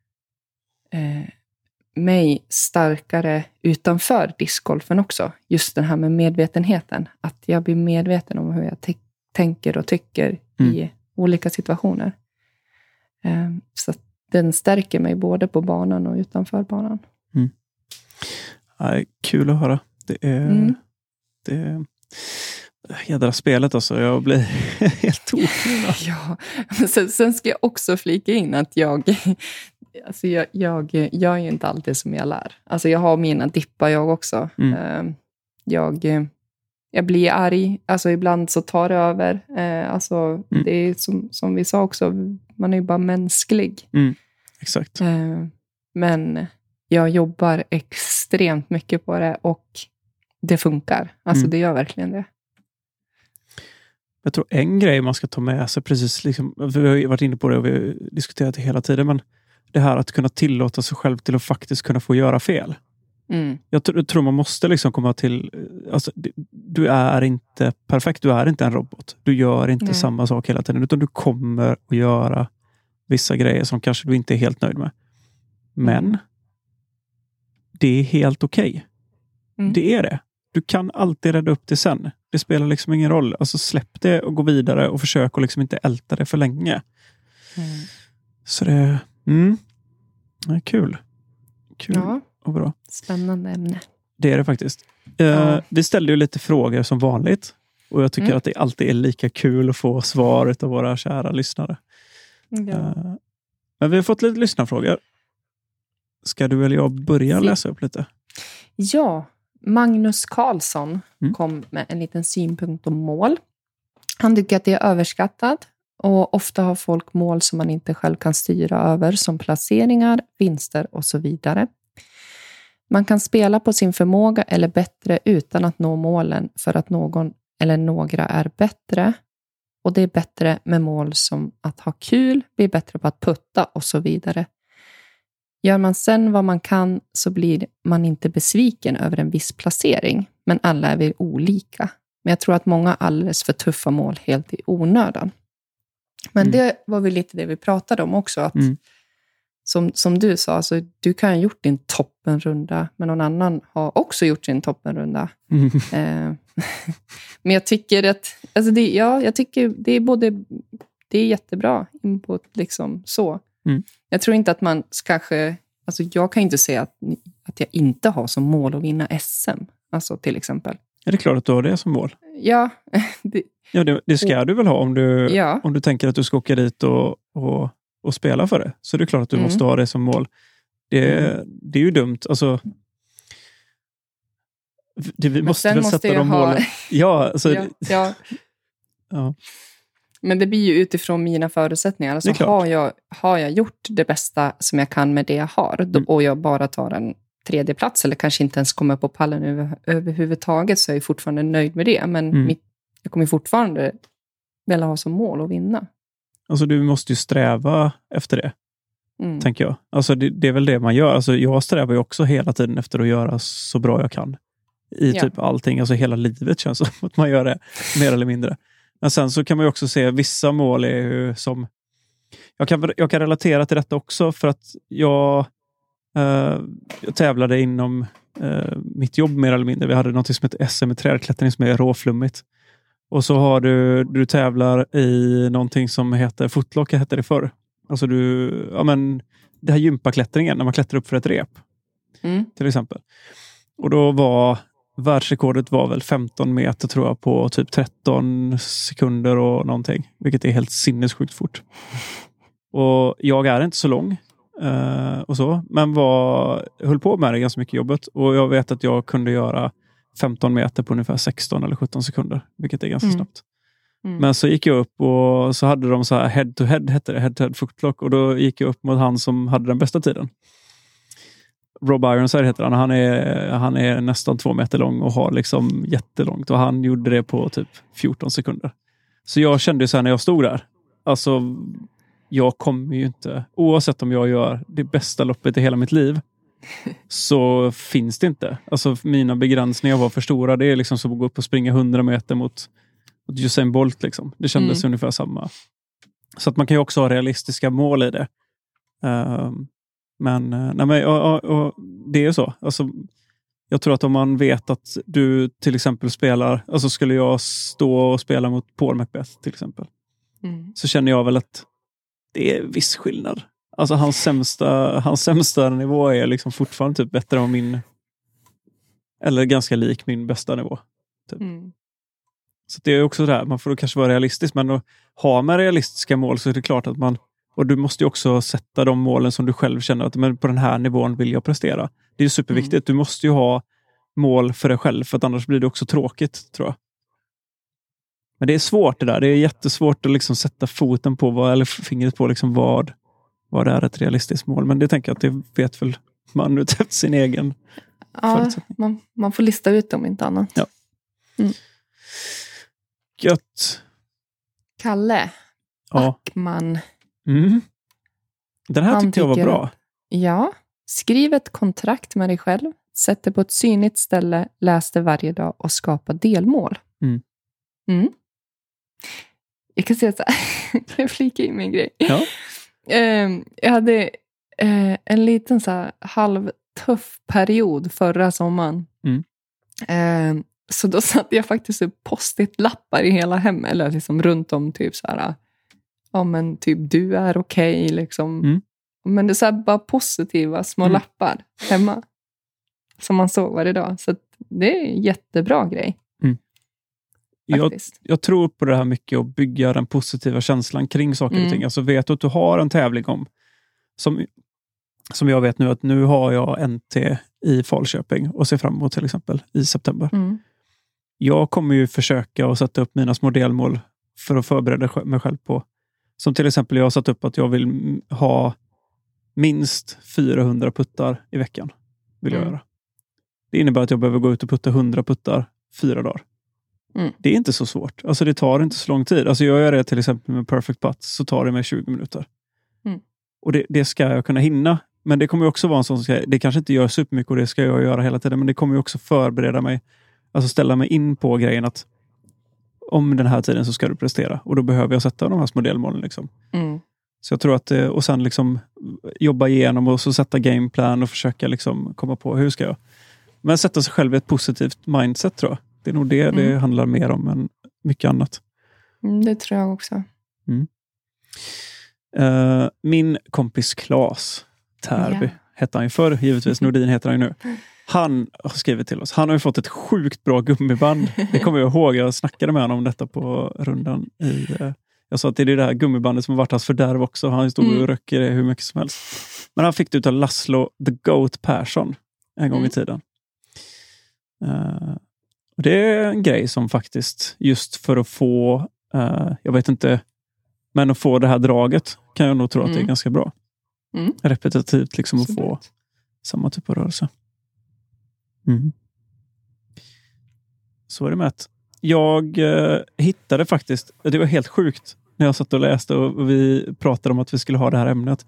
eh, mig starkare utanför discgolfen också. Just den här med medvetenheten. Att jag blir medveten om hur jag tänker och tycker i olika situationer. Eh, så den stärker mig både på banan och utanför banan. Nej, kul att höra. Det är... Mm. Det är jädra spelet alltså. Jag blir (laughs) helt tokig. Ja, sen, sen ska jag också flika in att jag, alltså jag, jag, jag är ju inte alltid som jag lär. Alltså jag har mina dippar jag också. Mm. Eh, Jag, jag blir arg, alltså ibland så tar det över. Eh, Alltså Mm. Det är som, som vi sa också, man är ju bara mänsklig. Exakt. Eh, Men jag jobbar extremt mycket på det och det funkar. Alltså Mm. det gör verkligen det. Jag tror en grej man ska ta med sig, precis liksom, vi har ju varit inne på det och vi har diskuterat det hela tiden, men det här att kunna tillåta sig själv till att faktiskt kunna få göra fel. Mm. Jag tr- tror man måste liksom komma till... Alltså, du är inte perfekt. Du är inte en robot. Du gör inte Nej. samma sak hela tiden. Utan du kommer att göra vissa grejer som kanske du inte är helt nöjd med. Men Mm. det är helt okej. Mm. Det är det. Du kan alltid rädda upp det sen. Det spelar liksom ingen roll. Alltså släpp det och gå vidare och försök att liksom inte älta det för länge. Mm. Så det... Mm, är kul. Kul Ja, och bra. spännande ämne. Det är det faktiskt. Eh, Ja. Vi ställde ju lite frågor som vanligt. Och jag tycker Mm. att det alltid är lika kul att få svar av våra kära lyssnare. Ja. Eh, Men vi har fått lite lyssnarfrågor. Ska du eller jag börja läsa upp lite? Ja, Magnus Karlsson Mm. kom med en liten synpunkt om mål. Han tycker att det är överskattat och ofta har folk mål som man inte själv kan styra över som placeringar, vinster och så vidare. Man kan spela på sin förmåga eller bättre utan att nå målen för att någon eller några är bättre. Och det är bättre med mål som att ha kul, bli bättre på att putta och så vidare. Gör man sen vad man kan så blir man inte besviken över en viss placering, men alla är vi olika. Men jag tror att många har alldeles för tuffa mål helt i onödan. Men Mm. det var väl lite det vi pratade om också. Att Mm. som, som du sa, alltså, du kan ha gjort din toppenrunda, men någon annan har också gjort sin toppenrunda. Eh, (laughs) men jag tycker att, alltså det, ja, jag tycker det är både, det är jättebra input liksom så. Mm. Jag tror inte att man kanske, alltså jag kan inte säga att, att jag inte har som mål att vinna SM, alltså till exempel. Är det klart att du har det som mål? Ja, (laughs) det, Ja, det, det ska du väl ha om du, ja. om du tänker att du ska åka dit och, och, och spela för det. Så det är klart att du Mm. måste ha det som mål. Det, det är ju dumt. Alltså, det, vi måste väl sätta de ha- målen. (laughs) Ja, alltså, ja, ja. (laughs) ja. Men det blir ju utifrån mina förutsättningar. Alltså har, jag, har jag gjort det bästa som jag kan med det jag har då, Mm. och jag bara tar en tredje plats eller kanske inte ens kommer på pallen över, överhuvudtaget så är jag fortfarande nöjd med det. Men Mm. mitt, jag kommer fortfarande vilja ha som mål att vinna. Alltså, du måste ju sträva efter det. Mm. tänker jag. Alltså det, det är väl det man gör. Alltså jag strävar ju också hela tiden efter att göra så bra jag kan. I Ja. typ allting. Alltså hela livet känns (laughs) som att man gör det, mer eller mindre. Men sen så kan man ju också se vissa mål är ju som... Jag kan, jag kan relatera till detta också för att jag, jag tävlade inom eh, mitt jobb mer eller mindre. Vi hade något som heter SM i trädklättring som är råflummigt. Och så har du, du tävlar i någonting som heter footlock, hette det förr. Alltså du, ja men, det här gympaklättringen, när man klättrar upp för ett rep Mm. till exempel. Och då var världsrekordet var väl 15 meter tror jag på typ 13 sekunder och någonting. Vilket är helt sinnessjukt fort. (laughs) Och jag är inte så lång. Eh, och så, men var, höll på med det ganska mycket i jobbet. Och jag vet att jag kunde göra 15 meter på ungefär 16 eller 17 sekunder. Vilket är ganska Mm. snabbt. Mm. Men så gick jag upp och så hade de så här head to head, hette det, head to head footblock. Och då gick jag upp mot han som hade den bästa tiden. Rob Ironside heter han. Han är, han är nästan två meter lång och har liksom jättelångt. Och han gjorde det på typ 14 sekunder. Så jag kände så här när jag stod där. Alltså, jag kommer ju inte, oavsett om jag gör det bästa loppet i hela mitt liv, (laughs) så finns det inte. Alltså mina begränsningar var för stora. Det är liksom som att gå upp och springa 100 meter mot, mot Usain Bolt. Liksom. Det kändes Mm. ungefär samma. Så att man kan ju också ha realistiska mål i det. Ehm, men, eh, nej, men och, och, och, det är så. Alltså, jag tror att om man vet att du till exempel spelar, alltså skulle jag stå och spela mot Paul Macbeth till exempel, Mm. så känner jag väl att det är viss skillnad. Alltså hans sämsta, hans sämsta nivå är liksom fortfarande typ bättre än min, eller ganska lik min bästa nivå. Mm. Så det är också det här, man får kanske vara realistisk, men att ha med realistiska mål så är det klart att man, och du måste ju också sätta de målen som du själv känner att men på den här nivån vill jag prestera. Det är superviktigt. Du måste ju ha mål för dig själv, för annars blir det också tråkigt, tror jag. Men det är svårt det där. Det är jättesvårt att liksom sätta foten på, vad, eller fingret på liksom vad, vad är ett realistiskt mål. Men det tänker jag att det vet väl man utefter sin egen Ja, man, man får lista ut dem inte annat. Ja. Gött. Kalle Ja. Backman. Mm. Den här Han tyckte jag var bra. Ja, skriv ett kontrakt med dig själv. Sätt det på ett synligt ställe, läs det varje dag och skapa delmål. Mm. Mm. Jag kan säga så här, (laughs) jag flika in en grej? Ja. Ehm, jag hade eh, en liten så här halvtuff period förra sommaren. Mm. Ehm, så då satte jag faktiskt upp post-it-lappar i hela hemmet, eller liksom runt om typ så här, ja men typ du är okej, liksom. Mm. Men det är så bara positiva små Mm. lappar hemma. Som man såg varje dag. Så det är en jättebra grej. Jag, jag tror på det här mycket att bygga den positiva känslan kring saker och Mm. ting. Alltså vet du att du har en tävling om, som, som jag vet nu att nu har jag NT i Falköping och ser fram emot till exempel i september. Mm. Jag kommer ju försöka att sätta upp mina små delmål för att förbereda mig själv på. Som till exempel jag har satt upp att jag vill ha minst 400 puttar i veckan. Vill jag Mm. göra. Det innebär att jag behöver gå ut och putta 100 puttar fyra dagar. Mm. Det är inte så svårt. Alltså det tar inte så lång tid. Alltså jag gör det till exempel med Perfect Putt så tar det mig 20 minuter. Mm. Och det, det ska jag kunna hinna. Men det kommer också vara en sån sak. Det kanske inte gör supermycket och det ska jag göra hela tiden. Men det kommer också förbereda mig. Alltså ställa mig in på grejen att om den här tiden så ska du prestera. Och då behöver jag sätta de här små delmålen. Liksom. Mm. Så jag tror att, eh, och sen liksom jobba igenom och så sätta gameplan och försöka liksom komma på hur ska jag. Men sätta sig själv i ett positivt mindset tror jag. Det är nog det det Mm. handlar mer om än mycket annat. Mm, det tror jag också. Eh, min kompis Klas Tärby Ja. hette han ju förr, givetvis. Nordin heter han ju nu. (laughs) Han har skrivit till oss. Han har ju fått ett sjukt bra gummiband. Det kommer jag ihåg. Jag snackade med honom om detta på rundan. I, eh, jag sa att det är det där gummibandet som har varit hans fördärv också. Han stod Mm. och röker det hur mycket som helst. Men han fick det utav Laszlo the Goat Persson en gång i Mm. tiden. Eh, och det är en grej som faktiskt, just för att få, eh, jag vet inte, men att få det här draget kan jag nog tro att det är Mm. ganska bra. Mm. Repetitivt liksom att få Absolut. samma typ av rörelse. Mm. Så är det med jag eh, hittade faktiskt, det var helt sjukt när jag satt och läste och vi pratade om att vi skulle ha det här ämnet.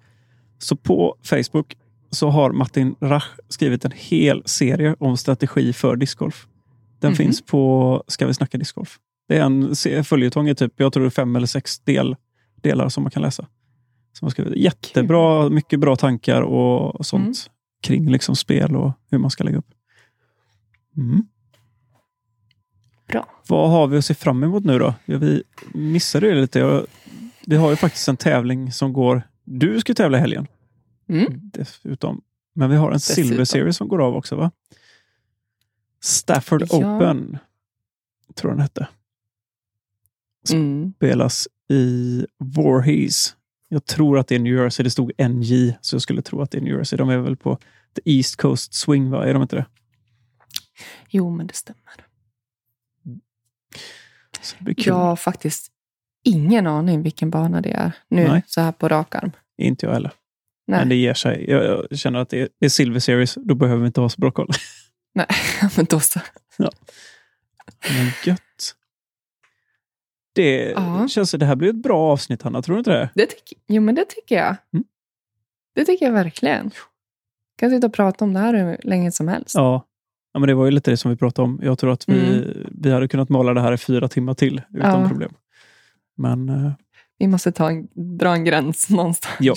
Så på Facebook så har Martin Rach skrivit en hel serie om strategi för discgolf. Den Mhm. finns på Ska vi snacka discgolf? Det är en följetong i typ, jag tror det är fem eller sex del, delar som man kan läsa. Som har skrivit. Jättebra, mycket bra tankar och sånt Mm. kring liksom spel och hur man ska lägga upp. Mm. Bra. Vad har vi att se fram emot nu då? Ja, vi missade det lite. Jag, vi har ju faktiskt en tävling som går... Du ska tävla i helgen Mm. dessutom. Men vi har en Dessutom. Silver Series som går av också va? Stafford Ja. Open, tror den hette. Mm. Spelas i Voorhees. Jag tror att det är New Jersey. Det stod NJ, så jag skulle tro att det är New Jersey. De är väl på the East Coast Swing, va? Är de inte det? Jo, men det stämmer. Det. Jag har faktiskt ingen aning vilken bana det är nu, Nej. så här på rak arm. Inte jag heller. Nej, Men det ger sig. Jag, jag känner att det är, det är Silver Series. Då behöver vi inte ha så bra koll. (laughs) Nej. (laughs) men då så. Men gött. Det Ja. känns det här blir ett bra avsnitt, Hanna. Tror du inte det? Det tyck, jo, men det tycker jag. Mm. Det tycker jag verkligen. kan sitta och prata om det här hur länge som helst. Ja. ja, men det var ju lite det som vi pratade om. Jag tror att vi, vi hade kunnat måla det här i fyra timmar till utan Ja. problem. Men, eh, Vi måste ta en, dra en gräns (laughs) någonstans. Ja.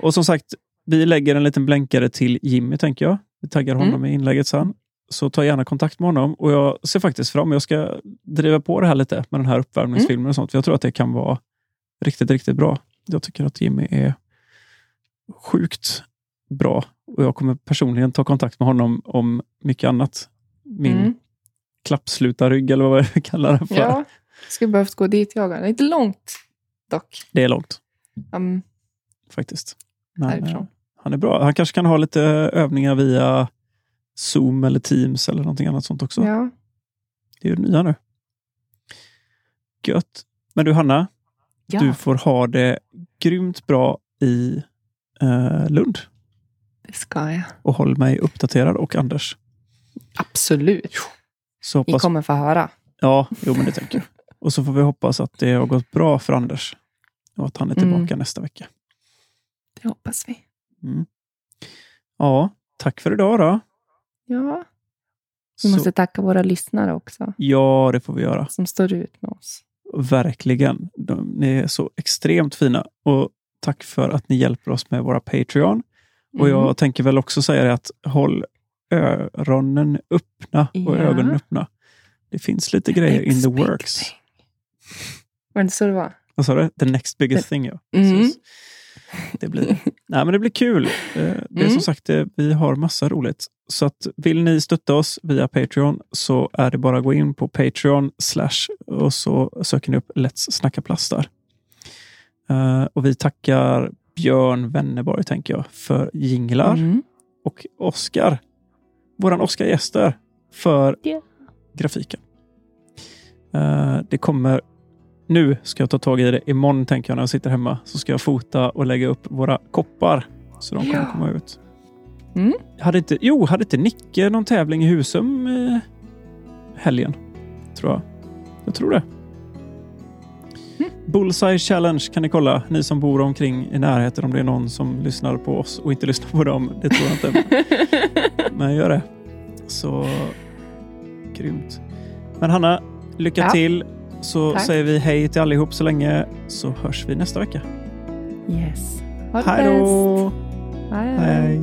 och som sagt, vi lägger en liten blänkare till Jimmy, tänker jag. Vi taggar honom Mm. i inlägget sen. Så ta gärna kontakt med honom. Och jag ser faktiskt fram Jag ska driva på det här lite med den här uppvärmningsfilmen och sånt. För jag tror att det kan vara riktigt, riktigt bra. Jag tycker att Jimmy är sjukt bra. Och jag kommer personligen ta kontakt med honom om mycket annat. Min Mm. klappslutarrygg eller vad jag kallar det för. Ja, skulle behövt gå dit jag. Lite långt dock. Det är långt Um, faktiskt. Men, härifrån. Eh, han är bra. Han kanske kan ha lite övningar via Zoom eller Teams eller någonting annat sånt också. Ja. Det är ju nya nu. Gött. Men du Hanna, ja. du får ha det grymt bra i eh, Lund. det ska jag. Och håll mig uppdaterad och Anders. Absolut. Så Ni hoppas, kommer få höra. Ja, jo men det tänker jag. (laughs) Och så får vi hoppas att det har gått bra för Anders. Och att han är tillbaka Mm. nästa vecka. Det hoppas vi. Mm. Ja, tack för idag då. Ja. Vi Så, måste tacka våra lyssnare också, ja, det får vi göra. som står ut med oss. Verkligen. De, ni är så extremt fina. Och tack för att ni hjälper oss med våra Patreon. Och Mm. jag tänker väl också säga det att håll öronen öppna och Ja. ögonen öppna. Det finns lite grejer in the works. Var det inte så det var? Vad sa du? The next biggest thing, ja. Mm. Det blir, nej, men det blir kul. Eh, Det är Mm. som sagt, det, vi har massa roligt. Så att vill ni stötta oss via Patreon så är det bara att gå in på Patreon slash och så söker ni upp Let's Snacka Plast där. Eh, och vi tackar Björn Wennerborg, tänker jag, för jinglar Mm. och Oskar, våran Oskar-gäster, för Ja. grafiken. Eh, det kommer nu ska jag ta tag i det. Imorgon tänker jag när jag sitter hemma så ska jag fota och lägga upp våra koppar. Så de kommer Ja. komma ut. Mm. Hade inte, jo, hade inte Nicke någon tävling i Husum eh, helgen? Tror jag. Jag tror det. Mm. Bullseye Challenge kan ni kolla. Ni som bor omkring i närheten om det är någon som lyssnar på oss och inte lyssnar på dem. Det tror jag inte. (laughs) Men gör det. Så grymt. Men Hanna, lycka Ja. till. Så Tack. säger vi hej till allihop så länge. Så hörs vi nästa vecka. yes. Ha det Hej då! Hej. Hej!